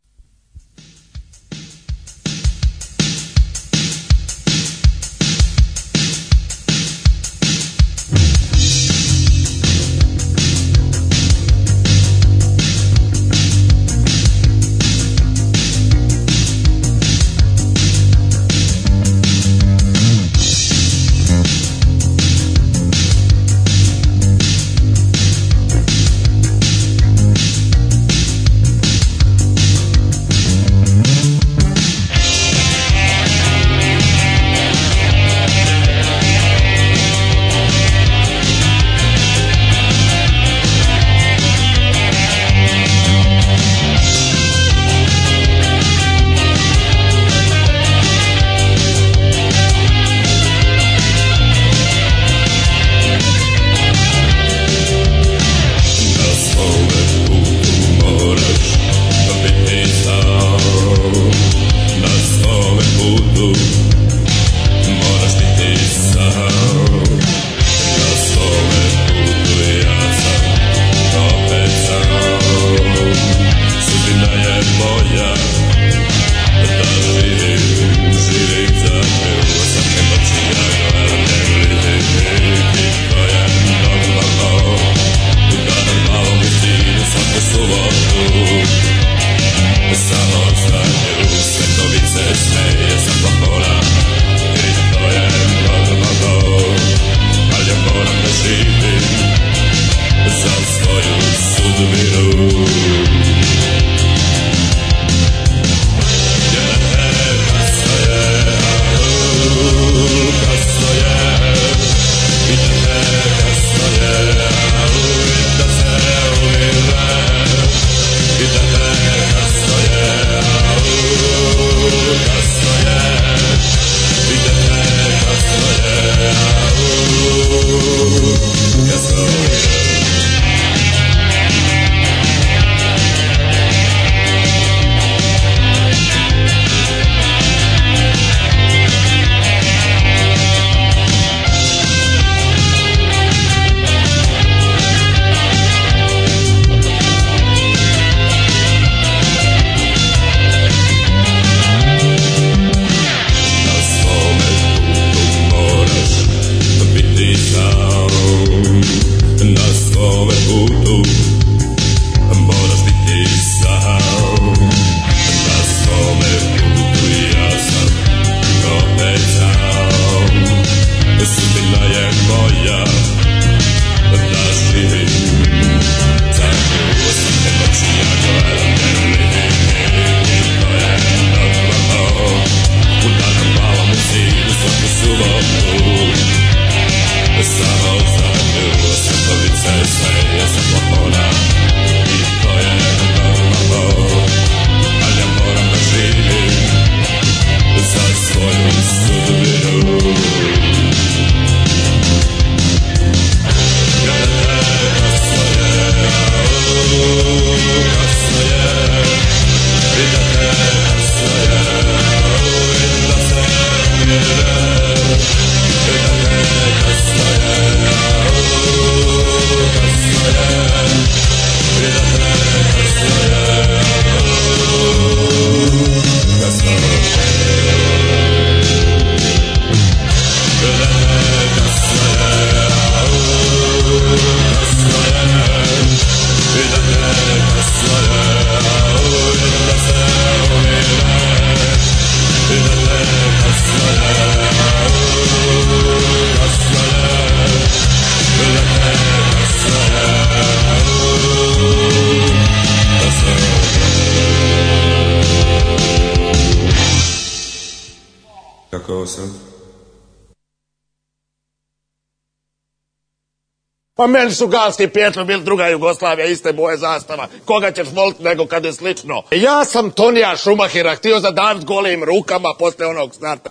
meni su Galski Pjetlo bil druga Jugoslavija, iste boje zastava. Koga ćeš voliti nego kad je slično? Ja sam Tonija Šumahira, htio za zadavit golim rukama posle onog starta.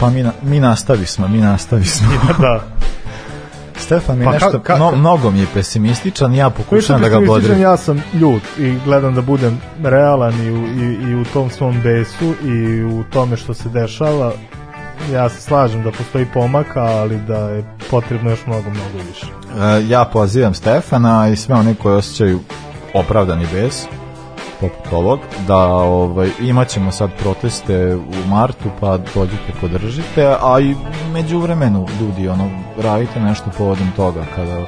Pa mi, na, mi nastavi smo, mi nastavi smo. da. Stefan mi pa, nešto, ka, ka, no, mnogo mi je pesimističan, ja pokušam da ga bodrim. Ja sam ljut i gledam da budem realan i, i, i u tom svom besu i u tome što se dešava. Ja se slažem da postoji pomaka, ali da je potrebno još mnogo, mnogo više. E, ja pozivam Stefana i sve one koji osjećaju opravdani bes, poput ovog, da ovaj, imaćemo sad proteste u martu, pa dođite, podržite, a i među vremenu, ljudi, ono, radite nešto povodom toga, kada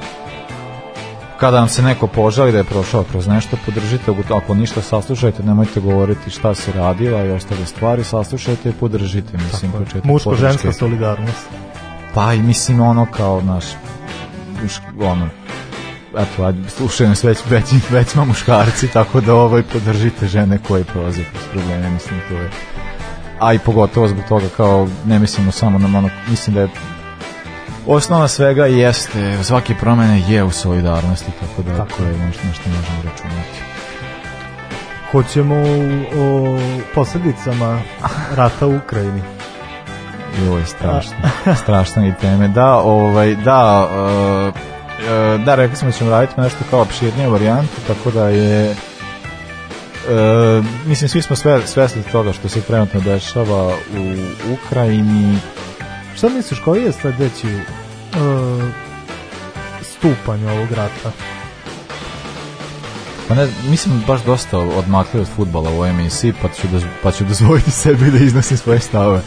kada vam se neko požali da je prošao kroz nešto, podržite ga, ako ništa saslušajte, nemojte govoriti šta se radila i ostale stvari, saslušajte i podržite, mislim, početak. Muško-ženska solidarnost. Pa i mislim ono kao naš, ono, eto, slušaju nas već, već, već smo muškarci, tako da ovaj, podržite žene koje prolaze kroz probleme, mislim, to je a i pogotovo zbog toga kao ne mislimo samo na ono, mislim da je osnova svega jeste svake promene je u solidarnosti tako da tako. je nešto, nešto možemo računati hoćemo o, o posledicama rata u Ukrajini Joj, strašno, strašne i teme. Da, ovaj, da, uh, E, da, rekli smo da ćemo raditi nešto kao opširnije varijantu, tako da je E, mislim, svi smo sve, svesni toga što se trenutno dešava u Ukrajini. Šta misliš, koji je sledeći e, stupanj ovog rata? Pa ne, mislim baš dosta odmakli od futbala u ovoj emisiji, pa ću, da, pa ću dozvoliti sebi da iznosim svoje stave.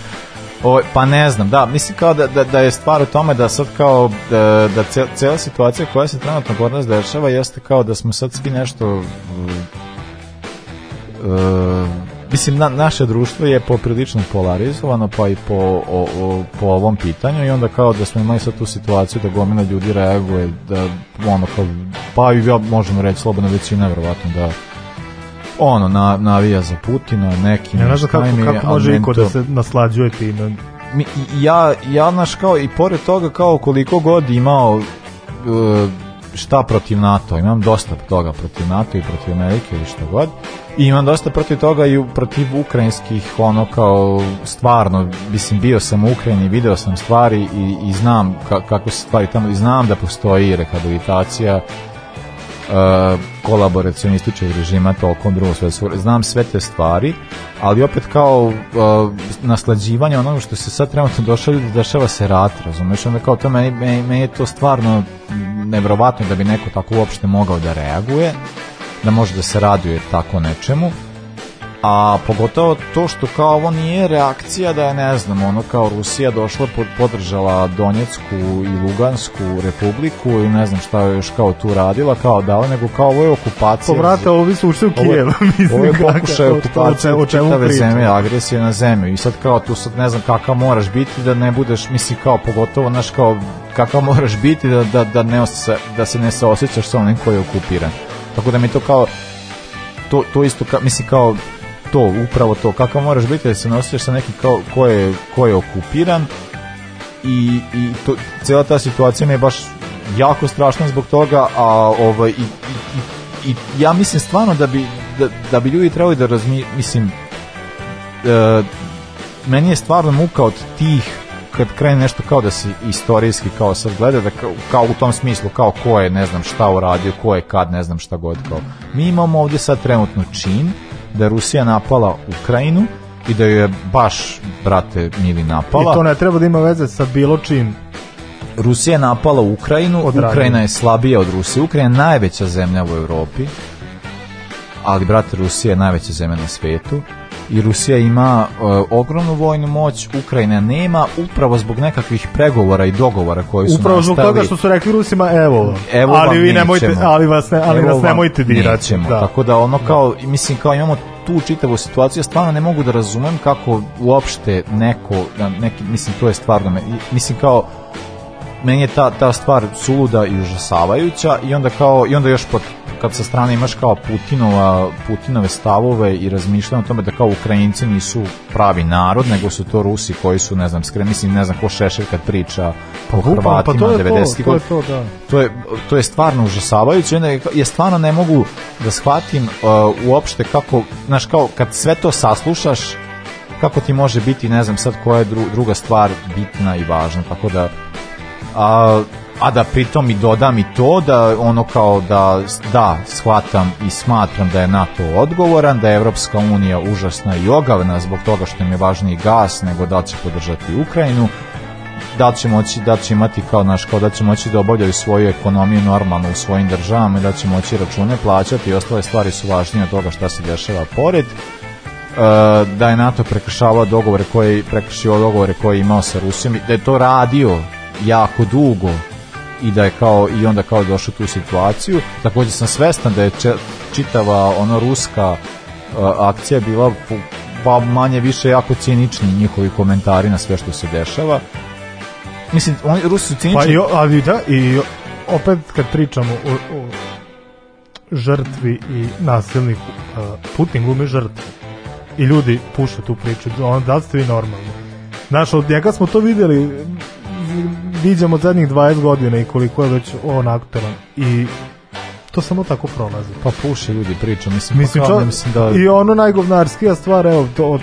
O, ovaj, pa ne znam, da, mislim kao da, da, da je stvar u tome da sad kao da, da cela situacija koja se trenutno kod nas dešava jeste kao da smo sad svi nešto uh, uh, mislim na, naše društvo je poprilično polarizovano pa i po, o, o, po ovom pitanju i onda kao da smo imali sad tu situaciju da gomina ljudi reaguje da ono kao pa i ja možemo reći slobodno većina verovatno da ono, na, navija za Putina, nekim... Ne znaš kako, kako može iko da se naslađuje time. Mi, ja, ja, znaš, kao, i pored toga, kao koliko god imao e, šta protiv NATO, imam dosta toga protiv NATO i protiv Amerike ili što god, i imam dosta protiv toga i protiv ukrajinskih, ono kao stvarno, mislim bio sam u Ukrajini, video sam stvari i, i znam ka, kako se stvari tamo, i znam da postoji rehabilitacija uh, kolaboracionističkog režima tokom drugog svjetskog znam sve te stvari ali opet kao uh, naslađivanje onoga što se sad trenutno došao ljudi dešava se rat razumeš onda kao to meni, meni, meni je to stvarno nevrovatno da bi neko tako uopšte mogao da reaguje da može da se raduje tako nečemu a pogotovo to što kao ovo nije reakcija da je ne znam ono kao Rusija došla pod, podržala Donjecku i Lugansku republiku i ne znam šta je još kao tu radila kao da nego kao ovo je okupacija povrata pa ovi su ušli u Kijev ovo je pokušaj okupacije od čitave zemlje agresije na zemlju i sad kao tu sad ne znam kakav moraš biti da ne budeš misli kao pogotovo naš kao kakav moraš biti da, da, da, ne osjeća, da se ne saosećaš sa onim koji je okupiran tako da mi to kao to, to isto ka, mislim kao to, upravo to, kakav moraš biti da se nosiš sa nekim kao, ko, je, ko je okupiran i, i to, cela ta situacija mi je baš jako strašna zbog toga, a ovaj, i, i, i ja mislim stvarno da bi, da, da bi ljudi trebali da razmi, mislim, e, meni je stvarno muka od tih kad krene nešto kao da se istorijski kao sad gleda, da kao, kao, u tom smislu kao ko je ne znam šta uradio, ko je kad ne znam šta god kao. Mi imamo ovde sad trenutno čin da je Rusija napala Ukrajinu i da je baš, brate, mili napala. I to ne treba da ima veze sa bilo čim. Rusija je napala Ukrajinu, Ukrajina je slabija od Rusije. Ukrajina je najveća zemlja u Evropi, ali, brate, Rusija je najveća zemlja na svetu i Rusija ima e, ogromnu vojnu moć, Ukrajina nema upravo zbog nekakvih pregovora i dogovora koji su Upravo zbog toga što su rekli Rusima evo, evo ali vi nemojte, ali vas ne, ali nas nemojte dirati. Da. Tako da ono da. kao mislim kao imamo tu čitavu situaciju, ja stvarno ne mogu da razumem kako uopšte neko, da neki, mislim, to je stvarno, mislim kao, meni je ta, ta stvar suluda i užasavajuća i onda kao, i onda još pod kad sa strane imaš kao Putinova, Putinove stavove i razmišljanje o tome da kao Ukrajinci nisu pravi narod, nego su to Rusi koji su, ne znam, skre, mislim, ne znam ko Šešelj kad priča po Upa, Hrvatima pa to je 90. To, to, je to, da. to, je, to je stvarno užasavajuće, onda je stvarno ne mogu da shvatim uh, uopšte kako, znaš, kao kad sve to saslušaš, kako ti može biti, ne znam sad koja je dru, druga stvar bitna i važna, tako da a, uh, a da pritom i dodam i to da ono kao da da shvatam i smatram da je NATO odgovoran, da je Evropska unija užasna i ogavna zbog toga što im je važniji gas nego da će podržati Ukrajinu, da će moći da će imati kao naš kao da će moći da obavljaju svoju ekonomiju normalno u svojim državama i da će moći račune plaćati i ostale stvari su važnije od toga šta se dešava pored e, da je NATO prekršavao dogovore koji prekršio dogovore koje je imao sa Rusijom i da je to radio jako dugo i da je kao i onda kao došao tu situaciju. Takođe sam svestan da je čitava ona ruska uh, akcija bila pa manje više jako cinični njihovi komentari na sve što se dešava. Mislim, oni Rusi su cinični. Pa i, ali da, i opet kad pričamo o, o žrtvi i nasilniku, Putin glumi žrtvu. I ljudi puše tu priču, ono, da ste vi normalni. Znaš, od njega smo to videli viđamo zadnjih 20 godina i koliko je već on aktoran i to samo tako prolazi. Pa puše ljudi priča, mislim, mislim, kao, čo, mislim da... I ono najgovnarskija stvar, evo, to, od,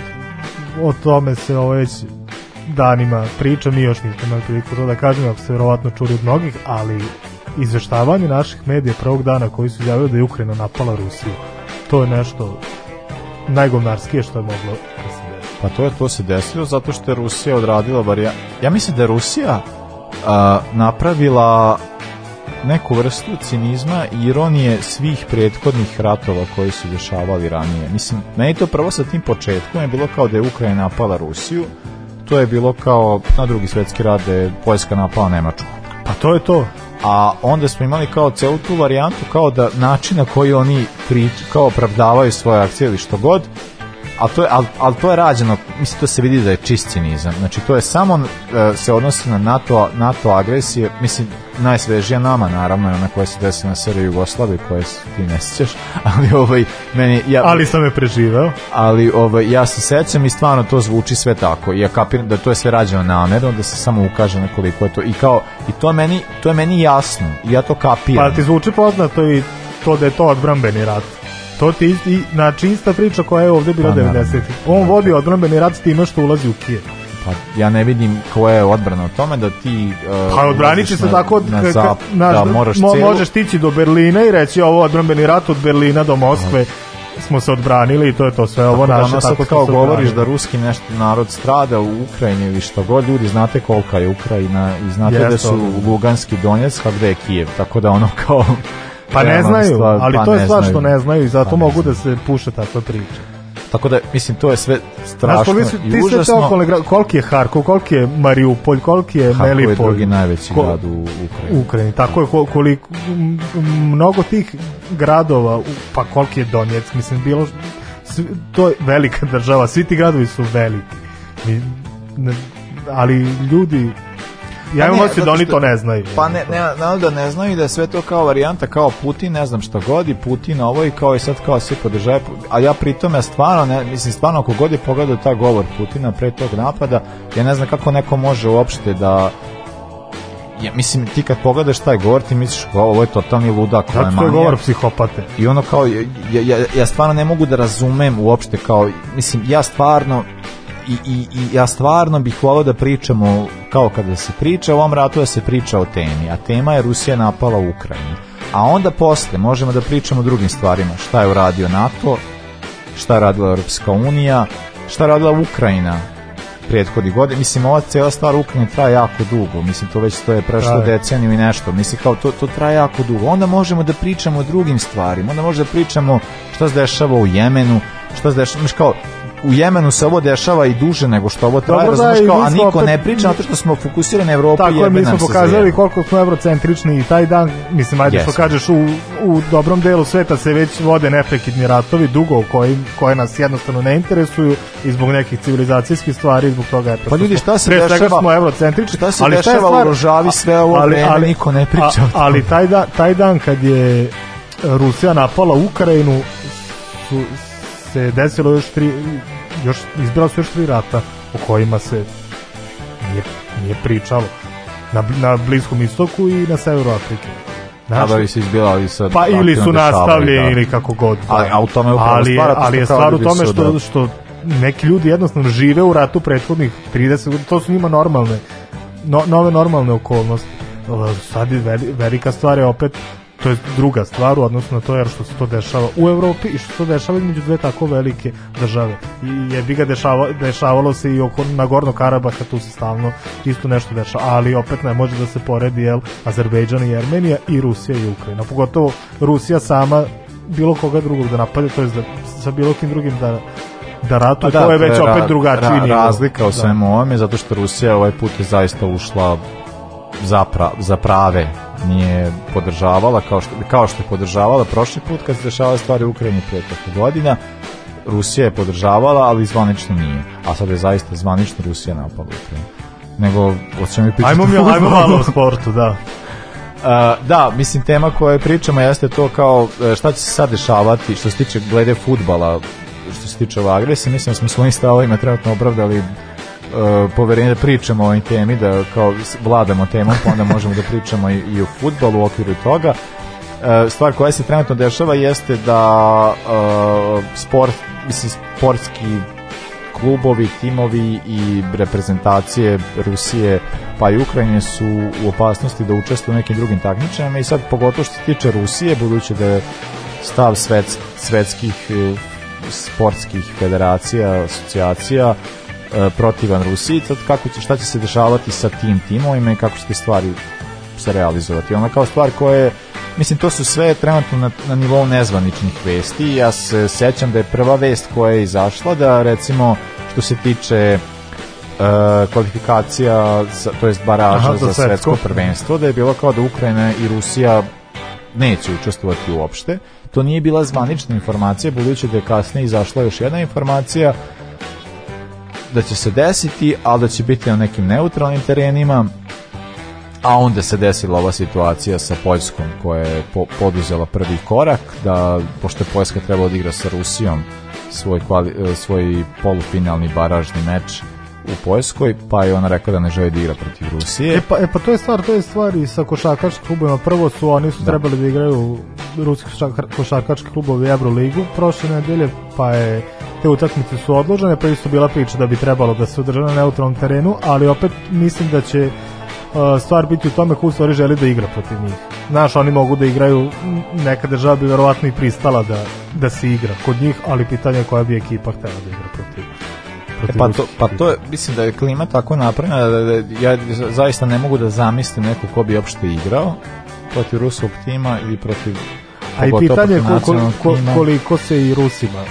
o tome se ovo već danima priča, mi još nismo imali priliku to da kažem, ako ste verovatno čuli od mnogih, ali izveštavanje naših medija prvog dana koji su javili da je Ukrajina napala Rusiju, to je nešto najgovnarskije što je moglo da se desi. Pa to je to se desilo zato što je Rusija odradila varijantu. Ja mislim da je Rusija a, napravila neku vrstu cinizma i ironije svih prethodnih ratova koji su dešavali ranije. Mislim, meni to prvo sa tim početkom je bilo kao da je Ukrajina napala Rusiju, to je bilo kao na drugi svetski rat da je Poljska napala Nemačku. Pa to je to. A onda smo imali kao celu tu varijantu kao da način na koji oni prič, kao opravdavaju svoje akcije ili što god, ali to, je, ali, ali to je rađeno, mislim to se vidi da je čist cinizam, znači to je samo e, se odnosi na NATO, NATO agresije, mislim najsvežija nama naravno je ona koja se desila na Srbiji Jugoslavi koje ti ne sećaš, ali ovaj meni ja Ali sam je preživao. Ali ovaj ja se sećam i stvarno to zvuči sve tako. Ja kapiram da to je sve rađeno namerno da se samo ukaže na koliko je to i kao i to je meni to je meni jasno. Ja to kapiram. Pa ti zvuči poznato i to da je to odbrambeni rat to ti isti, znači ista priča koja je ovdje bila pa, 90. On vodi dakle. odbranbeni rat s time što ulazi u Kijev. Pa ja ne vidim koja je odbrana o tome da ti uh, Pa odbranit se tako od, na zap, na, da moraš mo, možeš tići do Berlina i reći ovo odbranbeni rat od Berlina do Moskve da. smo se odbranili i to je to sve ovo tako da naše. tako kao govoriš da ruski nešto narod strada u Ukrajini ili što god, ljudi znate kolika je Ukrajina i znate yes, da su Luganski Donetsk, a gde je Kijev, tako da ono kao Pa ne znaju, stvar, ali pa to je stvar što ne znaju i zato pa mogu da se puše takve priča. Tako da, mislim, to je sve pa strašno Znaš, i ti užasno. Znaš, koliki koliki je Harkov, koliki je Mariupolj, koliki je Harkov Melipolj. Harkov je drugi najveći ko, grad u Ukrajini. Ukrajini, tako je, koliko, mnogo tih gradova, pa koliki je Donjeck, mislim, bilo, to je velika država, svi ti gradovi su veliki. ali ljudi Ja imam pa osjećaj da oni to ne znaju. Pa ne, ne, ne, da ne znaju da je sve to kao varijanta, kao Putin, ne znam šta god i Putin ovo i kao i sad kao svi podržaju, a ja pritom ja stvarno, ne, mislim stvarno ako god je pogledao ta govor Putina pre tog napada, ja ne znam kako neko može uopšte da ja mislim ti kad pogledaš taj govor ti misliš wow, ovo je totalni ludak ovo je manija. govor psihopate i ono kao ja, ja, ja stvarno ne mogu da razumem uopšte kao mislim ja stvarno i, i, i ja stvarno bih volao da pričamo kao kada se priča u ovom ratu da se priča o temi, a tema je Rusija napala Ukrajinu. A onda posle možemo da pričamo o drugim stvarima, šta je uradio NATO, šta je radila Europska unija, šta je radila Ukrajina prethodni godine. Mislim, ova cela stvar Ukrajine traje jako dugo. Mislim, to već to je prešlo Pravi. deceniju i nešto. Mislim, kao to, to traje jako dugo. Onda možemo da pričamo o drugim stvarima. Onda možemo da pričamo šta se dešava u Jemenu, šta se dešava, kao, u Jemenu se ovo dešava i duže nego što ovo traje, da, razumiješ kao, a niko opet... ne priča zato što smo fokusirani na Evropu i jebe nam se Tako mi smo pokazali koliko smo evrocentrični i taj dan, mislim, ajde yes. što kažeš, u, u dobrom delu sveta se već vode neprekidni ratovi, dugo koji, koje nas jednostavno ne interesuju i zbog nekih civilizacijskih stvari, zbog toga je Pa ljudi, šta se pre dešava? smo evrocentrični, šta se ali dešava stvar, u Rožavi sve ovo ali, vreme, ali, niko ne priča. A, ali taj dan, taj dan kad je Rusija napala Ukrajinu, su, se desilo još tri, još, izbila su još tri rata o kojima se nije, nije pričalo na, na Bliskom istoku i na severu Afrike. Znači, da bi se izbjelali sa... Pa ili su nastavljeni da. ili kako god. Da. Ali, a u tome je upravo ali, stvar, ali je stvar u tome što, da... što neki ljudi jednostavno žive u ratu prethodnih 30 godina, to su njima normalne, no, nove normalne okolnosti. Sad je velika stvar je opet to je druga stvar u odnosu na to jer što se to dešava u Evropi i što se to dešava između dve tako velike države. I je bi ga dešava, dešavalo se i oko na Gorno Karabaha tu se stalno isto nešto dešava, ali opet ne može da se poredi jel Azerbejdžan i Armenija i Rusija i Ukrajina. Pogotovo Rusija sama bilo koga drugog da napadne, to jest da sa bilo kim drugim da da ratuje, pa da, to je već opet drugačiji ra, Razlika u da. svemu da. ovome, zato što Rusija ovaj put je zaista ušla zapra, za prave nije podržavala kao što, kao što je podržavala prošli put kad se dešavale stvari u Ukrajini prije tako godina Rusija je podržavala, ali zvanično nije. A sad je zaista zvanično Rusija napala Ukrajinu. Nego, hoćemo mi pričati... Ajmo, mi, ajmo malo o sportu, da. Uh, da, mislim, tema koja pričamo jeste to kao e, šta će se sad dešavati što se tiče glede futbala, što se tiče ove agresije. Mislim da smo svojim stavovima trenutno opravdali Uh, poverenje da pričamo o ovoj temi, da kao vladamo temom, pa onda možemo da pričamo i, i o futbalu u okviru toga. Uh, stvar koja se trenutno dešava jeste da uh, sport, mislim, sportski klubovi, timovi i reprezentacije Rusije pa i Ukrajine su u opasnosti da učestvuju u nekim drugim takmičenjima i sad pogotovo što se tiče Rusije, budući da je stav svetskih eh, sportskih federacija, asocijacija E, protivan Rusiji, sad kako će, šta će se dešavati sa tim timovima i kako će te stvari se realizovati. Ona kao stvar koja je, mislim, to su sve trenutno na, na nivou nezvaničnih vesti. Ja se sećam da je prva vest koja je izašla, da recimo što se tiče Uh, kvalifikacija, za, to jest baraža Aha, za svetsko prvenstvo, da je bilo kao da Ukrajina i Rusija neće učestvovati uopšte. To nije bila zvanična informacija, budući da je kasnije izašla još jedna informacija da će se desiti, ali da će biti na nekim neutralnim terenima, a onda se desila ova situacija sa Poljskom koja je po, poduzela prvi korak, da pošto je Poljska trebala da igra sa Rusijom svoj, kvali, svoj polufinalni baražni meč, u Poljskoj, pa je ona rekla da ne želi da igra protiv Rusije. E pa, e pa to je stvar, to je stvar i sa košarkaškim klubovima. Prvo su oni su da. trebali da igraju ruski košarkaški klubovi Euroligu prošle nedelje, pa je te utakmice su odložene, pa isto bila priča da bi trebalo da se održa na neutralnom terenu, ali opet mislim da će uh, stvar biti u tome ko u stvari želi da igra protiv njih. Znaš, oni mogu da igraju, neka država bi verovatno i pristala da, da se igra kod njih, ali pitanje je koja bi ekipa htela da igra protiv e, pa, to, pa to je, mislim da je klima tako napravljena, da-, da, da, ja zaista ne mogu da zamislim neko ko bi uopšte igrao protiv ruskog tima ili protiv... A i pitanje je koliko, koliko se i Rusima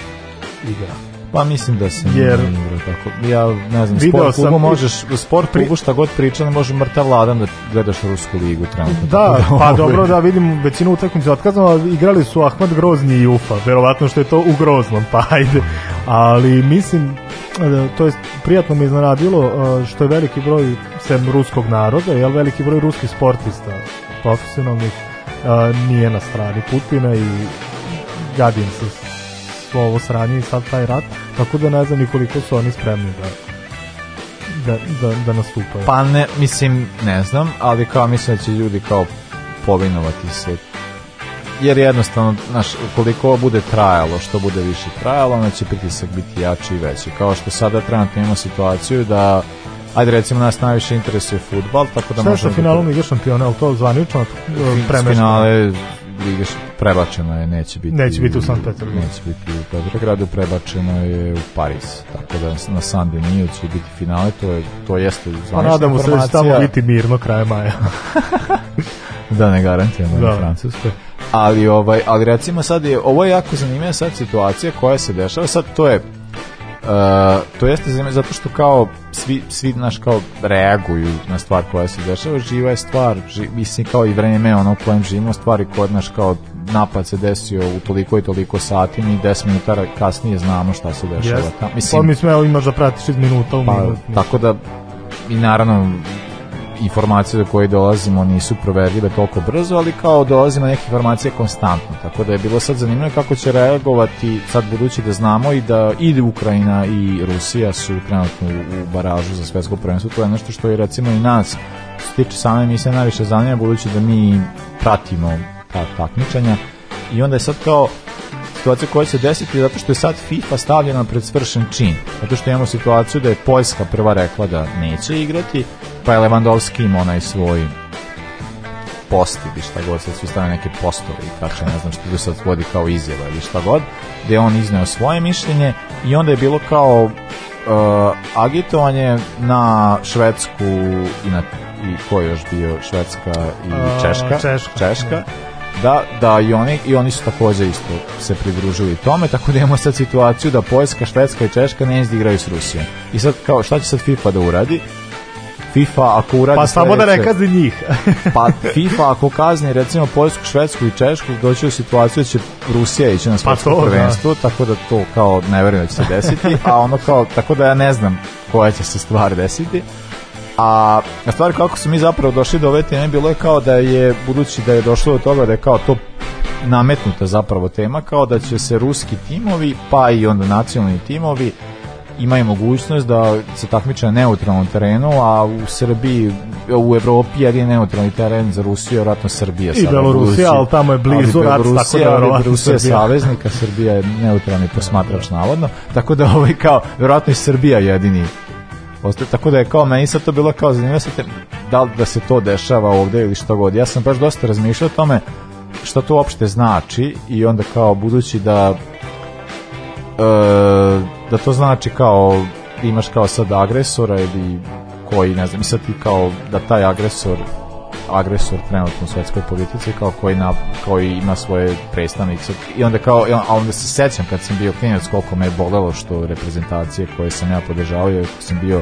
igra. Pa mislim da se jer igra tako. Ja ne znam, sport kugu možeš, sport pri... kugu šta god priča, ne može mrtav ladan da gledaš Rusku ligu trenutno. Da, da pa ovaj- dobro da vidim većinu utakmica otkazano, igrali su Ahmad Grozni i Ufa, verovatno što je to u Groznom, pa ajde. Ali mislim, da, to je prijatno mi iznenadilo što je veliki broj sem ruskog naroda, jel veliki broj ruskih sportista profesionalnih nije na strani Putina i gadim se svo ovo sranje i sad taj rat, tako da ne znam ni koliko su oni spremni da da, da, da nastupaju. Pa ne, mislim, ne znam, ali kao mislim da će ljudi kao povinovati se jer jednostavno, znaš, koliko bude trajalo, što bude više trajalo, onda će pritisak biti jači i veći. Kao što sada trenutno imamo situaciju da Ajde recimo nas najviše interesuje futbal, tako da možemo... Sve sa da finalom Lige šampiona, ali to zvanično premešteno. Finale Lige šampiona prebačena je, neće biti. Neće biti u San Petersburgu. Neće biti u Petrogradu, prebačena je u Pariz. Tako da na San Denis će biti finale, to je to jeste pa zvanična pa nadamo se da će tamo biti mirno krajem maja. da ne garantujemo da. Francuskoj. Ali ovaj ali recimo sad je ovo je jako zanimljiva sad situacija koja se dešava. Sad to je Uh, to jeste zanimljivo zato što kao svi, svi naš kao reaguju na stvar koja se dešava, živa je stvar ži, mislim kao i vreme ono u kojem živimo stvari kod naš kao napad se desio u toliko i toliko sati, mi 10 minuta kasnije znamo šta se dešava. Yes. Tam, mislim, pa mislim, evo imaš da pratiš iz minuta u pa, minut. Tako da, i naravno, informacije do koje dolazimo nisu proverljive toliko brzo, ali kao dolazimo neke informacije konstantno, tako da je bilo sad zanimljivo kako će reagovati, sad budući da znamo i da i Ukrajina i Rusija su trenutno u baražu za svetsko prvenstvo, to je nešto što je recimo i nas se tiče same emisije najviše zanima, budući da mi pratimo ta takmičenja i onda je sad kao situacija koja se desiti zato što je sad FIFA stavljena pred svršen čin. Zato što imamo situaciju da je Poljska prva rekla da neće igrati, pa je Lewandowski ima onaj svoj post ili šta god, sad su stavili neke postove i kače, ne znam što tu sad vodi kao izjava ili šta god, gde je on izneo svoje mišljenje i onda je bilo kao uh, agitovanje na Švedsku i na i ko je još bio Švedska i Češka, uh, Češka. Češka. Češka da, da i, oni, i oni su takođe isto se pridružili tome, tako da imamo sad situaciju da Poljska, Švedska i Češka ne igraju s Rusijom. I sad kao, šta će sad FIFA da uradi? FIFA ako uradi Pa samo da ne kazni njih. pa FIFA ako kazni recimo Poljsku, Švedsku i Češku doći u situaciju da će Rusija ići na pa svetsko pa prvenstvo, da. tako da to kao ne verujem da će se desiti, a ono kao tako da ja ne znam koja će se stvar desiti a stvar kako su mi zapravo došli do ove teme bilo je kao da je, budući da je došlo do toga da je kao to nametnuta zapravo tema, kao da će se ruski timovi, pa i onda nacionalni timovi, imaju mogućnost da se takmiče na neutralnom terenu, a u Srbiji, u Evropi jer je neutralni teren za Rusiju, vratno Srbija. I Belorusija, ali tamo je blizu ali rat, tako da Rusija Srbija. je saveznika, Srbija je neutralni posmatrač navodno, tako da ovaj kao, vjerojatno je Srbija jedini Ostaje, tako da je kao meni sad to bilo kao zanimljivo te, da li da se to dešava ovde ili što god. Ja sam baš dosta razmišljao o tome šta to uopšte znači i onda kao budući da e, da to znači kao imaš kao sad agresora ili koji ne znam i sad ti kao da taj agresor agresor trenutno u svetskoj politici kao koji, na, koji ima svoje predstavnice i onda kao a onda se sećam kad sam bio klinac koliko me je bolelo što reprezentacije koje sam ja podržavao jer sam bio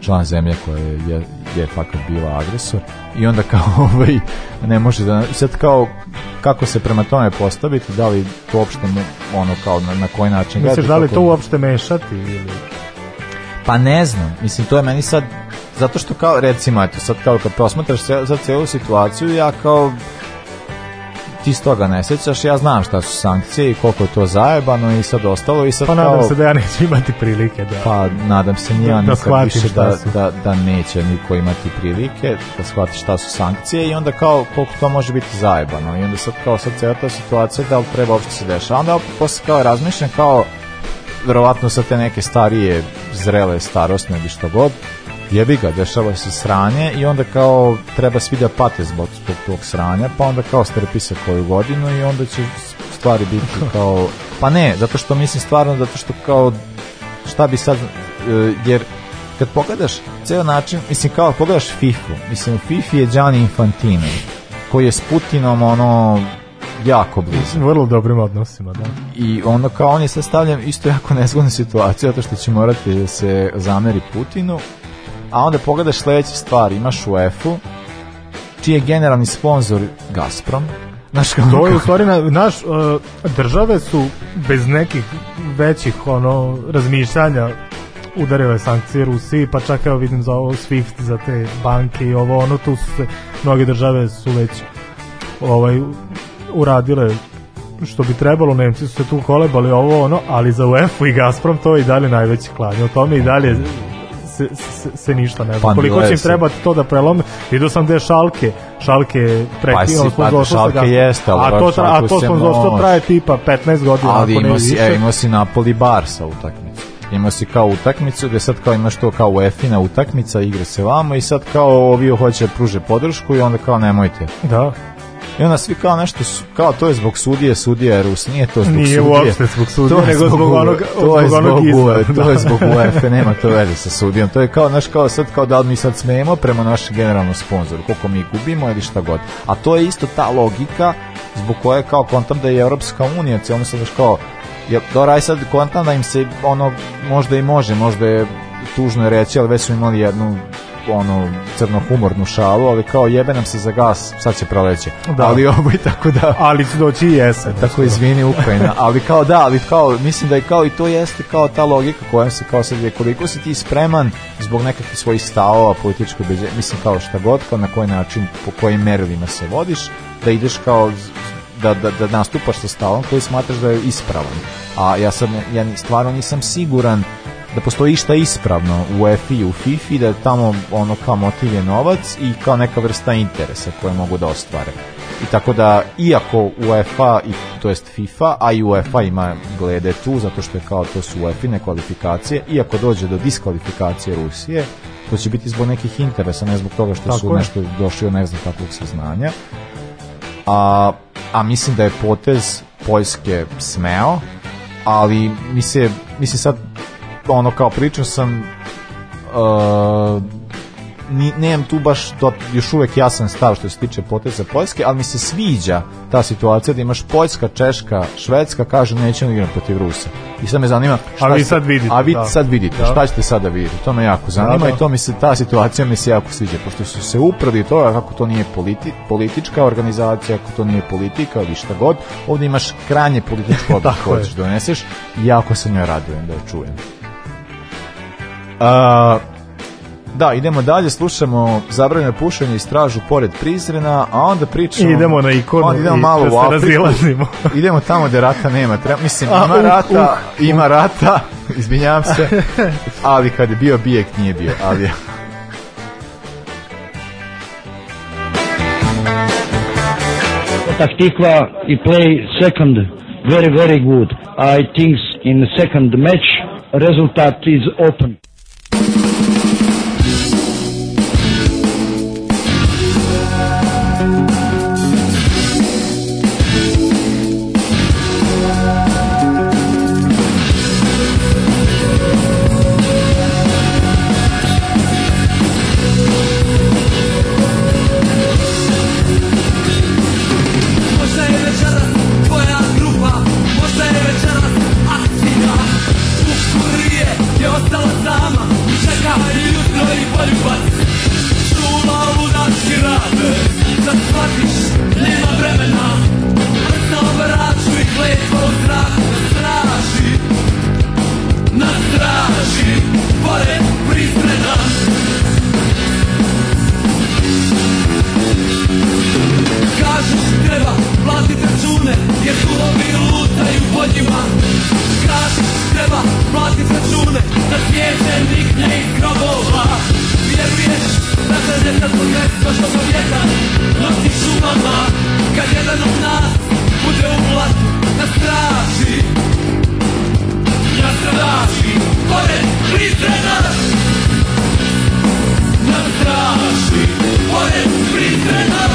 član zemlje koja je, je, je fakat bila agresor i onda kao ovaj, ne može da sad kao kako se prema tome postaviti da li to uopšte ono kao na, na koji način misliš da li to uopšte mešati ili Pa ne znam, mislim to je meni sad Zato što kao, recimo, eto, sad kao kad posmatraš se, za celu situaciju, ja kao ti s ne sećaš, ja znam šta su sankcije i koliko je to zajebano i sad ostalo i sad pa kao... nadam se da ja neću imati prilike da... Pa nadam se ni ja da, da više da, da, da neće niko imati prilike da shvati šta su sankcije i onda kao koliko to može biti zajebano i onda sad kao sad cijela ta situacija da li treba uopšte se dešava onda opet posle kao razmišljam kao verovatno sa te neke starije zrele starosne ili što god jebi ga, dešava se sranje i onda kao treba svi da pate zbog tog, tog sranja, pa onda kao strpi se koju godinu i onda će stvari biti kao, pa ne, zato što mislim stvarno, zato što kao šta bi sad, e, jer kad pogledaš ceo način, mislim kao pogledaš FIFA, mislim u FIFA je Gianni Infantino, koji je s Putinom ono jako blizu. Vrlo dobrim odnosima, da. I ono kao on je sad stavljen isto jako nezgodnu situaciju, zato što će morati da se zameri Putinu, a onda pogledaš sledeću stvar, imaš UEFA-u, čiji je generalni sponsor Gazprom, Naš kao, to je u stvari na, naš uh, države su bez nekih većih ono razmišljanja udarile sankcije Rusiji, pa čak evo vidim za ovo SWIFT, za te banke i ovo ono, tu su se, mnoge države su već ovaj, uradile što bi trebalo, Nemci su se tu kolebali ovo ono, ali za UEFA i Gazprom to je i dalje najveći klanje, o tome i dalje se, se, se ništa ne znam. Pa, Koliko će im trebati to da prelome? Vidio sam da je Šalke, Šalke prekinuo pa sponzorstvo. Pa da, Šalke jeste, ali a to, tra, a to smo sponzorstvo traje tipa 15 godina. Ali ima si, e, imao si Napoli Barsa utakmicu Ima si kao utakmicu gde sad kao imaš to kao UEFA utakmica igra se vamo i sad kao ovi hoće pruže podršku i onda kao nemojte da I onda svi kao nešto, su, kao to je zbog sudije, sudija je Rus, nije to zbog nije sudije. Nije uopšte zbog sudije, to je zbog, zbog e, onog, to je zbog, onog uve, to je da. zbog UEFA, nema to veze sa sudijom. To je kao, naš kao sad, kao da li mi sad smemo prema našem generalnom sponzoru, koliko mi gubimo ili šta god. A to je isto ta logika zbog koje kao kontam da je Evropska unija, cijelom sad kao, ja, dobra, aj sad kontam da im se, ono, možda i može, možda je tužno reći, ali već su imali jednu ono crno humornu šalu, ali kao jebe nam se za gas, sad će proleće. Da. Ali ovo i tako da. Ali će doći i jesen. Tako izvini Ukrajina, ali kao da, ali kao mislim da je kao i to jeste kao ta logika koja se kao sad je koliko si ti spreman zbog nekakvih svojih stavova političkog mislim kao šta god, kao na koji način, po kojim merilima se vodiš, da ideš kao da, da, da nastupaš sa stavom koji smatraš da je ispravan. A ja, sam, ja stvarno nisam siguran da postoji šta ispravno u EFI i u FIFI, da je tamo ono kao motiv je novac i kao neka vrsta interesa koje mogu da ostvare. I tako da, iako UEFA, i, to jest FIFA, a i UEFA ima glede tu, zato što je kao to su uefa kvalifikacije, iako dođe do diskvalifikacije Rusije, to će biti zbog nekih interesa, ne zbog toga što tako su je. nešto došli od ne znam kakvog saznanja. A, a mislim da je potez Poljske smeo, ali mi se, mi se sad ono kao pričao sam uh, nemam tu baš do, još uvek jasan stav što se tiče poteza Poljske, ali mi se sviđa ta situacija da imaš Poljska, Češka, Švedska, kažu nećemo da igrati protiv Rusa. I sad me zanima šta ali vi sad vidite. A vi da. sad vidite, da. šta ćete sada vidjeti? To me jako zanima da, da. i to mi se ta situacija mi se jako sviđa, pošto su se uprali to, kako to nije politi, politička organizacija, kako to nije politika ili šta god. ovde imaš kranje političku odluku koju da doneseš i jako se njoj radujem da je čujem. A, da, idemo dalje, slušamo Zabranjeno pušenje i stražu pored Prizrena, a onda pričamo... I idemo na ikonu onda idemo i malo da u Afriku, Idemo tamo gde rata nema. Treba, mislim, a, ima, uh, rata, uh, ima rata, rata, izvinjavam se, ali kad je bio bijek nije bio, ali... Taktikva i play second very very good. I think in the second match result is open. za świecie niknie i krowowa Wierujesz, da nasze dziecko to jest to, co kobieta Nosi Schumana, kad jeden od nas bude u vlasu na da straži Ja da straži, pored Pristrena Na straži, pored Pristrena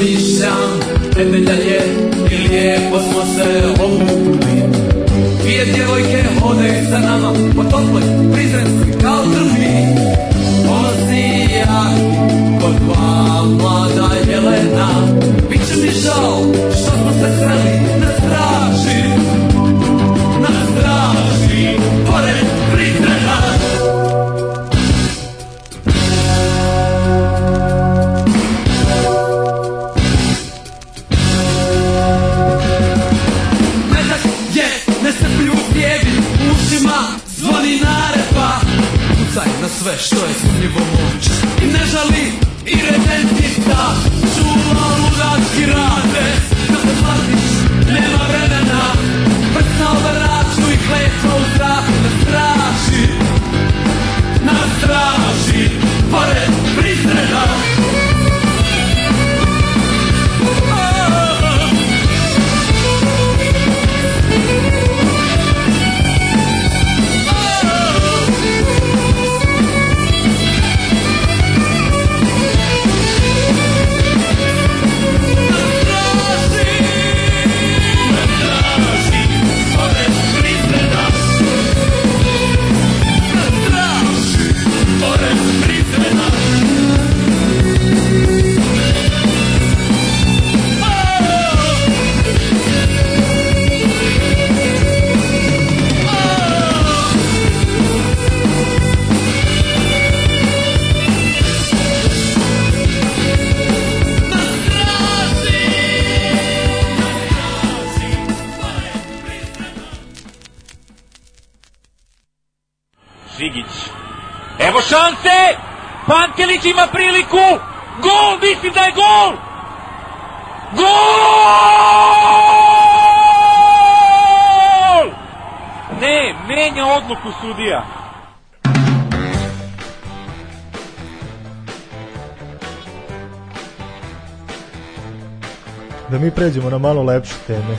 li sam tebe dalje i lijepo smo se obukli Dvije djevojke hode za nama po toploj prizrenskoj kao drži Ozija kod dva mlada jelena Biće mi žao što smo se sreli na ima priliku. Gol, mislim da je gol. Gol! Ne, menja odluku sudija. da mi pređemo na malo lepše teme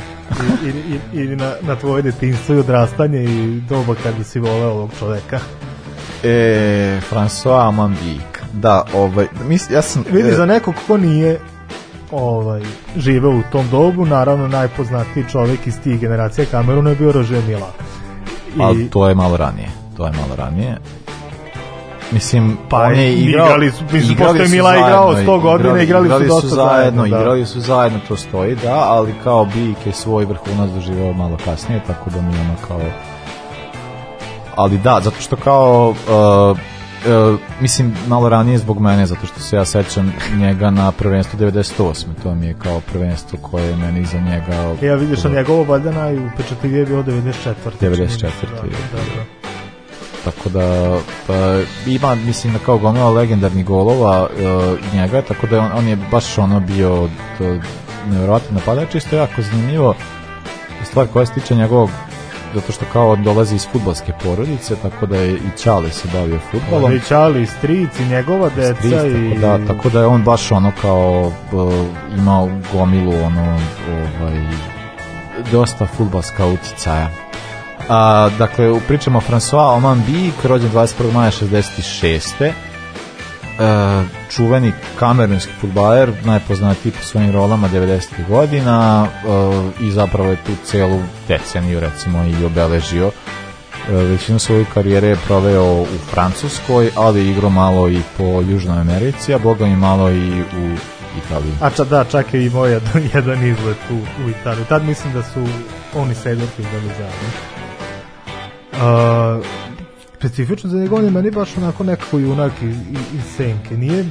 i, i, i, i na, na tvoje detinstvo i odrastanje i doba kada si voleo ovog čoveka. E, François Amanbi. Da, ovaj, mis, ja sam... Vidi, e, za nekog ko nije ovaj, žive u tom dobu, naravno najpoznatiji čovjek iz tih generacija Kamerun je bio Rože Mila. Pa I... Ali to je malo ranije. To je malo ranije. Mislim, pa on je igrao... Igrali su, mislim, igrali pošto je Mila igrao 100 godina, igrali, igrali, igrali su dosta su zajedno. Da. Igrali su zajedno, to stoji, da, ali kao Bik je svoj vrhunac doživao malo kasnije, tako da mi ono kao... Ali da, zato što kao... Uh, uh, mislim, malo ranije zbog mene, zato što se ja sećam njega na prvenstvu 98. To mi je kao prvenstvo koje je meni za njega... E, ja vidiš, on njegovo valjda najupečatljivije je bio 94. 94. Da, da, da tako da pa, ima mislim da kao gomila legendarni golova e, njega, tako da on, on je baš ono bio to, nevjerojatno napadač, isto jako zanimljivo stvar koja se tiče njegovog zato što kao dolazi iz futbalske porodice, tako da je i Ćale se bavio futbalom. I Ćale i stric i njegova deca. Stric, i... Tako, da, tako da je on baš ono kao uh, e, imao gomilu ono, ovaj, dosta futbalska uticaja. A, dakle, pričamo o François Oman rođen 21. maja 66 uh, čuveni kamerunski futbaler, najpoznatiji po svojim rolama 90. godina e, i zapravo je tu celu deceniju recimo i obeležio. E, većinu svoju karijere je proveo u Francuskoj, ali igro malo i po Južnoj Americi, a boga mi malo i u Italiji. A ča, da, čak je imao jedan, jedan izlet u, u Italiju. Tad mislim da su oni sedorci organizali. Uh, specifično za njega, on meni baš onako nekako junak iz, iz senke. Nije,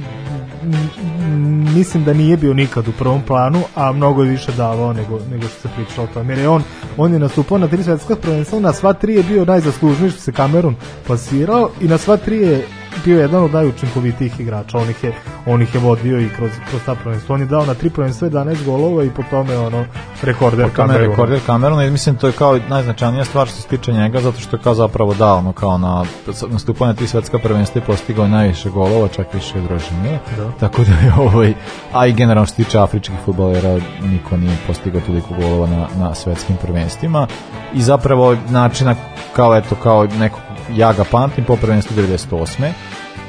mislim da nije bio nikad u prvom planu, a mnogo je više davao nego, nego što se pričalo o tome. Jer je on, on je nastupao na tri svetska prvenstva, na sva tri je bio najzaslužniji što se Kamerun plasirao i na sva tri je bio jedan od najučinkovitijih igrača, onih je, onih je vodio i kroz, kroz ta prvenstva. On je dao na tri prvenstva 11 golova i po tome ono rekorder po tome Kameruna. rekorder Kameruna i mislim to je kao najznačajnija stvar što se tiče njega zato što je kao zapravo dao ono kao na nastupanje tri svetska prvenstva i postigao najviše golova, čak više od Rožinija. Da. Tako da je ovaj, a i generalno što se tiče afričkih futbolera niko nije postigao toliko golova na, na svetskim prvenstvima i zapravo načina kao eto kao nekog ja ga pamtim po prvenstvu 98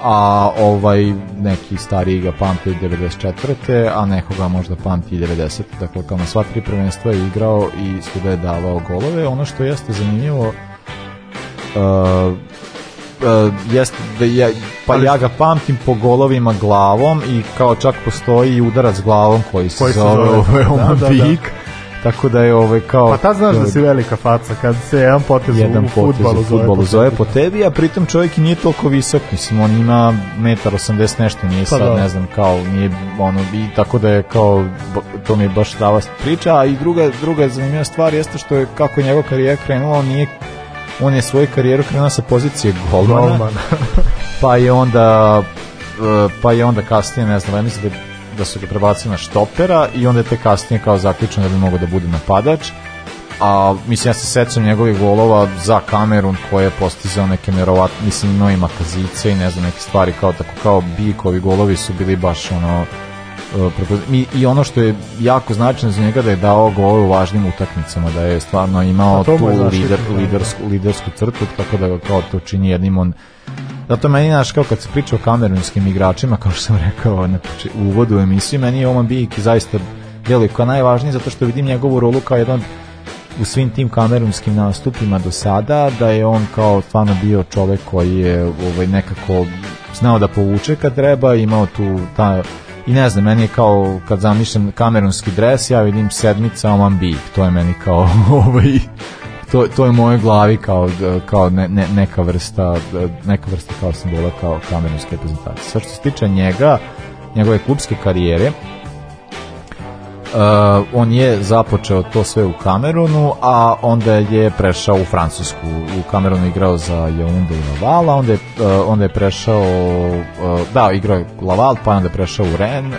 a ovaj neki stariji ga pamti 94. a nekoga možda pamti 90. Dakle, kao na sva tri prvenstva je igrao i svuda je davao golove. Ono što jeste zanimljivo uh, uh, jeste da ja, pa Ali... ja ga pamtim po golovima glavom i kao čak postoji udarac glavom koji se koji zove, zove ovaj da, da, da. Tako da je ovaj kao Pa ta znaš da si velika faca kad se jedan potez jedan u fudbalu zove, futbolu zove po tebi, a pritom čovjek i nije toliko visok, mislim on ima 1,80 nešto, nije pa sad da. ne znam kao nije ono i tako da je kao to mi je baš dava priča, a i druga druga zanimljiva stvar jeste što je kako je njegova karijera krenula, on nije on je svoju karijeru krenuo sa pozicije golmana. pa je onda e, pa je onda kasnije, ne znam, ja mislim da da su ga prebacili na štopera i onda je te kasnije kao zaključeno da bi mogao da bude napadač a mislim ja se sećam njegovih golova za Kamerun koje je postizao neke nerovatne, mislim no ima kazice i ne znam neke stvari kao tako kao Bikovi golovi su bili baš ono e, I, i ono što je jako značajno za njega da je dao gol u važnim utakmicama da je stvarno imao pa tu lider, da. lidersku, lidersku crtu tako da ga kao to čini jednim on Zato meni, znaš, kao kad se priča o kamerunskim igračima, kao što sam rekao na u uvodu u emisiji, meni je Oman Bijik zaista deluje kao najvažniji, zato što vidim njegovu rolu kao jedan u svim tim kamerunskim nastupima do sada, da je on kao stvarno bio čovek koji je ovaj, nekako znao da povuče kad treba, imao tu ta i ne znam, meni je kao kad zamišljam kamerunski dres, ja vidim sedmica Oman Bijik, to je meni kao ovaj to, to je moje glavi kao, kao ne, ne, neka vrsta neka vrsta kao simbola kao kamerunske reprezentacije. Sa što se tiče njega, njegove klubske karijere, Uh, on je započeo to sve u Kamerunu, a onda je prešao u Francusku. U Kamerunu igrao za Yaounde i Laval, a onda je, uh, onda je prešao, uh, da, igrao je Laval, pa onda je prešao u Ren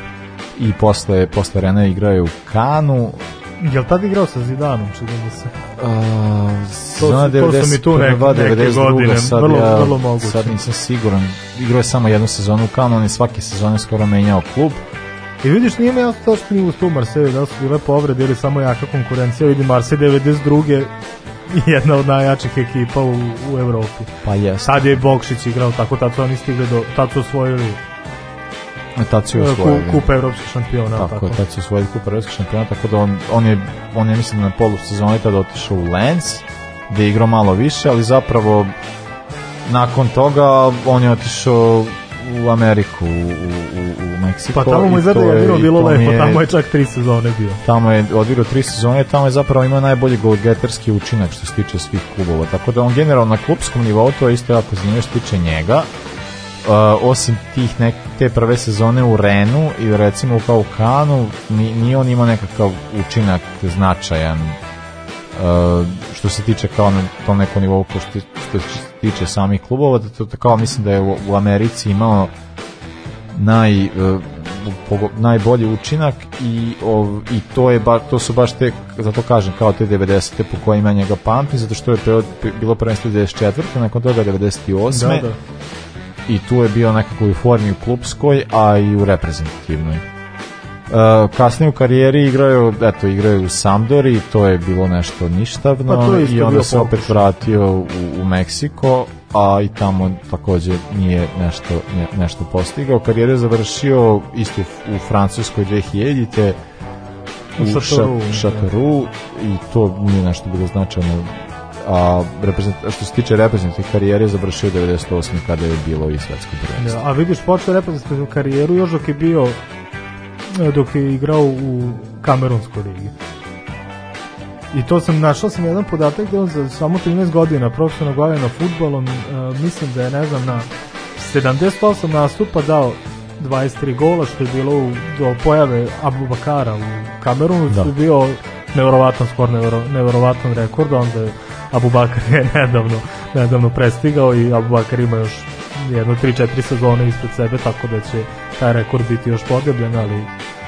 i posle, posle Rena igrao je u Kanu, Je li tad igrao sa Zidanom, čini mi se? A, to, zna, 90, to su mi tu nek, 92, neke godine, sad vrlo, ja, vrlo moguće. Sad nisam siguran, igrao je samo jednu sezonu u Kalnu, on je svake sezone skoro menjao klub. I vidiš, nije mi jasno to što nije uspio Marseju, da su bile povrede ili samo jaka konkurencija, vidi Marseille 92 jedna od najjačih ekipa u, u Evropi. Pa jes. Sad je Bokšić igrao tako, tad su oni stigli do, tad su osvojili A tad si e, osvojio. Ku, da. kupa evropskih šampiona. Tako, tako. tad si osvojio kupa evropskih šampiona, tako da on, on, je, on je, mislim, na polu sezoni tada otišao u Lens, gde je igrao malo više, ali zapravo nakon toga on je otišao u Ameriku, u, u, u Meksiko. Pa tamo mu izgleda je bilo, bilo lepo, je, tamo je čak tri sezone bio. Tamo je odigrao tri sezone, tamo je zapravo imao najbolji golgeterski učinak što se tiče svih klubova. Tako da on generalno na klubskom nivou to je isto jako zanimljivo što se tiče njega. Uh, osim tih nek, te prve sezone u Renu i recimo kao u Kanu ni, ni on ima nekakav učinak značajan uh, što se tiče kao na tom nekom nivou što, što, što se tiče samih klubova da to, to mislim da je u, u Americi imao naj uh, pogo, najbolji učinak i ov, i to je ba, to su baš te zato kažem kao te 90-te po kojima njega pamtim zato što je pre, bilo prvenstvo 94 nakon toga 98 da, da i tu je bio nekako u formi u klubskoj, a i u reprezentativnoj. Uh, kasnije u karijeri igraju, eto, igraju u Sampdori, to je bilo nešto ništavno pa i onda se opet vratio u, u Meksiko, a i tamo takođe nije nešto, ne, nešto postigao. Karijeru je završio isto u, Francuskoj 2000-te, u, u Šatoru, Šatoru da. i to nije nešto bilo značajno a, što se tiče reprezentativne karijere završio 98. kada je bilo i svetsko prvenstvo. Ja, da, a vidiš počeo reprezentativnu karijeru još dok je bio dok je igrao u Kamerunskoj ligi. I to sam našao sam jedan podatak da on za samo 13 godina profesionalno bavio futbolom, uh, e, mislim da je ne znam na 78 nastupa dao 23 gola što je bilo u, do pojave Abu Bakara u Kamerunu, da. što je bio nevjerovatan skor, nevjerovatan rekord, onda je Abu Bakar je nedavno, nedavno prestigao i Abu Bakar ima još jedno 3-4 sezone ispred sebe, tako da će taj rekord biti još pogrebljen, ali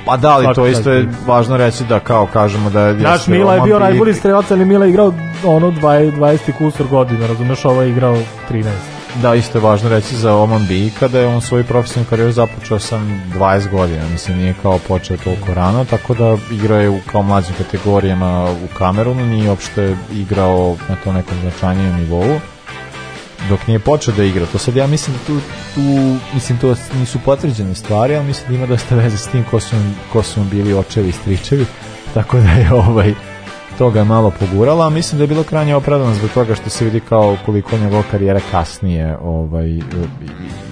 Pa da, ali to isto je važno reći da kao kažemo da je... Naš Mila je bio najbolji strelac, ali Mila je igrao ono 20, 20 kusor godina, razumeš, ovo ovaj je igrao 13. Da, isto je važno reći za Oman Bi, kada je on svoju profesionalnu karijeru započeo sam 20 godina, mislim nije kao počeo toliko rano, tako da igrao je u kao mlađim kategorijama u Kamerunu, nije uopšte igrao na to nekom značajnijem nivou dok nije počeo da igra. To sad ja mislim da tu, tu mislim to nisu potvrđene stvari, ali mislim da ima dosta veze s tim ko su, ko su bili očevi i stričevi, tako da je ovaj toga je malo pogurala, a mislim da je bilo krajnje opravdano zbog toga što se vidi kao koliko njegova karijera kasnije ovaj,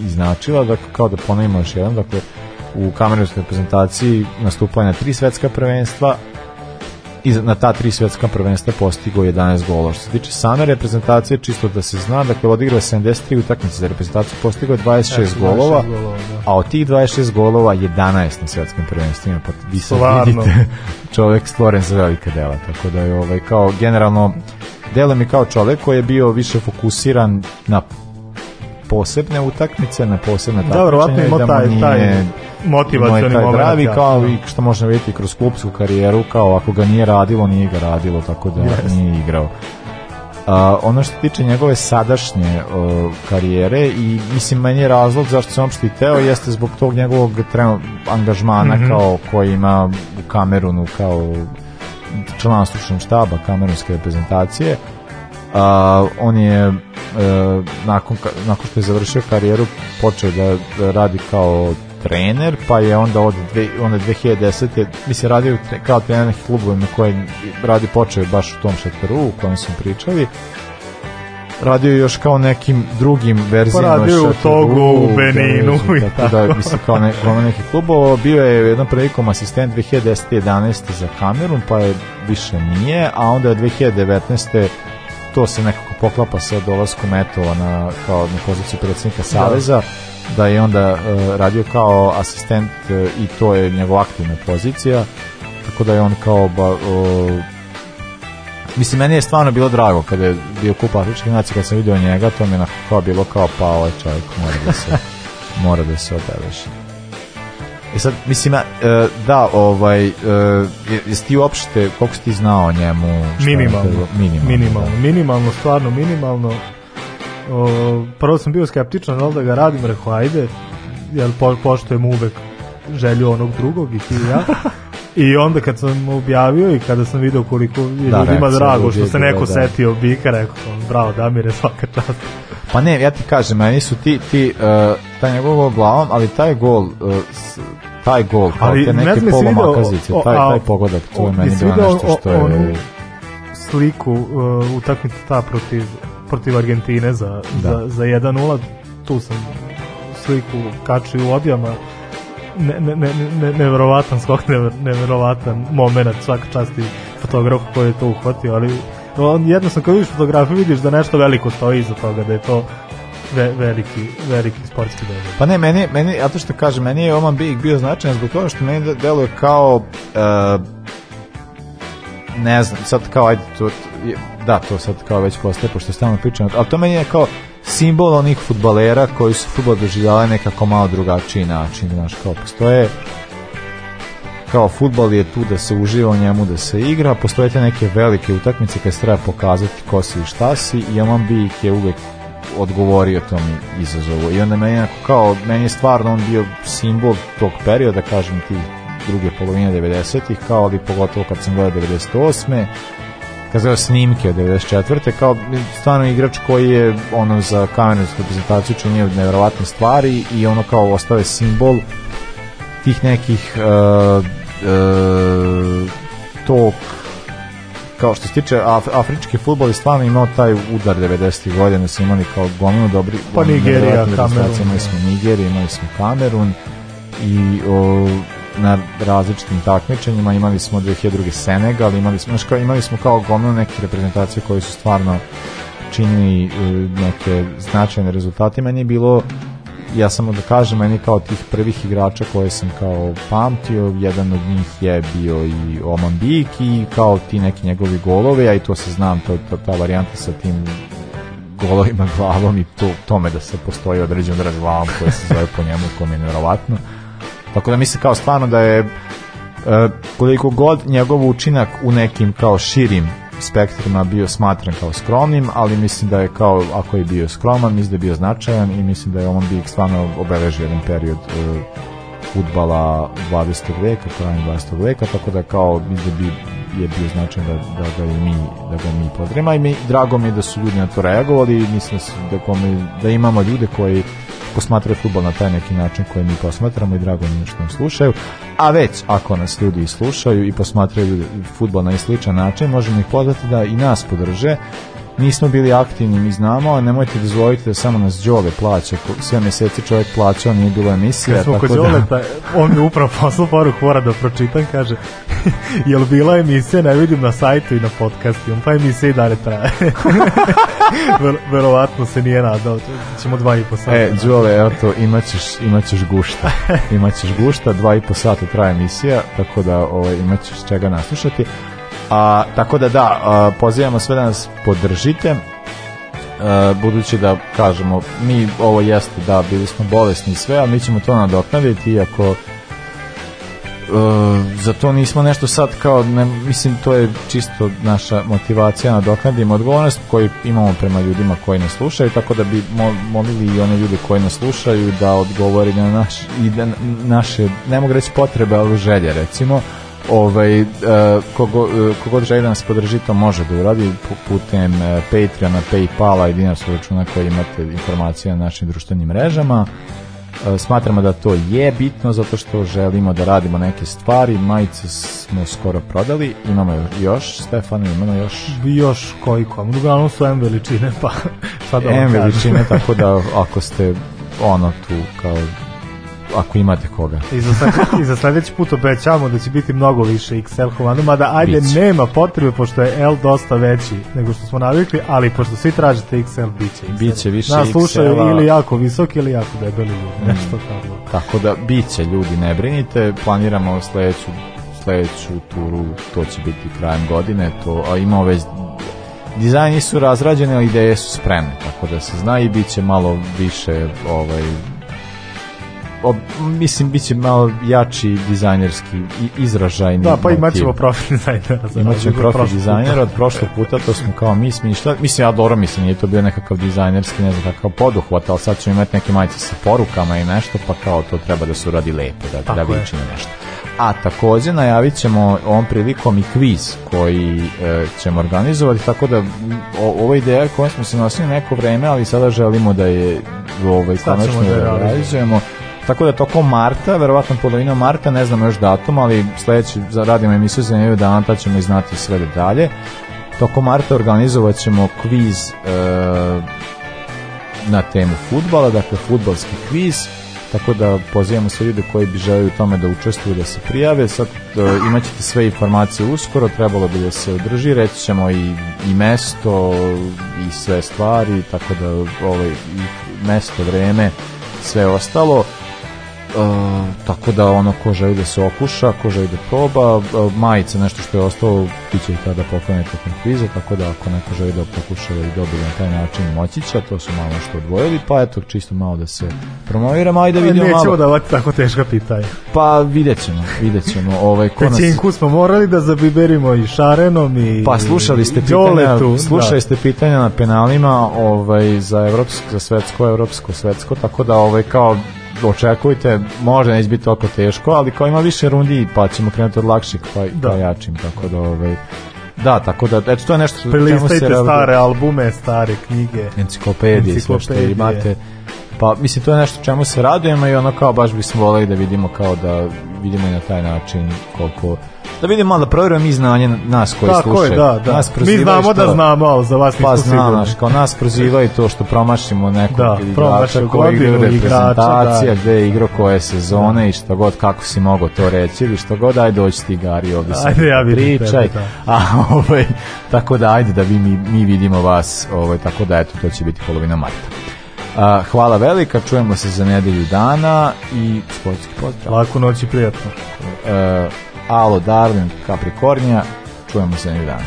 iznačila, dakle kao da ponovimo još jedan, dakle u kamerunskoj prezentaciji nastupanja tri svetska prvenstva, i na ta tri svetska prvenstva postigao 11 golova. Što se tiče same reprezentacije, čisto da se zna, dakle odigrao 73 utakmice za reprezentaciju, postigao 26 ja, golova, golova da. a od tih 26 golova 11 na svetskim prvenstvima, pa vi se vidite čovek stvoren za velike dela, tako da je ovaj, kao generalno delo mi kao čovek koji je bio više fokusiran na posebne utakmice, na posebne takmičenja. Da, verovatno ima da taj, taj motivacioni moment. Pravi, ja. kao i što možemo vidjeti kroz klubsku karijeru, kao ako ga nije radilo, nije ga radilo, tako da yes. nije igrao. Uh, ono što tiče njegove sadašnje o, karijere i mislim meni je razlog zašto se on teo jeste zbog tog njegovog trenu, angažmana mm -hmm. kao koji ima u Kamerunu kao član stručnog štaba kamerunske reprezentacije uh, on je a, e, nakon, nakon što je završio karijeru počeo da radi kao trener, pa je onda od dve, onda 2010. mislim radio kao trener nekih klubovima koje radi počeo baš u tom šataru u kojem smo pričali radio još kao nekim drugim verzijama. Pa radio u Togu, u Beninu. Da, tako da, mislim, kao ne, neki klubova. Bio je jednom prilikom asistent 2010-11 za Kamerun, pa je više nije, a onda je 2019 to se nekako poklapa sa dolaskom Etova na, kao, na poziciju predsednika da. Saveza. Da da je onda e, radio kao asistent e, i to je njegova aktivna pozicija tako da je on kao ba, o, mislim meni je stvarno bilo drago kada je bio kup afričkih nacija kad sam vidio njega to mi je kao bilo kao pa ovaj čovjek mora da se mora da se obeleži E sad, mislim, e, da, ovaj, jesi ti uopšte, koliko si ti znao o njemu? Minimalno, minimalno, minimalno, da. minimalno, stvarno minimalno, O, prvo sam bio skeptičan, ali da ga radim, rekao, ajde, jer po, poštojem uvek želju onog drugog i ti i ja. I onda kad sam objavio i kada sam video koliko je da, ljudima rekao, drago što se neko da, setio Bika, rekao sam, bravo Damire, svaka čast. Pa ne, ja ti kažem, meni su ti, ti uh, taj njegov gol glavom, ali taj gol, uh, taj gol, kao ali, te neke ne polomakazice, taj, taj pogodak, to je meni bilo nešto što je... Onu sliku uh, utakmice ta protiv protiv Argentine za, da. za, za 1-0, tu sam sliku kači u objama, ne, ne, ne, ne, neverovatan skok, ne, neverovatan moment, svaka čast i fotografu koji je to uhvatio, ali on, jednostavno kad vidiš fotografiju vidiš da nešto veliko stoji iza toga, da je to ve, veliki, veliki sportski događaj. Pa ne, meni, meni, ja to što kažem, meni je Oman ovaj Big bio značajan zbog toga što meni deluje kao uh, ne znam, sad kao ajde, to, da, to sad kao već postaje, pošto stalno pričam, ali to meni je kao simbol onih futbalera koji su futbol doživljavali nekako malo drugačiji način, znaš, kao postoje kao futbal je tu da se uživa u njemu, da se igra, postoje te neke velike utakmice kad se treba pokazati ko si i šta si i Oman Bijik je uvek odgovorio tom izazovu i onda meni kao, meni je stvarno on bio simbol tog perioda, kažem ti druge polovine 90-ih, kao ali pogotovo kad sam gledao 98 kad gledao snimke od 94. kao stvarno igrač koji je ono za kamernsku reprezentaciju činio nevjerovatne stvari i ono kao ostave simbol tih nekih uh, e, uh, e, tog kao što se tiče af, afrički futbol je stvarno imao taj udar 90. godina su imali kao gomilu dobri pa Nigerija, Kamerun imali da. smo Nigeriju, imali smo Kamerun i o, na različitim takmičenjima, imali smo 2002. Senegal, imali smo, kao, imali smo kao gomno neke reprezentacije koje su stvarno činili e, neke značajne rezultate. Meni je bilo ja samo da kažem, meni kao tih prvih igrača koje sam kao pamtio, jedan od njih je bio i Oman Bik i kao ti neki njegovi golove, ja i to se znam, to, ta, ta varijanta sa tim golovima glavom i to, tome da se postoji određen raz glavom koji se zove po njemu, ko je nevjerovatno. Tako da mislim kao stvarno da je e, koliko god njegov učinak u nekim kao širim spektrima bio smatran kao skromnim, ali mislim da je kao, ako je bio skroman, mislim da je bio značajan i mislim da je on bih stvarno obeležio jedan period e, futbala 20. veka, krajem 20. veka, tako da kao mislim da bi je bio značajan da, da, ga i mi, da ga mi podrema i mi, drago mi je da su ljudi na to reagovali i mislim da, da kome, da imamo ljude koji ko smatraju futbol na taj neki način koji mi posmatramo i drago mi što nam slušaju. A već ako nas ljudi slušaju i posmatraju futbol na sličan način, možemo ih pozvati da i nas podrže nismo bili aktivni, mi znamo, ali nemojte dozvoliti da samo nas Đole plaća. Sve meseci čovjek plaća, nije bilo emisija. Kad smo kod Đoleta, da... on mi upravo poslao poruku, mora da pročitam, kaže, jel bila emisija, ne vidim na sajtu i na podcastu, pa emisija i dalje traje. Ver, verovatno se nije nadao, ćemo dva i po sata. E, Đole, evo to, imaćeš, imaćeš gušta. Imaćeš gušta, dva i po sata traje emisija, tako da ovaj, imaćeš čega naslušati. A, tako da da, a, pozivamo sve da nas podržite a, budući da kažemo mi ovo jeste da bili smo bolesni i sve, ali mi ćemo to nadoknaditi iako Uh, za to nismo nešto sad kao ne, mislim to je čisto naša motivacija nadoknadimo odgovornost koju imamo prema ljudima koji nas slušaju tako da bi molili i one ljude koji nas slušaju da odgovori na naš, i da, naše ne mogu reći potrebe ali želje recimo ovaj, uh, kogo, uh, kogod želi da nas podrži to može da uradi putem e, Patreona, Paypala i dinarskog računa koji imate informacije na našim društvenim mrežama smatramo da to je bitno zato što želimo da radimo neke stvari majice smo skoro prodali imamo još, Stefan, imamo još još koji kom, uglavnom su M veličine pa sad da M veličine, tako da ako ste ono tu kao ako imate koga. I za, sledeći, i za sledeći put obećavamo da će biti mnogo više XL Havana, mada ajde Bić. nema potrebe, pošto je L dosta veći nego što smo navikli, ali pošto svi tražite XL, biće XL. Biće više Nas slušaju XL ili jako visoki ili jako debeli ljudi, mm. nešto tako. Tako da, biće ljudi, ne brinite, planiramo sledeću sledeću turu, to će biti krajem godine, to, a ima već dizajni su razrađene, ideje su spremne, tako da se zna i bit će malo više ovaj, ob, mislim, bit će malo jači dizajnerski izražajni Da, pa imat ćemo profil dizajnera. Imat ćemo profil dizajnera od prošlog puta, to smo kao mi smišljali. Mislim, ja dobro mislim, nije to bio nekakav dizajnerski, ne znam, kakav poduhvat, ali sad ćemo imati neke majice sa porukama i nešto, pa kao to treba da se uradi lepo, da, Tako da viči na nešto. A takođe najavit ćemo ovom prilikom i kviz koji e, ćemo organizovati, tako da o, ova ideja koja smo se nosili neko vreme, ali sada želimo da je ovaj, konačno da, da realizujemo. Tako da tokom marta, verovatno polovina marta, ne znam još datum, ali sledeći radimo emisiju za nedelju dana, pa ćemo i znati sve detalje. Tokom marta organizovat ćemo kviz e, na temu futbala, dakle futbalski kviz, tako da pozivamo sve ljude koji bi želeli u tome da učestvuju, da se prijave. Sad e, imat ćete sve informacije uskoro, trebalo bi da se održi, reći ćemo i, i mesto i sve stvari, tako da ovaj, i mesto, vreme, sve ostalo. Uh, tako da ono ko želi da se okuša, ko želi da proba, uh, majice nešto što je ostalo bit će i tada poklonjeno tokom krize, tako da ako neko želi da pokuša i dobije na taj način moćića, to su malo što odvojili, pa eto čisto malo da se promoviramo, ajde vidimo Nećemo malo. Nećemo davati tako teška pitanja. Pa vidjet ćemo, vidjet ćemo. Ovaj, ko nas... smo morali da zabiberimo i Šarenom i Pa slušali ste pitanja, tu, da. slušali da. ste pitanja na penalima ovaj, za, evropsko, za svetsko, evropsko, svetsko, tako da ovaj, kao očekujte, možda neće biti toliko teško, ali kao ima više rundi, pa ćemo krenuti od lakših, pa, pa, da. pa jačim, tako da ovaj, Da, tako da, eto, to je nešto... Prelistajte stare albume, stare knjige, enciklopedije, enciklopedije. sve što imate Pa, mislim, to je nešto čemu se radujemo i ono kao baš bismo voleli da vidimo kao da vidimo i na taj način koliko da vidimo malo da proverimo mi znanje nas koji Tako slušaju. Je, da, da. Nas mi znamo što, da znamo, ali za vas pa nismo pa, sigurni. Pa znaš, kao nas prozivaju to što promašimo nekog da, igrača koji igra da. reprezentacija, da. gde igra koje sezone da. i šta god, kako si mogao to reći ili što god, ajde dođi ti Gari ovdje se ajde, ja pričaj. Tebe, da. A, ovaj, tako da ajde da vi, mi, mi vidimo vas, ovaj, tako da eto, to će biti polovina marta. Uh, hvala velika, čujemo se za nedelju dana i sportski pozdrav. Laku noć i prijatno. Uh, alo, Darwin, Capricornija, čujemo se nedelju dana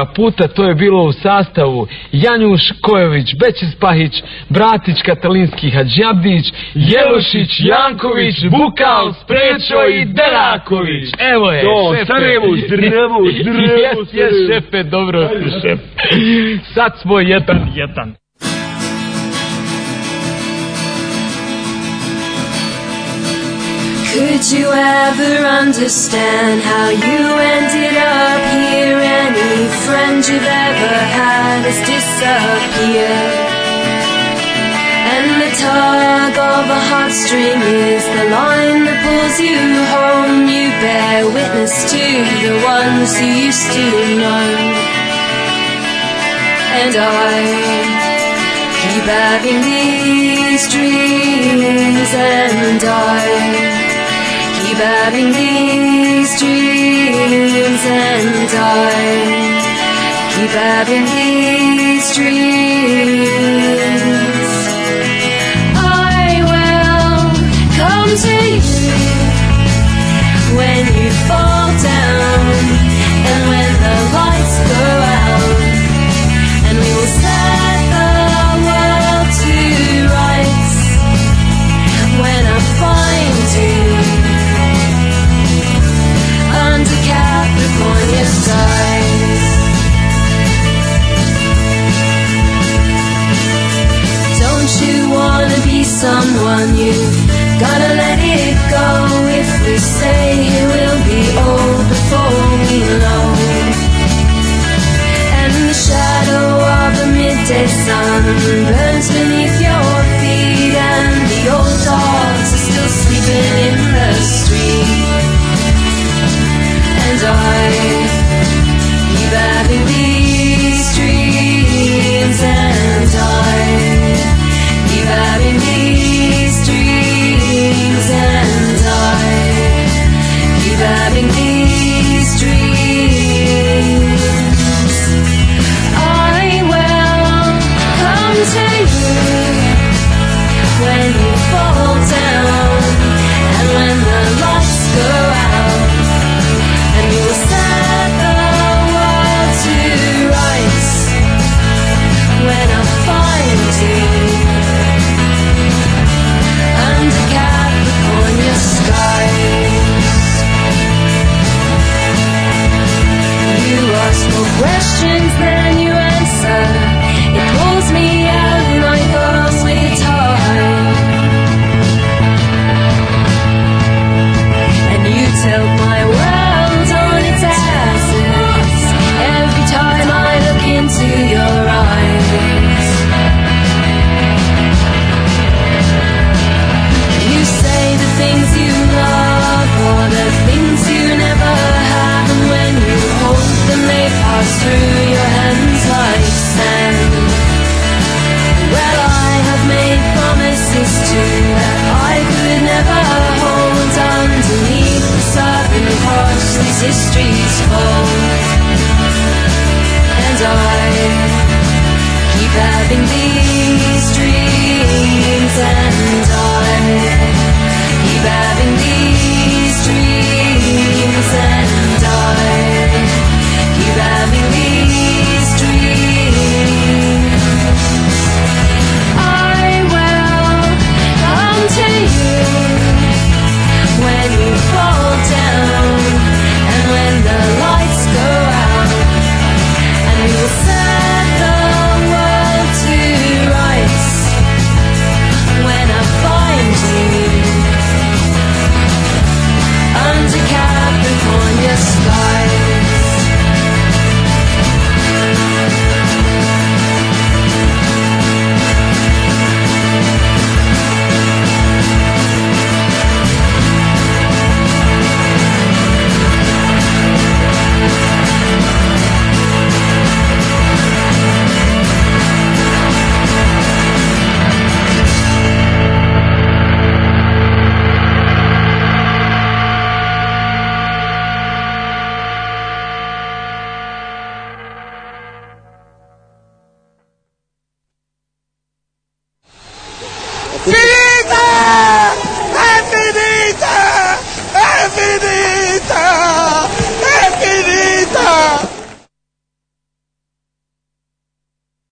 ovoga puta to je bilo u sastavu Janjuš Kojović, Bećis Pahić, Bratić Katalinski Hadžabdić, Jelušić, Janković, Bukal, Sprečo i Deraković. Evo je, to, šefe. Sarajevo, Sarajevo, Sarajevo. Jes, šefe, dobro, šefe. Sad smo jedan, jedan. Could you ever understand how you ended up here? Any friend you've ever had has disappeared. And the tug of a heartstring is the line that pulls you home. You bear witness to the ones you used to know. And I keep having these dreams and I keep having these dreams and I keep having these dreams. I will come to you when someone you've gotta let it go if we say it will be old before we know and the shadow of the midday sun burns beneath questions that history's fold. And I keep having these dreams, and I. sky